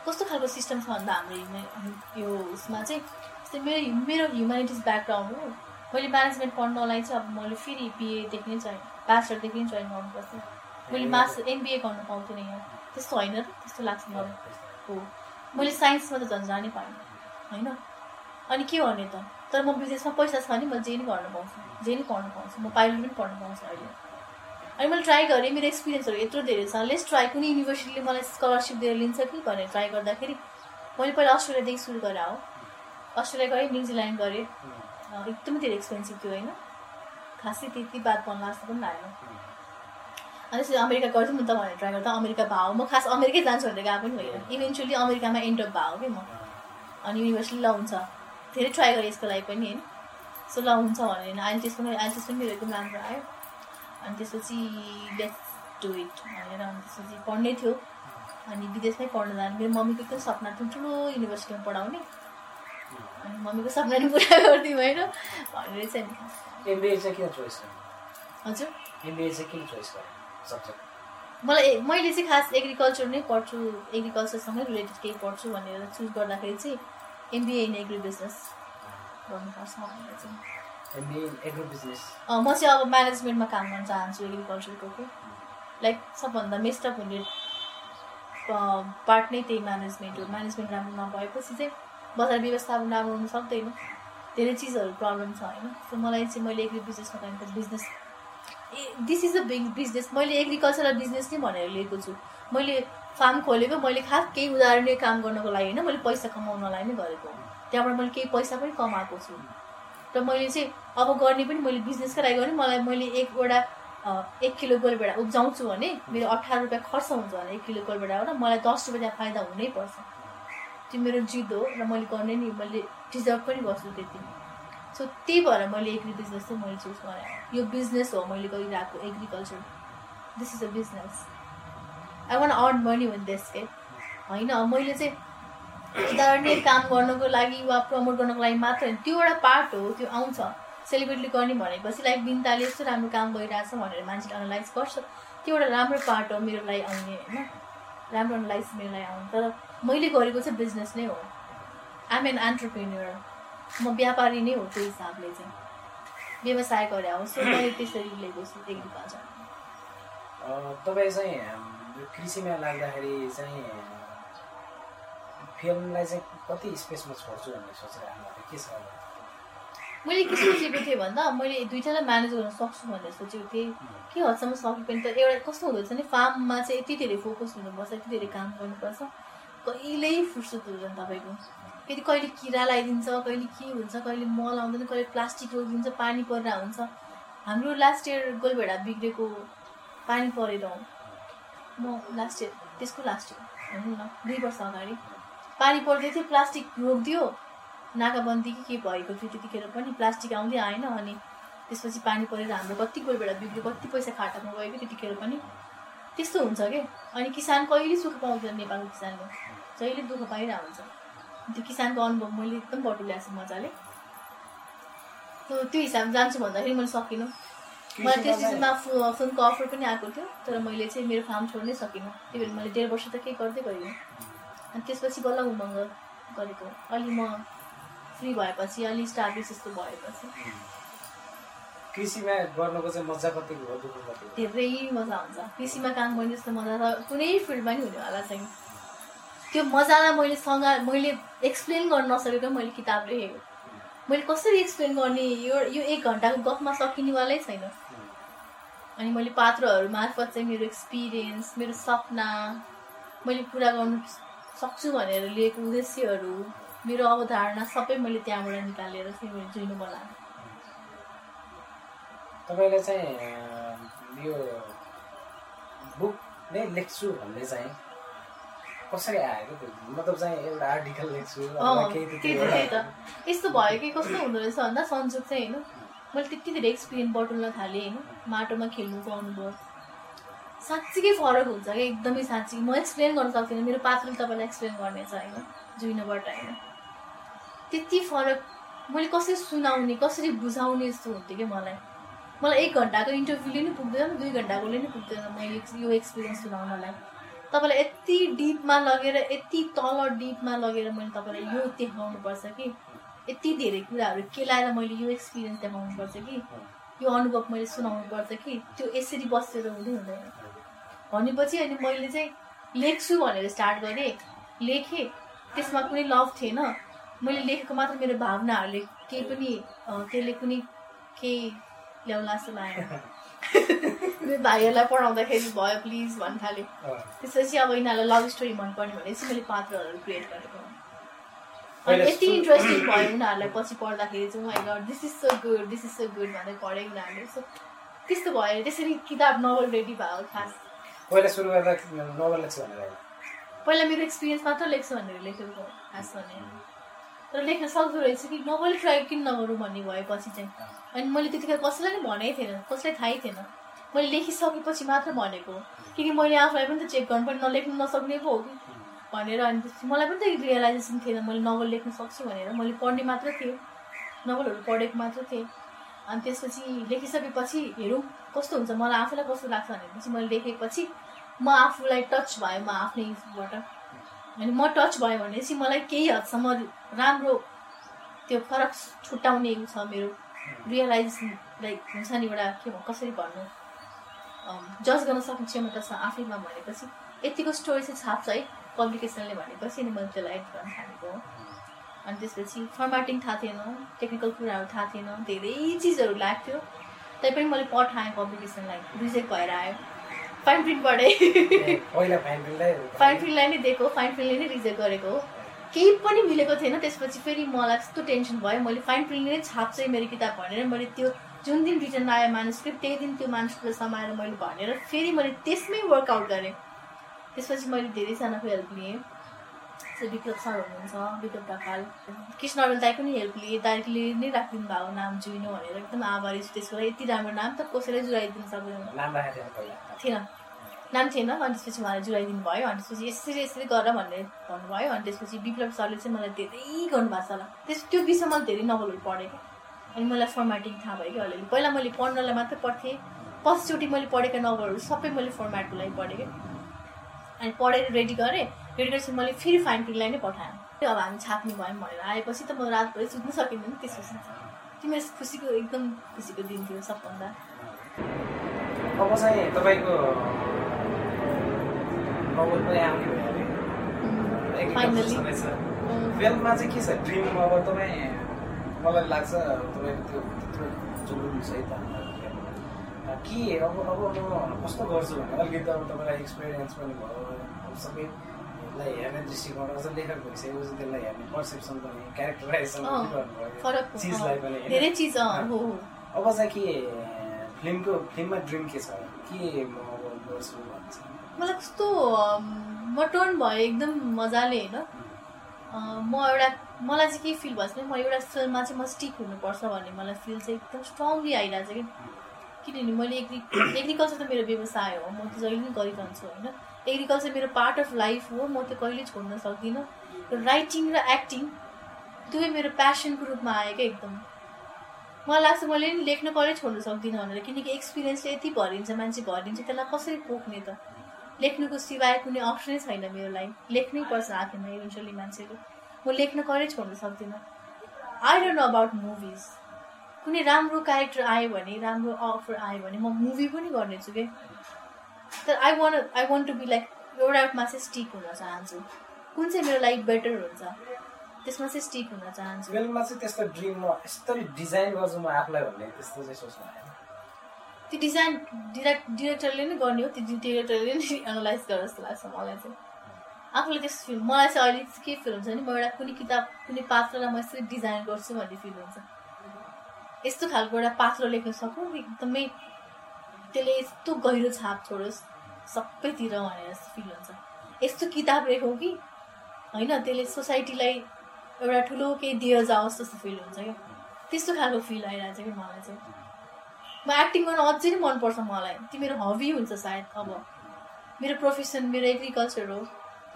कस्तो खालको सिस्टम छ भन्दा हाम्रो यो उसमा चाहिँ जस्तै मेरो मेरो ह्युमेनिटिज ब्याकग्राउन्ड हो। मैले म्यानेजमेन्ट पढ्नलाई चाहिँ अब मैले फेरि बिएदेखि नै जोइन ब्याचलरदेखि नै जोइन गर्नुपर्छ। मैले मास्टर एमबिए गर्नु पाउँथिनँ यहाँ। त्यस्तो होइन र त्यस्तो लाग्छ मलाई। हो। मैले साइन्समा त झन् जानै पाइनँ होइन? अनि के गर्ने त? तर म बिजनेसमा पैसा छ भने म जे नै गर्न पाउँछु। जे नै पढ्नु पाउँछु म पाइलट पनि पढ्नु पाउँछु अहिले। अनि मैले ट्राई गरेँ मेरो एक्सपिरियन्सहरू यत्रो धेरै छ। लेस ट्राई कुनै युनिभर्सिटीले मलाई स्कलरसिप दिएर लिन्छ कि भनेर ट्राई गर्दाखेरि मैले पहिला अस्ट्रेलियादेखि सुरु गरेँ हो अस्ट्रेलिया गएँ न्युजिल्यान्ड गरेँ। एकदमै धेरै एक्सपेन्सिभ थियो होइन? खासै त्यति बात भन्नु जस्तो पनि लागेन अनि त्यसरी अमेरिका गर्थेँ नि त भनेर ट्राई गर्दा अमेरिका भाउ म खास अमेरिकै जान्छु भनेर गएको पनि होइन। इभेन्चुली अमेरिकामा एन्ड अफ भाउ कि म? अनि युनिभर्सिटी ल हुन्छ। धेरै ट्राई गरेँ यसको लागि पनि होइन? सो ल हुन्छ भनेर अहिले त्यसको अहिले त्यसको मेरो एकदम राम्रो आयो अनि त्यसपछि लेट्स डु इट भनेर अनि त्यसपछि पढ्नै थियो अनि विदेशमै पढ्न जानु मेरो मम्मीको एकदम सपना थियो ठुलो युनिभर्सिटीमा पढाउने अनि मम्मीको सपना नि पुरा गरिदिउँ होइन भनेर चाहिँ एमबिए चाहिँ किन चोइस हजुर एमबिए चाहिँ किन चोइस सब्जेक्ट मलाई मैले चाहिँ खास एग्रिकल्चर नै पढ्छु एग्रिकल्चरसँगै रिलेटेड केही पढ्छु भनेर चुज गर्दाखेरि चाहिँ एमबिए इन एग्री बिजनेस भनेर चाहिँ म चाहिँ अब म्यानेजमेन्टमा काम गर्न चाहन्छु एग्रिकल्चरको के। लाइक सबभन्दा मेस्टअप हुने पार्ट नै त्यही म्यानेजमेन्ट हो। म्यानेजमेन्ट राम्रो नभएपछि चाहिँ बजार व्यवस्थापन राम्रो हुनु सक्दैन। धेरै चिजहरू प्रब्लम छ होइन? सो मलाई चाहिँ मैले एग्री बिजनेसमा गर्छु business ah this is a big business मैले एग्रिकल्चरल बिजनेस नै भनेर लिएको छु। मैले फार्म खोलेको मैले खास केही उदाहरणीय काम गर्नको लागि होइन मैले पैसा कमाउनलाई नै गरेको हो। त्यहाँबाट मैले केही पैसा पनि कमाएको छु। र मैले चाहिँ अब गर्ने पनि मैले बिजनेसकै लागि गर्ने मलाई मैले एकवटा एक किलो गोलभेडा उब्जाउँछु भने मेरो अठार रुपियाँ खर्च हुन्छ भने एक किलो गोलभेडाबाट मलाई दस रुपियाँ त्यहाँ फाइदा हुनैपर्छ त्यो मेरो जिद हो र मैले गर्ने नि मैले डिजर्भ पनि गर्छु त्यति। सो त्यही भएर मैले एग्री बिजनेस चाहिँ मैले चुज गरेँ। यो बिजनेस हो मैले गरिरहेको agriculture this is a business I want earn money with this के होइन मैले चाहिँ उदाहरणीय काम गर्नको लागि वा प्रमोट गर्नको लागि मात्र होइन। त्यो एउटा पार्ट हो त्यो आउँछ। सेलिब्रेटली गर्ने भनेपछि लाइक बिन्ताले यस्तो राम्रो काम गरिरहेछ भनेर मान्छेले एनालाइज गर्छ। त्यो एउटा राम्रो पार्ट हो मेरो लागि आउने होइन। राम्रो एनालाइज मेरो लागि आउने। तर मैले गरेको चाहिँ बिजनेस नै हो। आइम एन एन्टरप्रेन्यर म व्यापारी नै हो त्यो हिसाबले चाहिँ। व्यवसाय गरे हो सो मैले त्यसरी लिएको छु एग्रिकल्चर तपाईँ चाहिँ कृषिमा लाग्दाखेरि चाहिँ फिल्मलाई चाहिँ कति स्पेसमा छोड्छु भन्ने सोचिरहेको भएको के छ? मैले के सोचेको थिएँ भन्दा मैले दुइटालाई म्यानेज गर्न सक्छु भनेर सोचेको थिएँ। के हदसम्म सक्यो पनि त। एउटा कस्तो हुँदो रहेछ भने फार्ममा चाहिँ यति धेरै फोकस हुनुपर्छ यति धेरै काम गर्नुपर्छ। कहिल्यै फुर्सद हुँदैन तपाईँको। फेरि कहिले किरा लगाइदिन्छ कहिले के हुन्छ कहिले मल आउँदैन कहिले प्लास्टिक रोकिदिन्छ पानी परेर हुन्छ। हाम्रो लास्ट इयर गोलभेडा बिग्रेको पानी परेर म लास्ट इयर त्यसको लास्ट इयर भनौँ न दुई वर्ष अगाडि। पानी पर्दै थियो प्लास्टिक रोकिदियो। नाकाबन्दी कि के भएको थियो त्यतिखेर पनि प्लास्टिक आउँदै आएन अनि त्यसपछि पानी परेर हाम्रो कति कोही बेला बिग्रियो कति पैसा खाटामा गयो कि त्यतिखेर पनि। त्यस्तो हुन्छ कि? अनि किसान कहिले सुख पाउँदैन नेपालको किसानले जहिले दुःख पाइरहेको हुन्छ। त्यो किसानको अनुभव मैले एकदम बटुल्याएको छु मजाले। त्यो हिसाबमा जान्छु भन्दाखेरि मैले सकिनँ। मलाई त्यस चिजमा फु- फिल्मको अफर पनि आएको थियो तर मैले चाहिँ मेरो फार्म छोड्नै सकिनँ। त्यही भएर मैले डेढ वर्ष त केही गर्दै गइनँ। अनि त्यसपछि बल्ल उमङ्ग गरेको। अलि म फ्री भएपछि अलि स्टाब्लिस जस्तो भएपछि। कृषिमा गर्नुको चाहिँ मजा कतिको हो हो? धेरै मजा आउँछ कृषिमा काम गर्ने जस्तो मजा त कुनै फिल्डमा नि हुनेवाला छैन त्यो मजालाई मैले सँग मैले एक्सप्लेन गर्न नसकेको मैले किताब लेखेको। मैले कसरी एक्सप्लेन गर्ने यो यो एक घन्टाको गफमा सकिनेवालै छैन। अनि मैले पात्रहरू मार्फत चाहिँ मेरो एक्सपिरियन्स मेरो सपना मैले पुरा गर्नु सक्छु भनेर लिएको उद्देश्यहरू मेरो अवधारणा सबै मैले त्यहाँबाट निकालेर मैले जुइनु मलाई तपाईँले चाहिँ यो बुक नै लेख्छु भन्ने चाहिँ कसरी आयो मतलब चाहिँ एउटा आर्टिकल लेख्छु त्यही त यस्तो भयो कि कस्तो हुँदो रहेछ भन्दा संजोग चाहिँ होइन मैले त्यति धेरै एक्सपिरियन्स बटुल्न थालेँ होइन माटोमा खेल्नुको अनुभव साँच्चीकै फरक हुन्छ क्या एकदमै साँच्ची। म एक्सप्लेन गर्न सक्दिनँ। मेरो पात्रले तपाईँलाई एक्सप्लेन गर्नेछ होइन। जुइनबाट होइन। त्यति फरक मैले कसरी सुनाउने कसरी बुझाउने जस्तो हुन्थ्यो क्या मलाई? मलाई एक घन्टाको इन्टरभ्यूले नि पुग्दैन दुई घन्टाकोले नि पुग्दैन मैले यो एक्सपिरियन्स सुनाउनलाई। तपाईँलाई यति डिपमा लगेर यति तल डिपमा लगेर मैले तपाईँलाई यो देखाउनुपर्छ कि? यति धेरै कुराहरू केलाएर मैले यो एक्सपिरियन्स देखाउनुपर्छ कि? यो अनुभव मैले सुनाउनुपर्छ कि? त्यो यसरी बसेर हुँदै हुँदैन। भनेपछि अनि मैले चाहिँ लेख्छु भनेर स्टार्ट गरेँ। लेखेँ। त्यसमा कुनै लभ थिएन। मैले लेखेको मात्र मेरो भावनाहरूले केही पनि त्यसले कुनै केही ल्याउला जस्तो लागेन। मेरो भाइहरूलाई पढाउँदाखेरि भयो प्लिज भन्नु थालेँ। त्यसपछि अब यिनीहरूलाई लभ स्टोरी मनपर्ने भनेपछि मैले पात्रहरू क्रिएट गरेको। अनि यति इन्ट्रेस्टिङ भयो उनीहरूलाई पछि पढ्दाखेरि चाहिँ God this is so good this is so good भन्दै पढेँ उनीहरूले। सो त्यस्तो भयो। त्यसरी किताब नोभल रेडी भयो खास। पहिला सुरु गर्दा नोभल लेख्छु भनेर। पहिला मेरो एक्सपिरियन्स मात्र लेख्छु भनेर लेखेको खास भने तर लेख्न सक्दो रहेछ कि नोभल ट्राई किन नगरौँ भन्ने भएपछि चाहिँ अनि मैले त्यतिखेर कसैलाई नै भनेकै थिएन कसैलाई थाहै थिएन मैले लेखिसकेपछि मात्र भनेको किनकि मैले आफूलाई पनि त चेक गर्नु पनि नलेख्नु नसक्ने पो हो कि भनेर अनि मलाई पनि त रियलाइजेसन थिएन मैले नोभल लेख्न सक्छु भनेर मैले पढ्ने मात्र थिएँ नोभलहरू पढेको मात्र थिएँ अनि त्यसपछि लेखिसकेपछि हेरौँ कस्तो हुन्छ मलाई आफूलाई कस्तो लाग्छ भनेपछि मैले लेखेपछि म आफूलाई टच भयो म आफ्नै उसबाट अनि म टच भयो भनेपछि मलाई केही हदसम्म राम्रो त्यो फरक छुट्याउने छ मेरो रियलाइजेसन लाइक हुन्छ नि एउटा के भन् कसरी भन्नु जज गर्न सक्ने क्षमता छ आफैमा भनेपछि। यतिको स्टोरी चाहिँ छाप्छ है पब्लिकेसनले भनेपछि अनि मैले त्यसलाई एड गर्न थालेको अनि त्यसपछि फर्मेटिङ थाहा थिएन टेक्निकल कुराहरू थाहा थिएन धेरै चिजहरू लाग्थ्यो। तैपनि मैले पठाएँ पब्लिकेसनलाई रिजेक्ट भएर आयो। फाइन प्रिन्ट पढेँ। ए, पहिला फाइन प्रिन्टलाई नै दिएको फाइन फिल्डले नै रिजेक्ट गरेको हो। केही पनि मिलेको थिएन त्यसपछि फेरि मलाई यस्तो टेन्सन भयो। मैले फाइन फिल्डले नै छाप्छ मेरो किताब भनेर मैले त्यो जुन दिन रिटर्न आयो मानुस्क्रिप्ट त्यही दिन त्यो मानुस्क्रिप्ट समाएर मैले भनेर फेरि मैले त्यसमै वर्कआउट गरेँ। त्यसपछि मैले धेरैजनाको हेल्प लिएँ। विप्लव सर हुनुहुन्छ विप्लव ढकाल। कृष्ण अरुण दाई पनि हेल्प लिएँ दाइले नै राखिदिनु भएको नाम जुइनो भनेर। एकदम आभारी छु त्यसको लागि। यति राम्रो नाम त कसैलाई जुराइदिनु सक्दैन थिएन। नाम थिएन अनि त्यसपछि उहाँले जुराइदिनु भयो। अनि त्यसपछि यसरी यसरी गर भनेर भन्नुभयो। अनि त्यसपछि विप्लव सरले चाहिँ मलाई धेरै गर्नुभएको छ होला। त्यस त्यो विषयमा मैले धेरै नोभलहरू पढेँ अनि मलाई फर्मेटिङ थाहा भयो कि अलिअलि। पहिला मैले पढ्नलाई मात्रै पढ्थेँ। पछिचोटि मैले पढेका नोभलहरू सबै मैले फर्मेटको लागि पढेँ अनि पढेर रेडी गरेँ। रेडी गरेपछि मैले फेरि फाइन प्रिन्टलाई नै पठाएँ। त्यो अब हामी छाप्ने भयौँ भनेर आएपछि त म रातभरि सुत्नु सकिनँ नि त्यसपछि त्यो मेरो खुसीको एकदम खुसीको दिन थियो सबभन्दा। अब चाहिँ तपाईँको फाइनली चाहिँ के छ? ड्रिम अब तपाईँ मलाई लाग्छ तपाईँको त्यो त्यत्रो जुलुम छ है त के? अब अब म कस्तो गर्छु भने अलिकति अब तपाईँलाई एक्सपिरियन्स पनि भयो। अब सबैलाई हेर्ने दृष्टिकोण अझ लेखक भइसकेपछि त्यसलाई हेर्ने पर्सेप्सन पनि क्यारेक्टराइजेसन पनि गर्नुभयो चिजलाई पनि? धेरै चिज। हो अब चाहिँ के फिल्मको फिल्ममा ड्रिम के छ के म अब गर्छु भन्छ मलाई कस्तो म टर्न भयो एकदम मजाले होइन अँ, म एउटा मलाई चाहिँ के फिल भएछ भने म एउटा फिल्ममा चाहिँ म स्टिक हुनुपर्छ भन्ने मलाई फिल चाहिँ एकदम स्ट्रङली आइरहेको छ कि किनभने मैले एग्रि एग्रिकल्चर त मेरो व्यवसाय हो म त जहिले पनि गरिरहन्छु होइन? एग्रिकल्चर मेरो पार्ट अफ लाइफ हो म त कहिले छोड्न सक्दिनँ र राइटिङ र एक्टिङ दुवै मेरो प्यासनको रूपमा आयो क्या एकदम? मलाई लाग्छ मैले नि लेख्न कहिले छोड्न सक्दिनँ भनेर। किनकि एक्सपिरियन्सले यति भरिन्छ मान्छे भरिन्छ त्यसलाई कसरी पोख्ने त? लेख्नुको सिवाय कुनै अप्सनै छैन मेरो लागि। लेख्नै पर्छ आखिरमा इभेन्चुली मान्छेले म लेख्न कहिले छोड्न सक्दिनँ। I don't know about movies कुनै राम्रो क्यारेक्टर आयो भने राम्रो अफर आयो भने म मुभी पनि गर्नेछु कि तर I want I want to be like एउटामा चाहिँ स्टिक हुन चाहन्छु। कुन चाहिँ मेरो लागि बेटर हुन्छ? त्यसमा चाहिँ स्टिक हुन चाहन्छु। फिल्ममा चाहिँ त्यस्तो ड्रिम म यसरी डिजाइन गर्छु म आफूलाई भन्ने त्यस्तो चाहिँ सोच्नु त्यो डिजाइन डिरेक्ट डिरेक्टरले नै गर्ने हो त्यो डिरेक्टरले नै एनालाइज गरेर जस्तो लाग्छ मलाई चाहिँ। आफूले त्यस्तो फिल मलाई चाहिँ अहिले चाहिँ के फिल हुन्छ भने म एउटा कुनै किताब कुनै पात्रलाई म यसरी डिजाइन गर्छु भन्ने फिल हुन्छ। यस्तो खालको एउटा पात्र लेख्न सकौँ एकदमै त्यसले यस्तो गहिरो छाप छोडोस् सबैतिर भनेर फिल हुन्छ। यस्तो किताब लेखौँ कि? होइन त्यसले सोसाइटीलाई एउटा ठुलो केही दिएर जाओस् जस्तो फिल हुन्छ क्या। त्यस्तो खालको फिल आइरहेको छ कि मलाई चाहिँ। म एक्टिङ गर्न अझै नै मनपर्छ मलाई। त्यो मेरो हबी हुन्छ सायद अब। मेरो प्रोफेसन मेरो एग्रिकल्चर हो।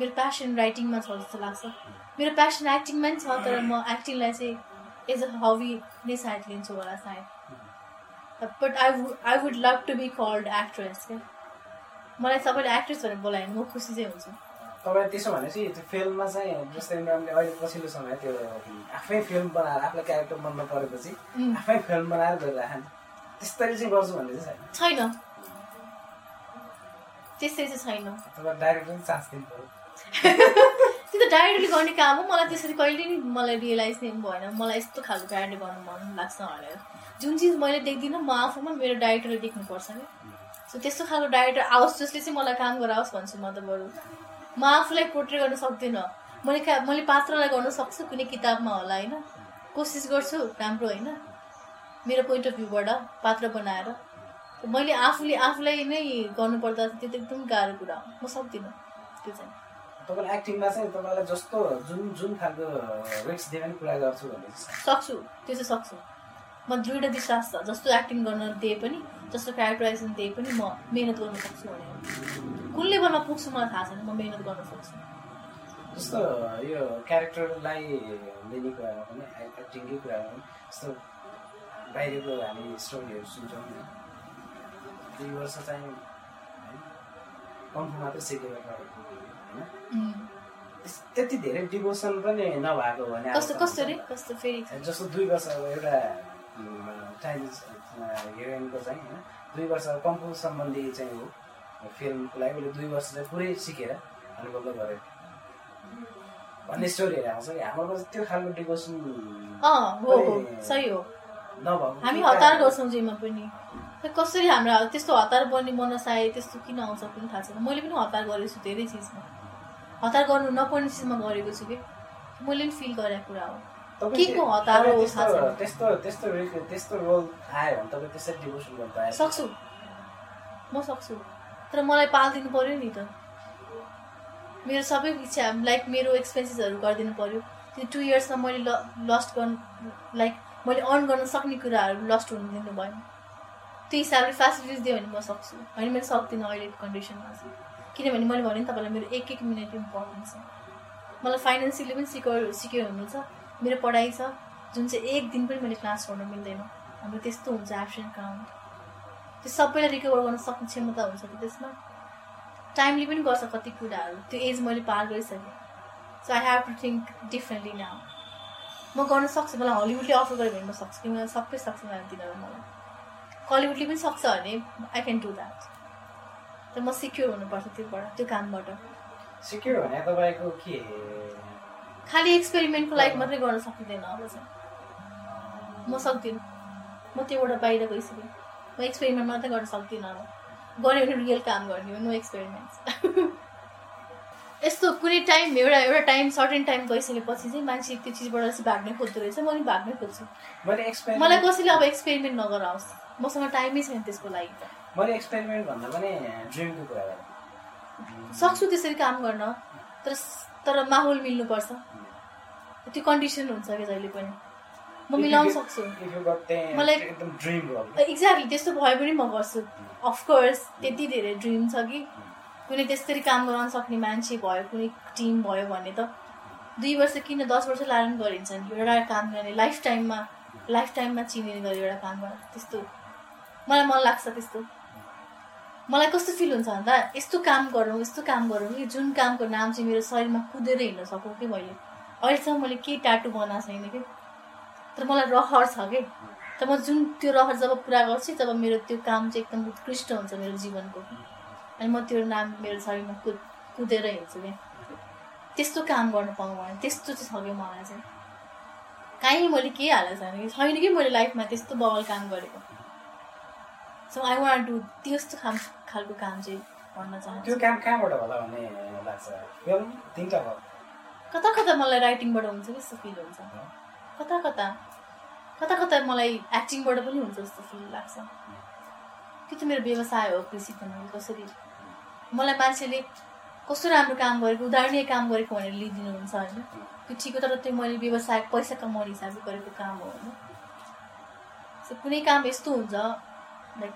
मेरो प्यासन राइटिङमा छ जस्तो लाग्छ। मेरो प्यासन एक्टिङमा पनि छ तर म एक्टिङलाई चाहिँ एज अ हबी नै सायद लिन्छु होला सायद। But I would I would love to be called actress क्या मलाई सबैले एक्ट्रेस भनेर बोलायो भने म खुसी चाहिँ हुन्छु। तपाईँ त्यसो भनेपछि त्यो फिल्ममा चाहिँ जस्तै इमरानले अहिले पछिल्लो समय त्यो आफै फिल्म बनाएर आफूलाई क्यारेक्टर मन नपरेपछि उम्, आफै फिल्म बनाएर गरिराख्ने त्यस्तरी चाहिँ गर्छु भन्ने चाहिँ छैन। छैन। त्यस्तै चाहिँ छैन। तपाईँ डाइरेक्टर पनि चान्स दिनु पऱ्यो डाइरेक्टली गर्ने काम हो। मलाई त्यसरी कहिले नि मलाई रियलाइज नै भएन। मलाई यस्तो खालको क्यारेक्टर गर्नु मन लाग्छ भनेर। जुन चिज मैले देख्दिनँ म आफूमा मेरो डाइरेक्टरले देख्नुपर्छ नि। सो त्यस्तो खालको डाइरेक्टर आओस् जसले चाहिँ मलाई काम गराओस् भन्छु म त बरु। म आफूलाई पोर्ट्रे गर्न सक्दिनँ। मैले मैले पात्रलाई गर्न सक्छु कुनै किताबमा होला होइन? कोसिस गर्छु राम्रो होइन। मेरो पोइन्ट अफ भ्यूबाट पात्र बनाएर। मैले आफूले आफूलाई नै गर्नुपर्दा त्यो त एकदम गाह्रो कुरा हो। म सक्दिनँ। त्यो चाहिँ। तपाईँलाई एक्टिङमा चाहिँ तपाईँलाई जस्तो जुन जुन खालको रिक्स दिए पनि पुरा गर्छु भन्ने। सक्छु। त्यो चाहिँ सक्छु। म दृढ विश्वास छ। जस्तो एक्टिङ गर्न दिए पनि जस्तो क्यारेक्टराइजेसन दिए पनि म मिहिनेत गर्न सक्छु भनेर। कुन लेभलमा पुग्छु मलाई थाहा छैन। म मिहिनेत गर्न सक्छु। जस्तो यो क्यारेक्टरलाई लिने कुरामा पनि एक्- एक्टिङकै कुरामा पनि जस्तो बाहिरको हामी स्टोरीहरू सुन्छौँ दुई वर्ष चाहिँ कम्फु मात्रै सिकेर गरेको होइन त्यति धेरै डिभोसन पनि नभएको भने कस्तो कस्तो रे? कस्तो फेरि? जस्तो दुई वर्ष एउटा चाइनिज हिरोइनको चाहिँ होइन दुई वर्ष कम्पु सम्बन्धी चाहिँ हो। फिल्मको लागि उसले दुई वर्ष चाहिँ पुरै सिकेर अनि बल्ल गरे। भन्ने स्टोरीहरू आउँछ कि? हाम्रो त्यो खालको डिभोसन हो सही हो। नभएको हामी हतार गर्छौँ जेमा पनि। कसरी हाम्रो त्यस्तो हतार बन्ने मनसाय त्यस्तो किन आउँछ पनि थाहा छैन। मैले पनि हतार गरेको छु धेरै चिजमा। हतार गर्नु नपर्ने चिजमा गरेको छु कि? मैले पनि फिल गरेको कुरा हो। के को हतार हो तपाईँ थाहा छैन। त्यस्तो त्यस्तो त्यस्तो त्यस्तो रोल आयो भने तपाईँ त्यसरी डिभोसन गर्नु पाए सक्छु। म सक्छु। तर मलाई पालिदिनु पर्यो नि त। मेरो सबै इच्छा लाइक मेरो एक्सपेन्सेसहरू गरिदिनु पर्यो। त्यो टु इयर्समा मैले ल लस्ट गर्नु लाइक मैले अर्न गर्न सक्ने कुराहरू लस्ट हुनु दिनु भएन त्यो हिसाबले फेसिलिटिज दियो भने म सक्छु। होइन मैले सक्दिनँ अहिलेको कन्डिसनमा चाहिँ किनभने मैले भने तपाईँलाई मेरो एक एक मिनट इम्पोर्टेन्ट छ मलाई फाइनेन्सियली पनि सिक्योर सिक्योर हुनु छ मेरो पढाइ छ। जुन चाहिँ एक दिन पनि मैले क्लास गर्नु मिल्दैन। हाम्रो त्यस्तो हुन्छ एब्सेन्ट काउन्ट त्यो सबैलाई रिकभर गर्न सक्ने क्षमता हुन्छ कि त्यसमा? टाइमले पनि गर्छ कति कुराहरू। त्यो एज मैले पार गरिसकेँ। So I have to think differently now म गर्न सक्छु। मलाई हलिउडले अफर गरेँ भने सक्छु कि मलाई सबै सक्छ मलाई तिनीहरू मलाई। कलिउडले पनि सक्छ भने आई क्यान डु द्याट तर म सिक्योर हुनुपर्छ त्योबाट त्यो कामबाट। सिक्यो भने तपाईँको के? खालि एक्सपेरिमेन्टको लागि मात्रै गर्न सकिँदैन अब चाहिँ। म सक्दिनँ। म त्योबाट बाहिर गइसकेँ। म एक्सपेरिमेन्ट मात्रै गर्न सक्दिनँ अब। गऱ्यो भने रियल काम गर्ने हो नो एक्सपेरिमेन्ट यस्तो कुनै टाइम एउटा एउटा टाइम सर्टेन टाइम गइसकेपछि चाहिँ मान्छे त्यो चिजबाट चाहिँ भाग्नै खोज्दो रहेछ म पनि भाग्नै खोज्छु। मलाई कसैले अब एक्सपेरिमेन्ट नगराओस्। मसँग टाइमै छैन त्यसको लागि। त मैले एक्सपेरिमेन्ट भन्दा पनि ड्रिमको कुरा गरेँ। सक्छु त्यसरी काम गर्न तर तर माहौल मिल्नुपर्छ। त्यो कन्डिसन हुन्छ कि जहिले पनि। म मिलाउन सक्छु। मलाई- एकदम ड्रिम रोल एक्ज्याक्टली त्यस्तो भए पनि म गर्छु। अफकोर्स त्यति धेरै ड्रिम छ कि। कुनै त्यसरी काम गराउन सक्ने मान्छे भयो कुनै टिम भयो भने त दुई वर्ष किन दस वर्ष पनि गरिन्छ नि एउटा काम गर्ने लाइफ टाइममा लाइफ टाइममा चिनिने गरी एउटा काम गर्न त्यस्तो। मलाई मन लाग्छ त्यस्तो। मलाई कस्तो फिल हुन्छ भन्दा यस्तो काम गरौँ यस्तो काम गरौँ कि जुन कामको नाम चाहिँ मेरो शरीरमा कुदेर हिँड्न सकौँ कि मैले। अहिलेसम्म मैले केही टाटु बनाएको छैन कि। तर मलाई रहर छ कि। तर म जुन त्यो रहर जब पुरा गर्छु तब मेरो त्यो काम चाहिँ एकदम उत्कृष्ट हुन्छ मेरो जीवनको। अनि म त्यो नाम मेरो शरीरमा कुद कुदेर हिँड्छु कि। त्यस्तो काम गर्न पाऊँ भने त्यस्तो चाहिँ छ कि मलाई चाहिँ। काहीँ मैले केही हालेको छैन कि। छैन कि मैले लाइफमा त्यस्तो बवाल काम गरेको। सो आई वान्ट डु त्यस्तो खाम खालको काम चाहिँ गर्न त्यो चाहन्छु काम कहाँबाट होला भन्ने लाग्छ? फिल्म तिनवटा भयो। कता कता मलाई राइटिङबाट हुन्छ कि जस्तो फिल हुन्छ। कता कता? कता कता मलाई एक्टिङबाट पनि हुन्छ जस्तो फिल लाग्छ। त्यो त मेरो व्यवसाय हो कृषि पनि कसरी? मलाई मान्छेले कस्तो राम्रो काम गरेको उदाहरणीय काम गरेको भनेर लिइदिनुहुन्छ होइन। त्यो ठिक हो तर त्यो मैले व्यवसाय पैसा कमाउने हिसाबले गरेको काम हो होइन। कुनै काम यस्तो हुन्छ लाइक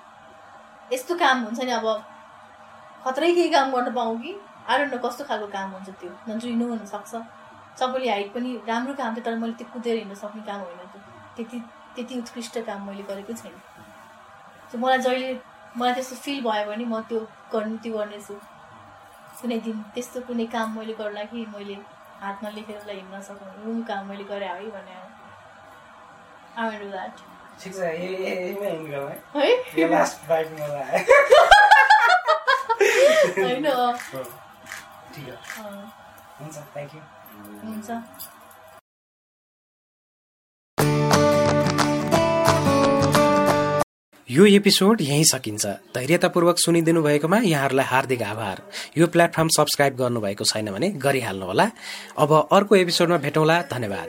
यस्तो काम हुन्छ नि अब खत्रै केही काम गर्न पाऊँ कि? आएर न कस्तो खालको काम हुन्छ त्यो। नजुइनु हुनसक्छ सबैले हाइट पनि राम्रो काम थियो तर मैले त्यो कुदेर हिँड्न सक्ने काम होइन त्यो। त्यति त्यति उत्कृष्ट काम मैले गरेको छैन। त्यो मलाई जहिले मलाई त्यस्तो फिल भयो भने म त्यो गर्नु त्यो गर्नेछु। कुनै दिन त्यस्तो कुनै काम मैले गर्ला कि मैले हातमा लेखेर हिँड्न सक्नु रुम काम मैले गरेँ है भने आई डु द्याट ठिक छ यहीमै है? यो लास्ट बाइक मलाई आयो होइन अँ, ठिक हो। अँ, हुन्छ थ्याङ्क यू हुन्छ यो एपिसोड यहीँ सकिन्छ। धैर्यतापूर्वक सुनिदिनु भएकोमा यहाँहरूलाई हार्दिक आभार। यो प्लेटफर्म सब्सक्राइब गर्नुभएको छैन भने गरिहाल्नुहोला। अब अर्को एपिसोडमा भेटौँला। धन्यवाद।